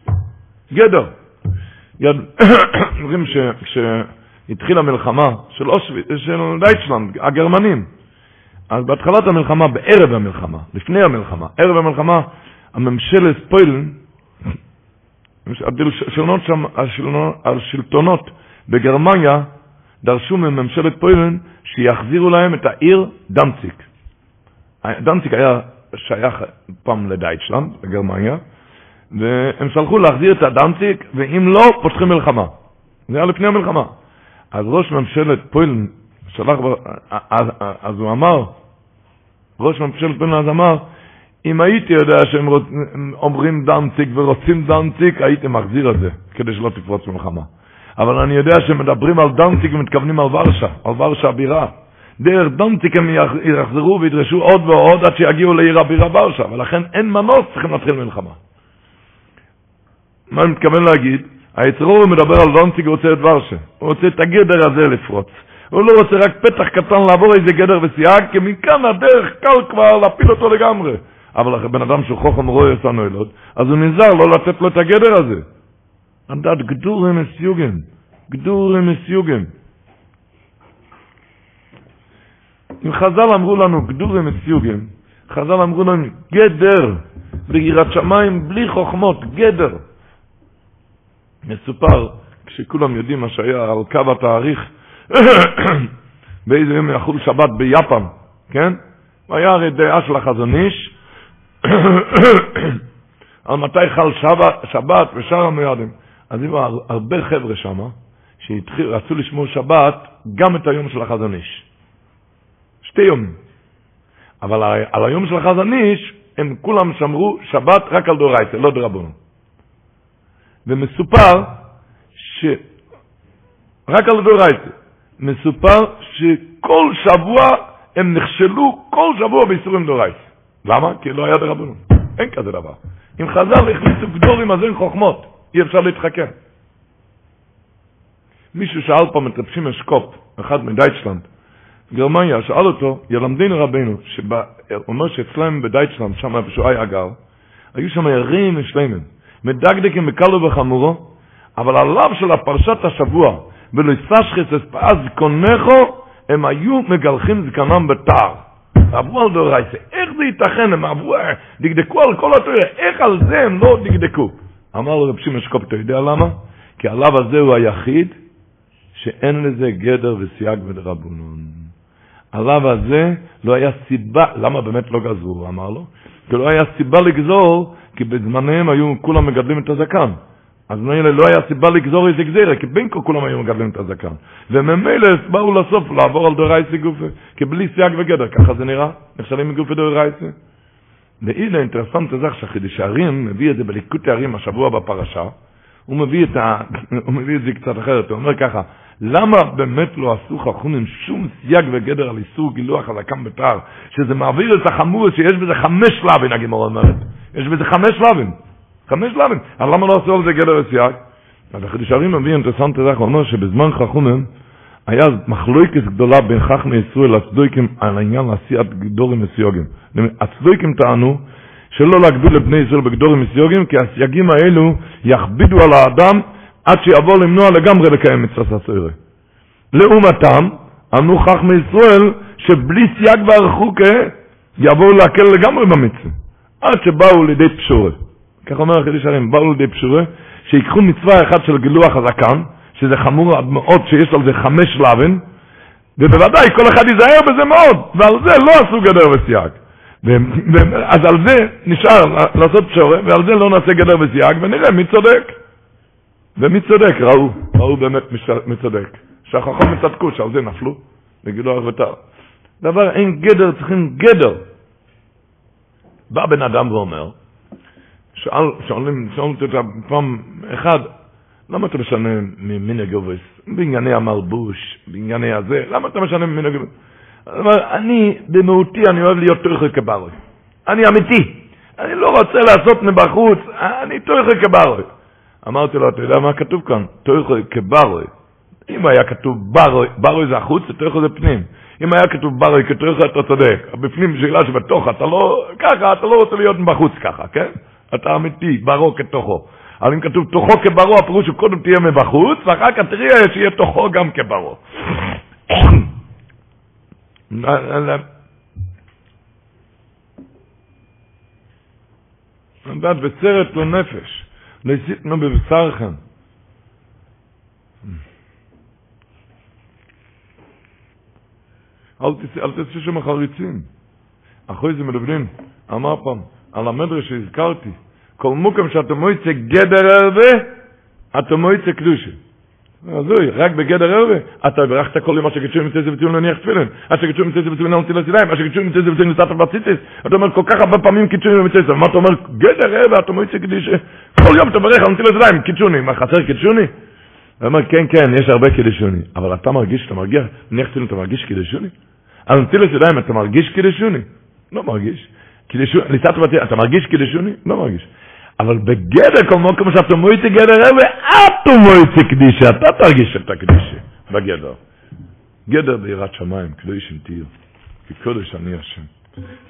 גדר. אומרים כשהתחילה המלחמה של, של דייטשלנד, הגרמנים, אז בהתחלת המלחמה, בערב המלחמה, לפני המלחמה, ערב המלחמה, הממשלת פוילן, השלטונות בגרמניה דרשו מממשלת פוילן שיחזירו להם את העיר דמציק. דמציק היה שייך פעם לדייטשלנד, בגרמניה, והם שלחו להחזיר את הדמציק, ואם לא, פותחים מלחמה. זה היה לפני המלחמה. אז ראש ממשלת פוילן שלח, אז הוא אמר, ראש ממשלת פוילן אז אמר, אם הייתי יודע שהם רוצ... אומרים דנציג ורוצים דנציג, הייתי מחזיר את זה, כדי שלא תפרוץ מלחמה. אבל אני יודע שמדברים על דנציג ומתכוונים על ורשה, על ורשה הבירה. דרך דנציג הם יחזרו וידרשו עוד ועוד עד שיגיעו לעיר הבירה ורשה, ולכן אין מנוס, צריכים להתחיל מלחמה. מה אני מתכוון להגיד? היצרור מדבר על דנציג ורוצה את ורשה. הוא רוצה את הגדר הזה לפרוץ. הוא לא רוצה רק פתח קטן לעבור איזה גדר וסייג, כי מכאן הדרך קל כבר להפיל אותו לגמרי. אבל בן אדם שהוא חוכם רואה את הנוילות, אז הוא נזהר לא לתת לו את הגדר הזה. עמדת גדורים מסיוגן, גדורים מסיוגן. אם חז"ל אמרו לנו גדורים מסיוגן, חז"ל אמרו לנו גדר, ביראת שמיים בלי חוכמות, גדר. מסופר, כשכולם יודעים מה שהיה על קו התאריך, באיזה יום יחול שבת ביפן, כן? היה הרי דעה של החזון איש, על מתי חל שבת, שבת ושאר המועדים. אז היו הרבה חבר'ה שם, שרצו לשמור שבת גם את היום של החזון איש. שתי יום. אבל על היום של החזון איש, הם כולם שמרו שבת רק על דורייתא, לא דרבנו. ומסופר ש... רק על דורייתא. מסופר שכל שבוע הם נכשלו כל שבוע באיסורים דורייתא. למה? כי לא היה דרבנו. אין כזה דבר. אם חז"ל החליטו גדורים אז אין חוכמות, אי אפשר להתחכם. מישהו שאל פעם את רב שמעון שקופ, אחד מדייטשלנד, גרמניה, שאל אותו, ילמדנו רבנו, הוא אומר שאצלם בדייטשלנד, שם איפה שהוא היה גר, היו שם ירים ושלמים, מדקדקים בקלו וחמורו, אבל עליו של הפרשת השבוע, ולא יסשחס אספאז קונכו, הם היו מגלחים זקנם בתער. עברו על דורייסה. איך זה ייתכן? הם עברו, דקדקו על כל התורה, איך על זה הם לא דקדקו? אמר לו רב שמעון שקופ, אתה יודע למה? כי הלאו הזה הוא היחיד שאין לזה גדר וסייג ודרבנון. הלאו הזה לא היה סיבה, למה באמת לא גזרו, אמר לו? כי לא היה סיבה לגזור, כי בזמניהם היו כולם מגדלים את הזקן. אז מילא לא היה סיבה לגזור איזה גזירה, כי בין כה כולם היו מגדלים את הזקן. וממילא באו לסוף לעבור על דורייסי גופה, כי בלי סייג וגדר, ככה זה נראה, נכשלים מגופי דורייסי. והנה אינטרסנט זה שחידש הערים מביא את זה בליקוטי הערים השבוע בפרשה, הוא מביא, את ה... הוא מביא את זה קצת אחרת, הוא אומר ככה, למה באמת לא עשו חכונים שום סייג וגדר על איסור גילוח הקם בתר, שזה מעביר את החמור שיש בזה חמש שלבים, הגימור אומרת, יש בזה חמש שלבים. חמש שלבים. אז למה לא עשו על זה גדר וסייג? אז החידוש הרים מביא אינטרסנט הזה, הוא אומר שבזמן חכומים היה מחלוקת גדולה בין חכמי ישראל לצדוקים על העניין לעשיית גדורים וסיוגים. הצדוקים טענו שלא להגביל לבני ישראל בגדורים וסיוגים, כי הסייגים האלו יכבידו על האדם עד שיבוא למנוע לגמרי לקיים מצוות הסוירה. לעומתם, אמרו חכמי ישראל שבלי סייג והרחוקה יבואו להקל לגמרי במצווה, עד שבאו לידי פשורת. כך אומר החידוש הרים, באו לידי פשורה, שיקחו מצווה אחת של גילוח הזקן, שזה חמור עד מאוד שיש על זה חמש שלבים, ובוודאי כל אחד ייזהר בזה מאוד, ועל זה לא עשו גדר וסייג. אז על זה נשאר לעשות פשורה, ועל זה לא נעשה גדר וסייג, ונראה מי צודק. ומי צודק, ראו, ראו באמת מי צודק. שהחכמים צדקו, שעל זה נפלו, בגילוח ותר. דבר, אין גדר, צריכים גדר. בא בן אדם ואומר, שאל, שואלים, שואלים אותה פעם אחד, למה אתה משנה ממין גובס? בענייני המלבוש, בענייני הזה, למה אתה משנה ממין הגובס? אני, במהותי, אני אוהב להיות תוכל כברי. אני אמיתי. אני לא רוצה לעשות מבחוץ, אני תויכו כברוי. אמרתי לו, אתה יודע מה כתוב כאן? תויכו כברוי. אם היה כתוב ברוי, ברוי זה החוץ, תויכו זה פנים. אם היה כתוב ברוי כתויכו, אתה צודק. בפנים שאלה שבתוך, אתה לא, ככה, אתה לא רוצה להיות מבחוץ ככה, כן? אתה אמיתי, ברו כתוכו. אבל אם כתוב תוכו כברו, הפירוש הוא קודם תהיה מבחוץ, ואחר כך תראה שיהיה תוכו גם כברו. לדעת בסרט לא נפש, לסיתנו בבשרכם. אל תעשו שם חריצים. אחרי זה מדברים, אמר פעם, על המדרש שהזכרתי, כל מוקם שאתה מויצא גדר הרבה, אתה מויצא קדושה. הזוי, רק בגדר הרבה, אתה ברכת כל יום קדשו עם תזה ותיאום להניח תפילין, אשר קדשו עם תזה ותיאום להניח תפילין, אשר קדשו עם תזה ותיאום לסתת בציטיס, אתה אומר כל כך הרבה פעמים עם תזה, מה אתה אומר, גדר הרבה, אתה מויצא קדישה, כל יום אתה ברך על נטיל ידיים, קדשוני, מה חסר קדשוני? הוא אומר, כן, כן, יש הרבה קדשוני, אבל אתה מרגיש, אתה מרגיש, נניח תפילין, אתה מרגיש קדשוני? על נטיל ידיים אתה מרגיש קדשוני? לא מרגיש. אתה מרגיש קדשוני? לא מרגיש. אבל בגדר כל מקום שאתה מויצי גדר רבי, אתה מויצי קדישה, אתה תרגיש את הקדישה בגדר. גדר ביראת שמיים, קדושים תהיו, כי קודש אני השם.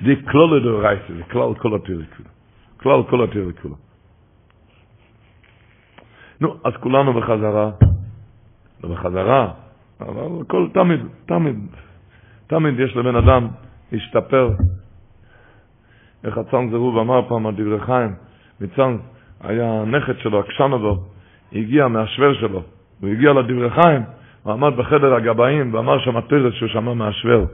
זה כלל לדאורייסה, זה כלל כל התירי כולו. כלל כל התירי כולו. נו, אז כולנו בחזרה, לא בחזרה, אבל כל, תמיד, תמיד, תמיד יש לבן אדם להשתפר. איך הצאן זרוב אמר פעם על דברי חיים, מצאן היה הנכד שלו, הקשנובו, הגיע מהשוור שלו, הוא הגיע לדברי חיים, הוא עמד בחדר הגבאים ואמר שם התרס שהוא שמע מהשוור.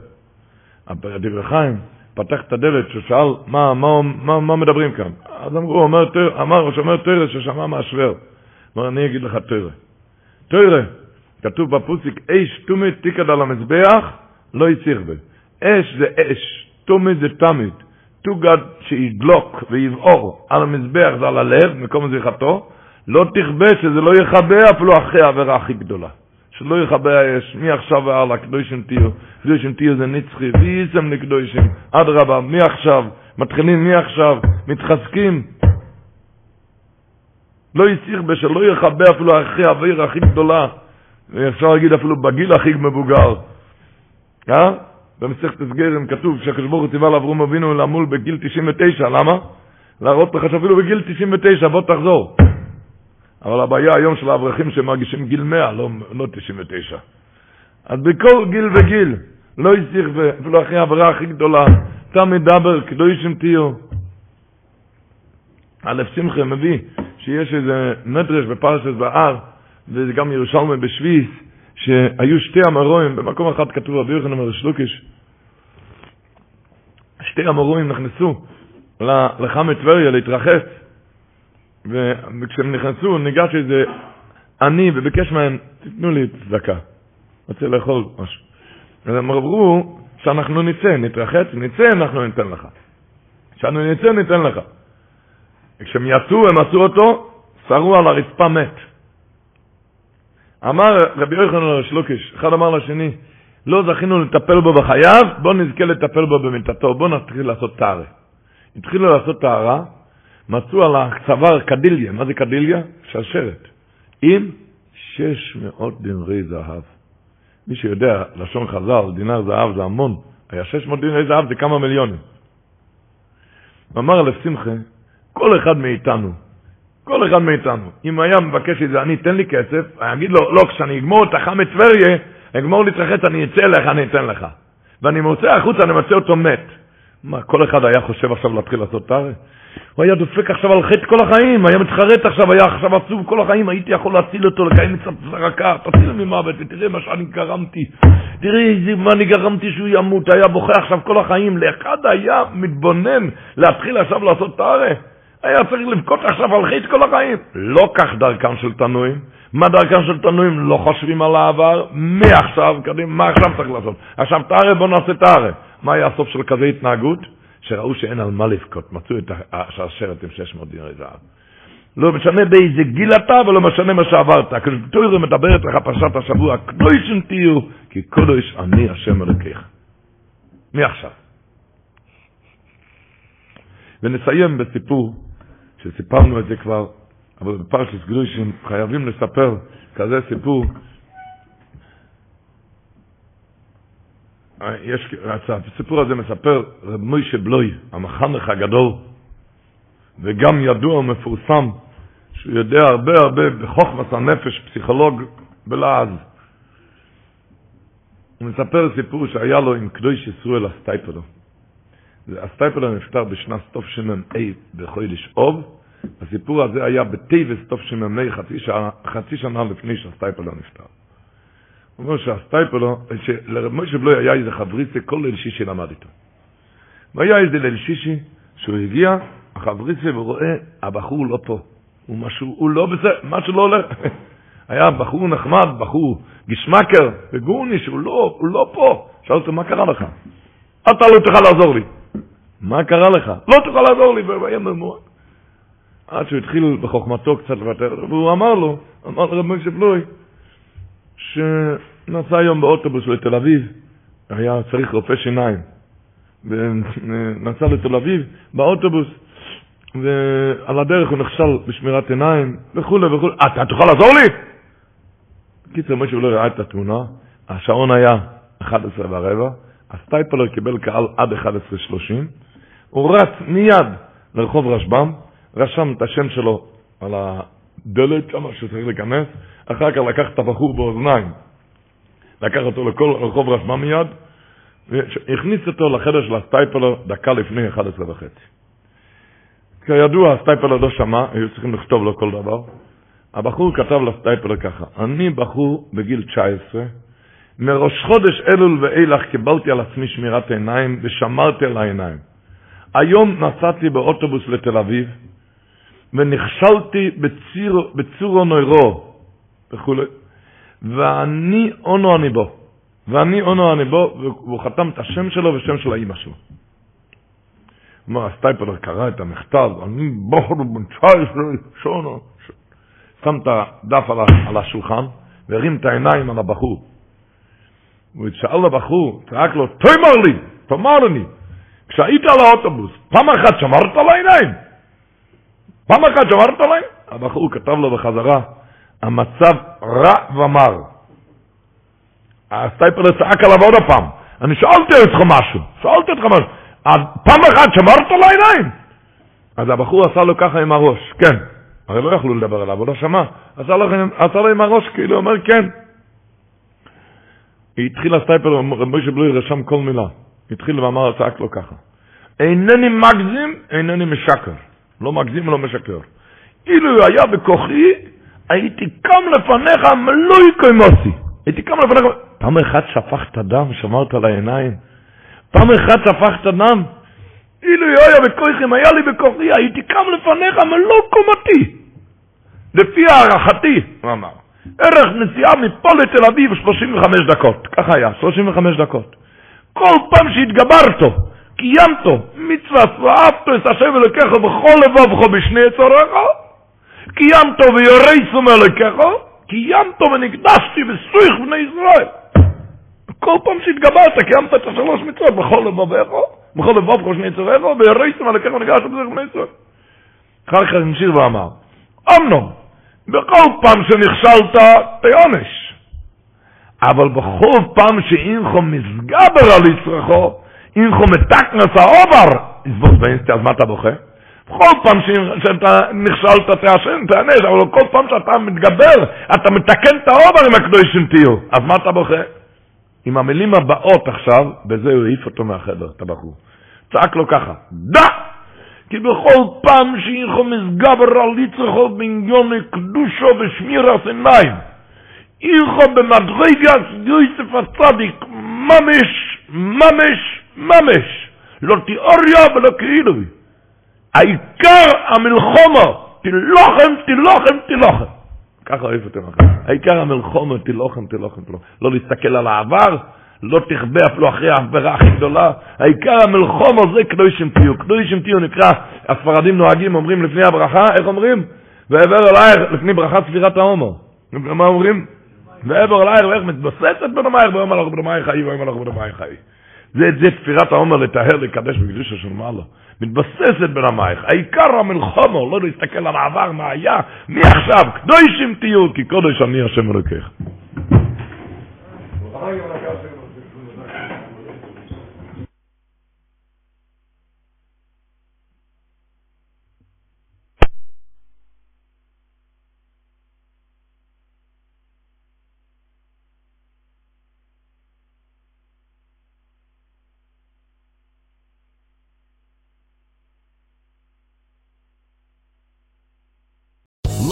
הדברי חיים פתח את הדלת, שהוא שאל, מה, מה, מה, מה מדברים כאן? אז אמרו, אומר, תר, אמר, הוא שומר תרס ששמע מהשוור. אמר, אני אגיד לך תרא. תרא, כתוב בפוסיק, אש תומי תיקד על המזבח, לא יציח בי. אש זה אש, תומי זה תמיד. תוגד שידלוק ויבעור על המזבח זה על הלב, מקום זריחתו, לא תכבה שזה לא יכבה אפילו אחרי העבירה הכי גדולה. שלא יכבה האש, מעכשיו והלאה, קדושים תהיו, קדושים תהיו זה נצחי, ויישם לקדושים, אדרבה, מעכשיו, מתחילים מעכשיו, מתחזקים. לא יצריך בשלא יכבה אפילו אחרי העבירה הכי גדולה, אפשר להגיד אפילו בגיל הכי מבוגר. אה? במסכת הסגרם כתוב שהקדוש ציווה לאברום אבינו למול בגיל 99, למה? להראות לך שאפילו בגיל 99 בוא תחזור. אבל הבעיה היום של האברכים שמרגישים גיל 100, לא, לא 99. אז בכל גיל וגיל, לא יסיך אפילו אחרי העברה הכי גדולה, תמיד דבר, קדושים תהיו. א' שמחה מביא שיש איזה מדרש בפרשת בהר, וזה גם ירושלמי בשוויס, שהיו שתי המרואים, במקום אחד כתוב רבי יוחנן מרש לוקיש, שתי המרואים נכנסו לחמת טבריה להתרחץ, וכשהם נכנסו ניגש איזה עני וביקש מהם, תיתנו לי צדקה, רוצה לאכול משהו. אז הם אמרו שאנחנו נצא, נתרחץ, נצא, אנחנו ניתן לך. כשאנחנו נצא, ניתן לך. וכשהם יצאו, הם עשו אותו, שרו על הרצפה מת. אמר רבי יוחנן שלוקיש, אחד אמר לשני, לא זכינו לטפל בו בחייו, בוא נזכה לטפל בו במיטתו, בוא נתחיל לעשות טהרה. התחילו לעשות טהרה, מצאו על הצוואר קדיליה, מה זה קדיליה? שרשרת, עם 600 דינרי זהב. מי שיודע, לשון חז"ל, דינר זהב זה המון, היה 600 דינרי זהב זה כמה מיליונים. אמר לשמחה, כל אחד מאיתנו, כל אחד מאיתנו, אם היה מבקש את זה, אני אתן לי כסף, אני אגיד לו, לא, כשאני אגמור את החמץ טבריה, אגמור להתרחץ, אני אצא אליך, אני אתן לך. ואני מוצא החוצה, אני מוצא אותו מת. מה, כל אחד היה חושב עכשיו להתחיל לעשות טהרה? הוא היה דופק עכשיו על חטא כל החיים, היה מתחרט עכשיו, היה עכשיו עצוב כל החיים, הייתי יכול להציל אותו, לקיים קצת זרקה, תציל ממוות, ותראה מה שאני גרמתי. תראה מה אני גרמתי שהוא ימות, היה בוכה עכשיו כל החיים. לאחד היה מתבונן להתחיל עכשיו לעשות טהרה. היה צריך לבכות עכשיו על חטא כל החיים. לא כך דרכם של תנועים. מה דרכם של תנועים? לא חושבים על העבר, מעכשיו, קדימה, מה עכשיו צריך לעשות? עכשיו תארה, בוא נעשה תארה. מה היה הסוף של כזה התנהגות? שראו שאין על מה לבכות, מצאו את השרשרת עם 600 דינרי זהב. לא משנה באיזה גיל אתה ולא משנה מה שעברת. ברוך מדברת לך פרשת השבוע, קדושים תהיו, כי קדוש אני השם אלוקיך. מעכשיו. ונסיים בסיפור, שסיפרנו את זה כבר, אבל בפרשת גלושים חייבים לספר כזה סיפור. יש, הסיפור הזה מספר רב מוישה בלוי, המחנך הגדול, וגם ידוע ומפורסם, שהוא יודע הרבה הרבה בחוכמת הנפש, פסיכולוג בלעז. הוא מספר סיפור שהיה לו עם קדוש ישראל הסטייפלו. הסטייפלו נפטר בשנת תשמ"ה בחודש אוב, הסיפור הזה היה בטייבס תשמ"ה חצי, חצי שנה לפני שהסטייפלו נפטר. הוא אומר שהסטייפלו, שלרב משה בלוי היה איזה חבריסי כל ליל שישי למד איתו. והיה איזה ליל שישי שהוא הגיע, החבריסי ורואה, הבחור לא פה. הוא משהו, הוא לא בסדר, משהו לא הולך. היה בחור נחמד, בחור גשמקר, וגורני, שהוא לא, הוא לא פה. שאל אותו, מה קרה לך? אתה לא תוכל לעזור לי. מה קרה לך? לא תוכל לעזור לי, והיה ממועד. עד שהוא התחיל בחוכמתו קצת לוותר, והוא אמר לו, אמר לרב משה בלוי, שנסע היום באוטובוס לתל אביב, היה צריך רופא שיניים, ונסע לתל אביב באוטובוס, ועל הדרך הוא נכשל בשמירת עיניים, וכולי וכולי. אתה תוכל לעזור לי? בקיצור, משה לא ראה את התמונה, השעון היה 11 ורבע, הסטייפלר קיבל קהל עד 11.30, הוא רץ מיד לרחוב רשב"ם, רשם את השם שלו על הדלת, כמה שצריך להיכנס, אחר כך לקח את הבחור באוזניים, לקח אותו לכל רחוב רשב"ם מיד, והכניס אותו לחדר של הסטייפלר דקה לפני 11 וחצי. כידוע, הסטייפלר לא שמע, היו צריכים לכתוב לו כל דבר. הבחור כתב לסטייפלר ככה, אני בחור בגיל 19, מראש חודש אלול ואילך קיבלתי על עצמי שמירת עיניים ושמרתי על העיניים. היום נסעתי באוטובוס לתל אביב ונכשלתי בציר, בצורו נוירו וכו', ואני אונו אני בו. ואני אונו אני בו, והוא חתם את השם שלו ושם של האימא שלו. מה, הסטייפלר קרא את המכתב, אני בחור בן 19, שונו, שם את הדף על השולחן והרים את העיניים על הבחור. הוא שאל לבחור, צעק לו, תאמר לי, תאמר לי, כשהיית על האוטובוס, פעם אחת שמרת על העיניים? פעם אחת שמרת עליהם? הבחור כתב לו בחזרה, המצב רע ומר. הסטייפלר צעק עליו עוד הפעם, אני שאלתי אותך משהו, שאלתי אותך משהו, פעם אחת שמרת על העיניים? אז הבחור עשה לו ככה עם הראש, כן. הרי לא יכלו לדבר עליו, הוא לא שמע. עשה לו, עשה לו עם הראש, כאילו, אומר כן. התחיל הסטייפלר, משה בלוי רשם כל מילה. התחיל ואמר, צעק לו ככה. אינני מגזים, אינני משקר. לא מגזים ולא משקר. אילו היה בכוחי, הייתי קם לפניך מלואי קוימוסי. הייתי קם לפניך... פעם אחת שפכת דם, שמרת על העיניים? פעם אחת שפכת דם? אילו היה בכוחי, אם היה לי בכוחי, הייתי קם לפניך מלוא קומתי. לפי הערכתי, הוא אמר, ערך נסיעה מפה לתל אביב 35 דקות. ככה היה, 35 דקות. כל פעם שהתגברת, קיימת מצווה, ואהבת את השם אלוקיך בכל לבבך בשני יצוריך, קיימת ויורסום אלוקיך, קיימת ונקדשתי בסויך בני ישראל. כל פעם שהתגברת, קיימת את השלוש מצוות בכל לבבך, בכל לבבך בשני יצוריך, ויורסום אלוקיך ונקדשתי בסויך בני ישראל. אחר כך המשיך ואמר, אמנון, בכל פעם שנכשלת, תעונש. אבל בכל פעם שאינכו מסגבר על יצרכו, אינכו מתקנס האובר, יסבוס באינסטי, אז מה אתה בוכה? בכל פעם שאתה נכשלת תעשן, תענש, אבל כל פעם שאתה מתגבר, אתה מתקן את העבר עם הקדושים תהיו. אז מה אתה בוכה? עם המילים הבאות עכשיו, בזה הוא העיף אותו מהחדר, את הבחור. צעק לו ככה, דע! כי בכל פעם שאתה מתגבר על יצרך בעניין קדושה ושמירת עיניים, אתה במדרגת יוסף הצדיק, ממש, ממש, ממש, לא תיאוריה ולא כאילו. העיקר המלחומו, תילוכם, תילוכם, תילוכם. ככה אוהב אותם אחר. העיקר המלחומו, תילוכם, תילוכם, תילוכם. לא להסתכל על העבר, לא תכבה אפילו אחרי העבירה הכי גדולה. העיקר המלחומו זה קדושים תהיו. קדושים תהיו נקרא, הספרדים נוהגים, אומרים לפני הברכה, איך אומרים? ועבר אלייך לפני ברכה ספירת ההומו. מה אומרים? ועבר אלייך ואיך מתבססת בנמייך, ואומר לך בנמייך חיי, ואומר לך בנמייך חיי. זה את זה תפירת העומר לטהר, לקדש בקדושה של מעלה. מתבססת ברמייך. העיקר המלחומו, לא להסתכל על העבר, מה היה, מי עכשיו, קדושים תהיו, כי קודש אני השם אלוקיך.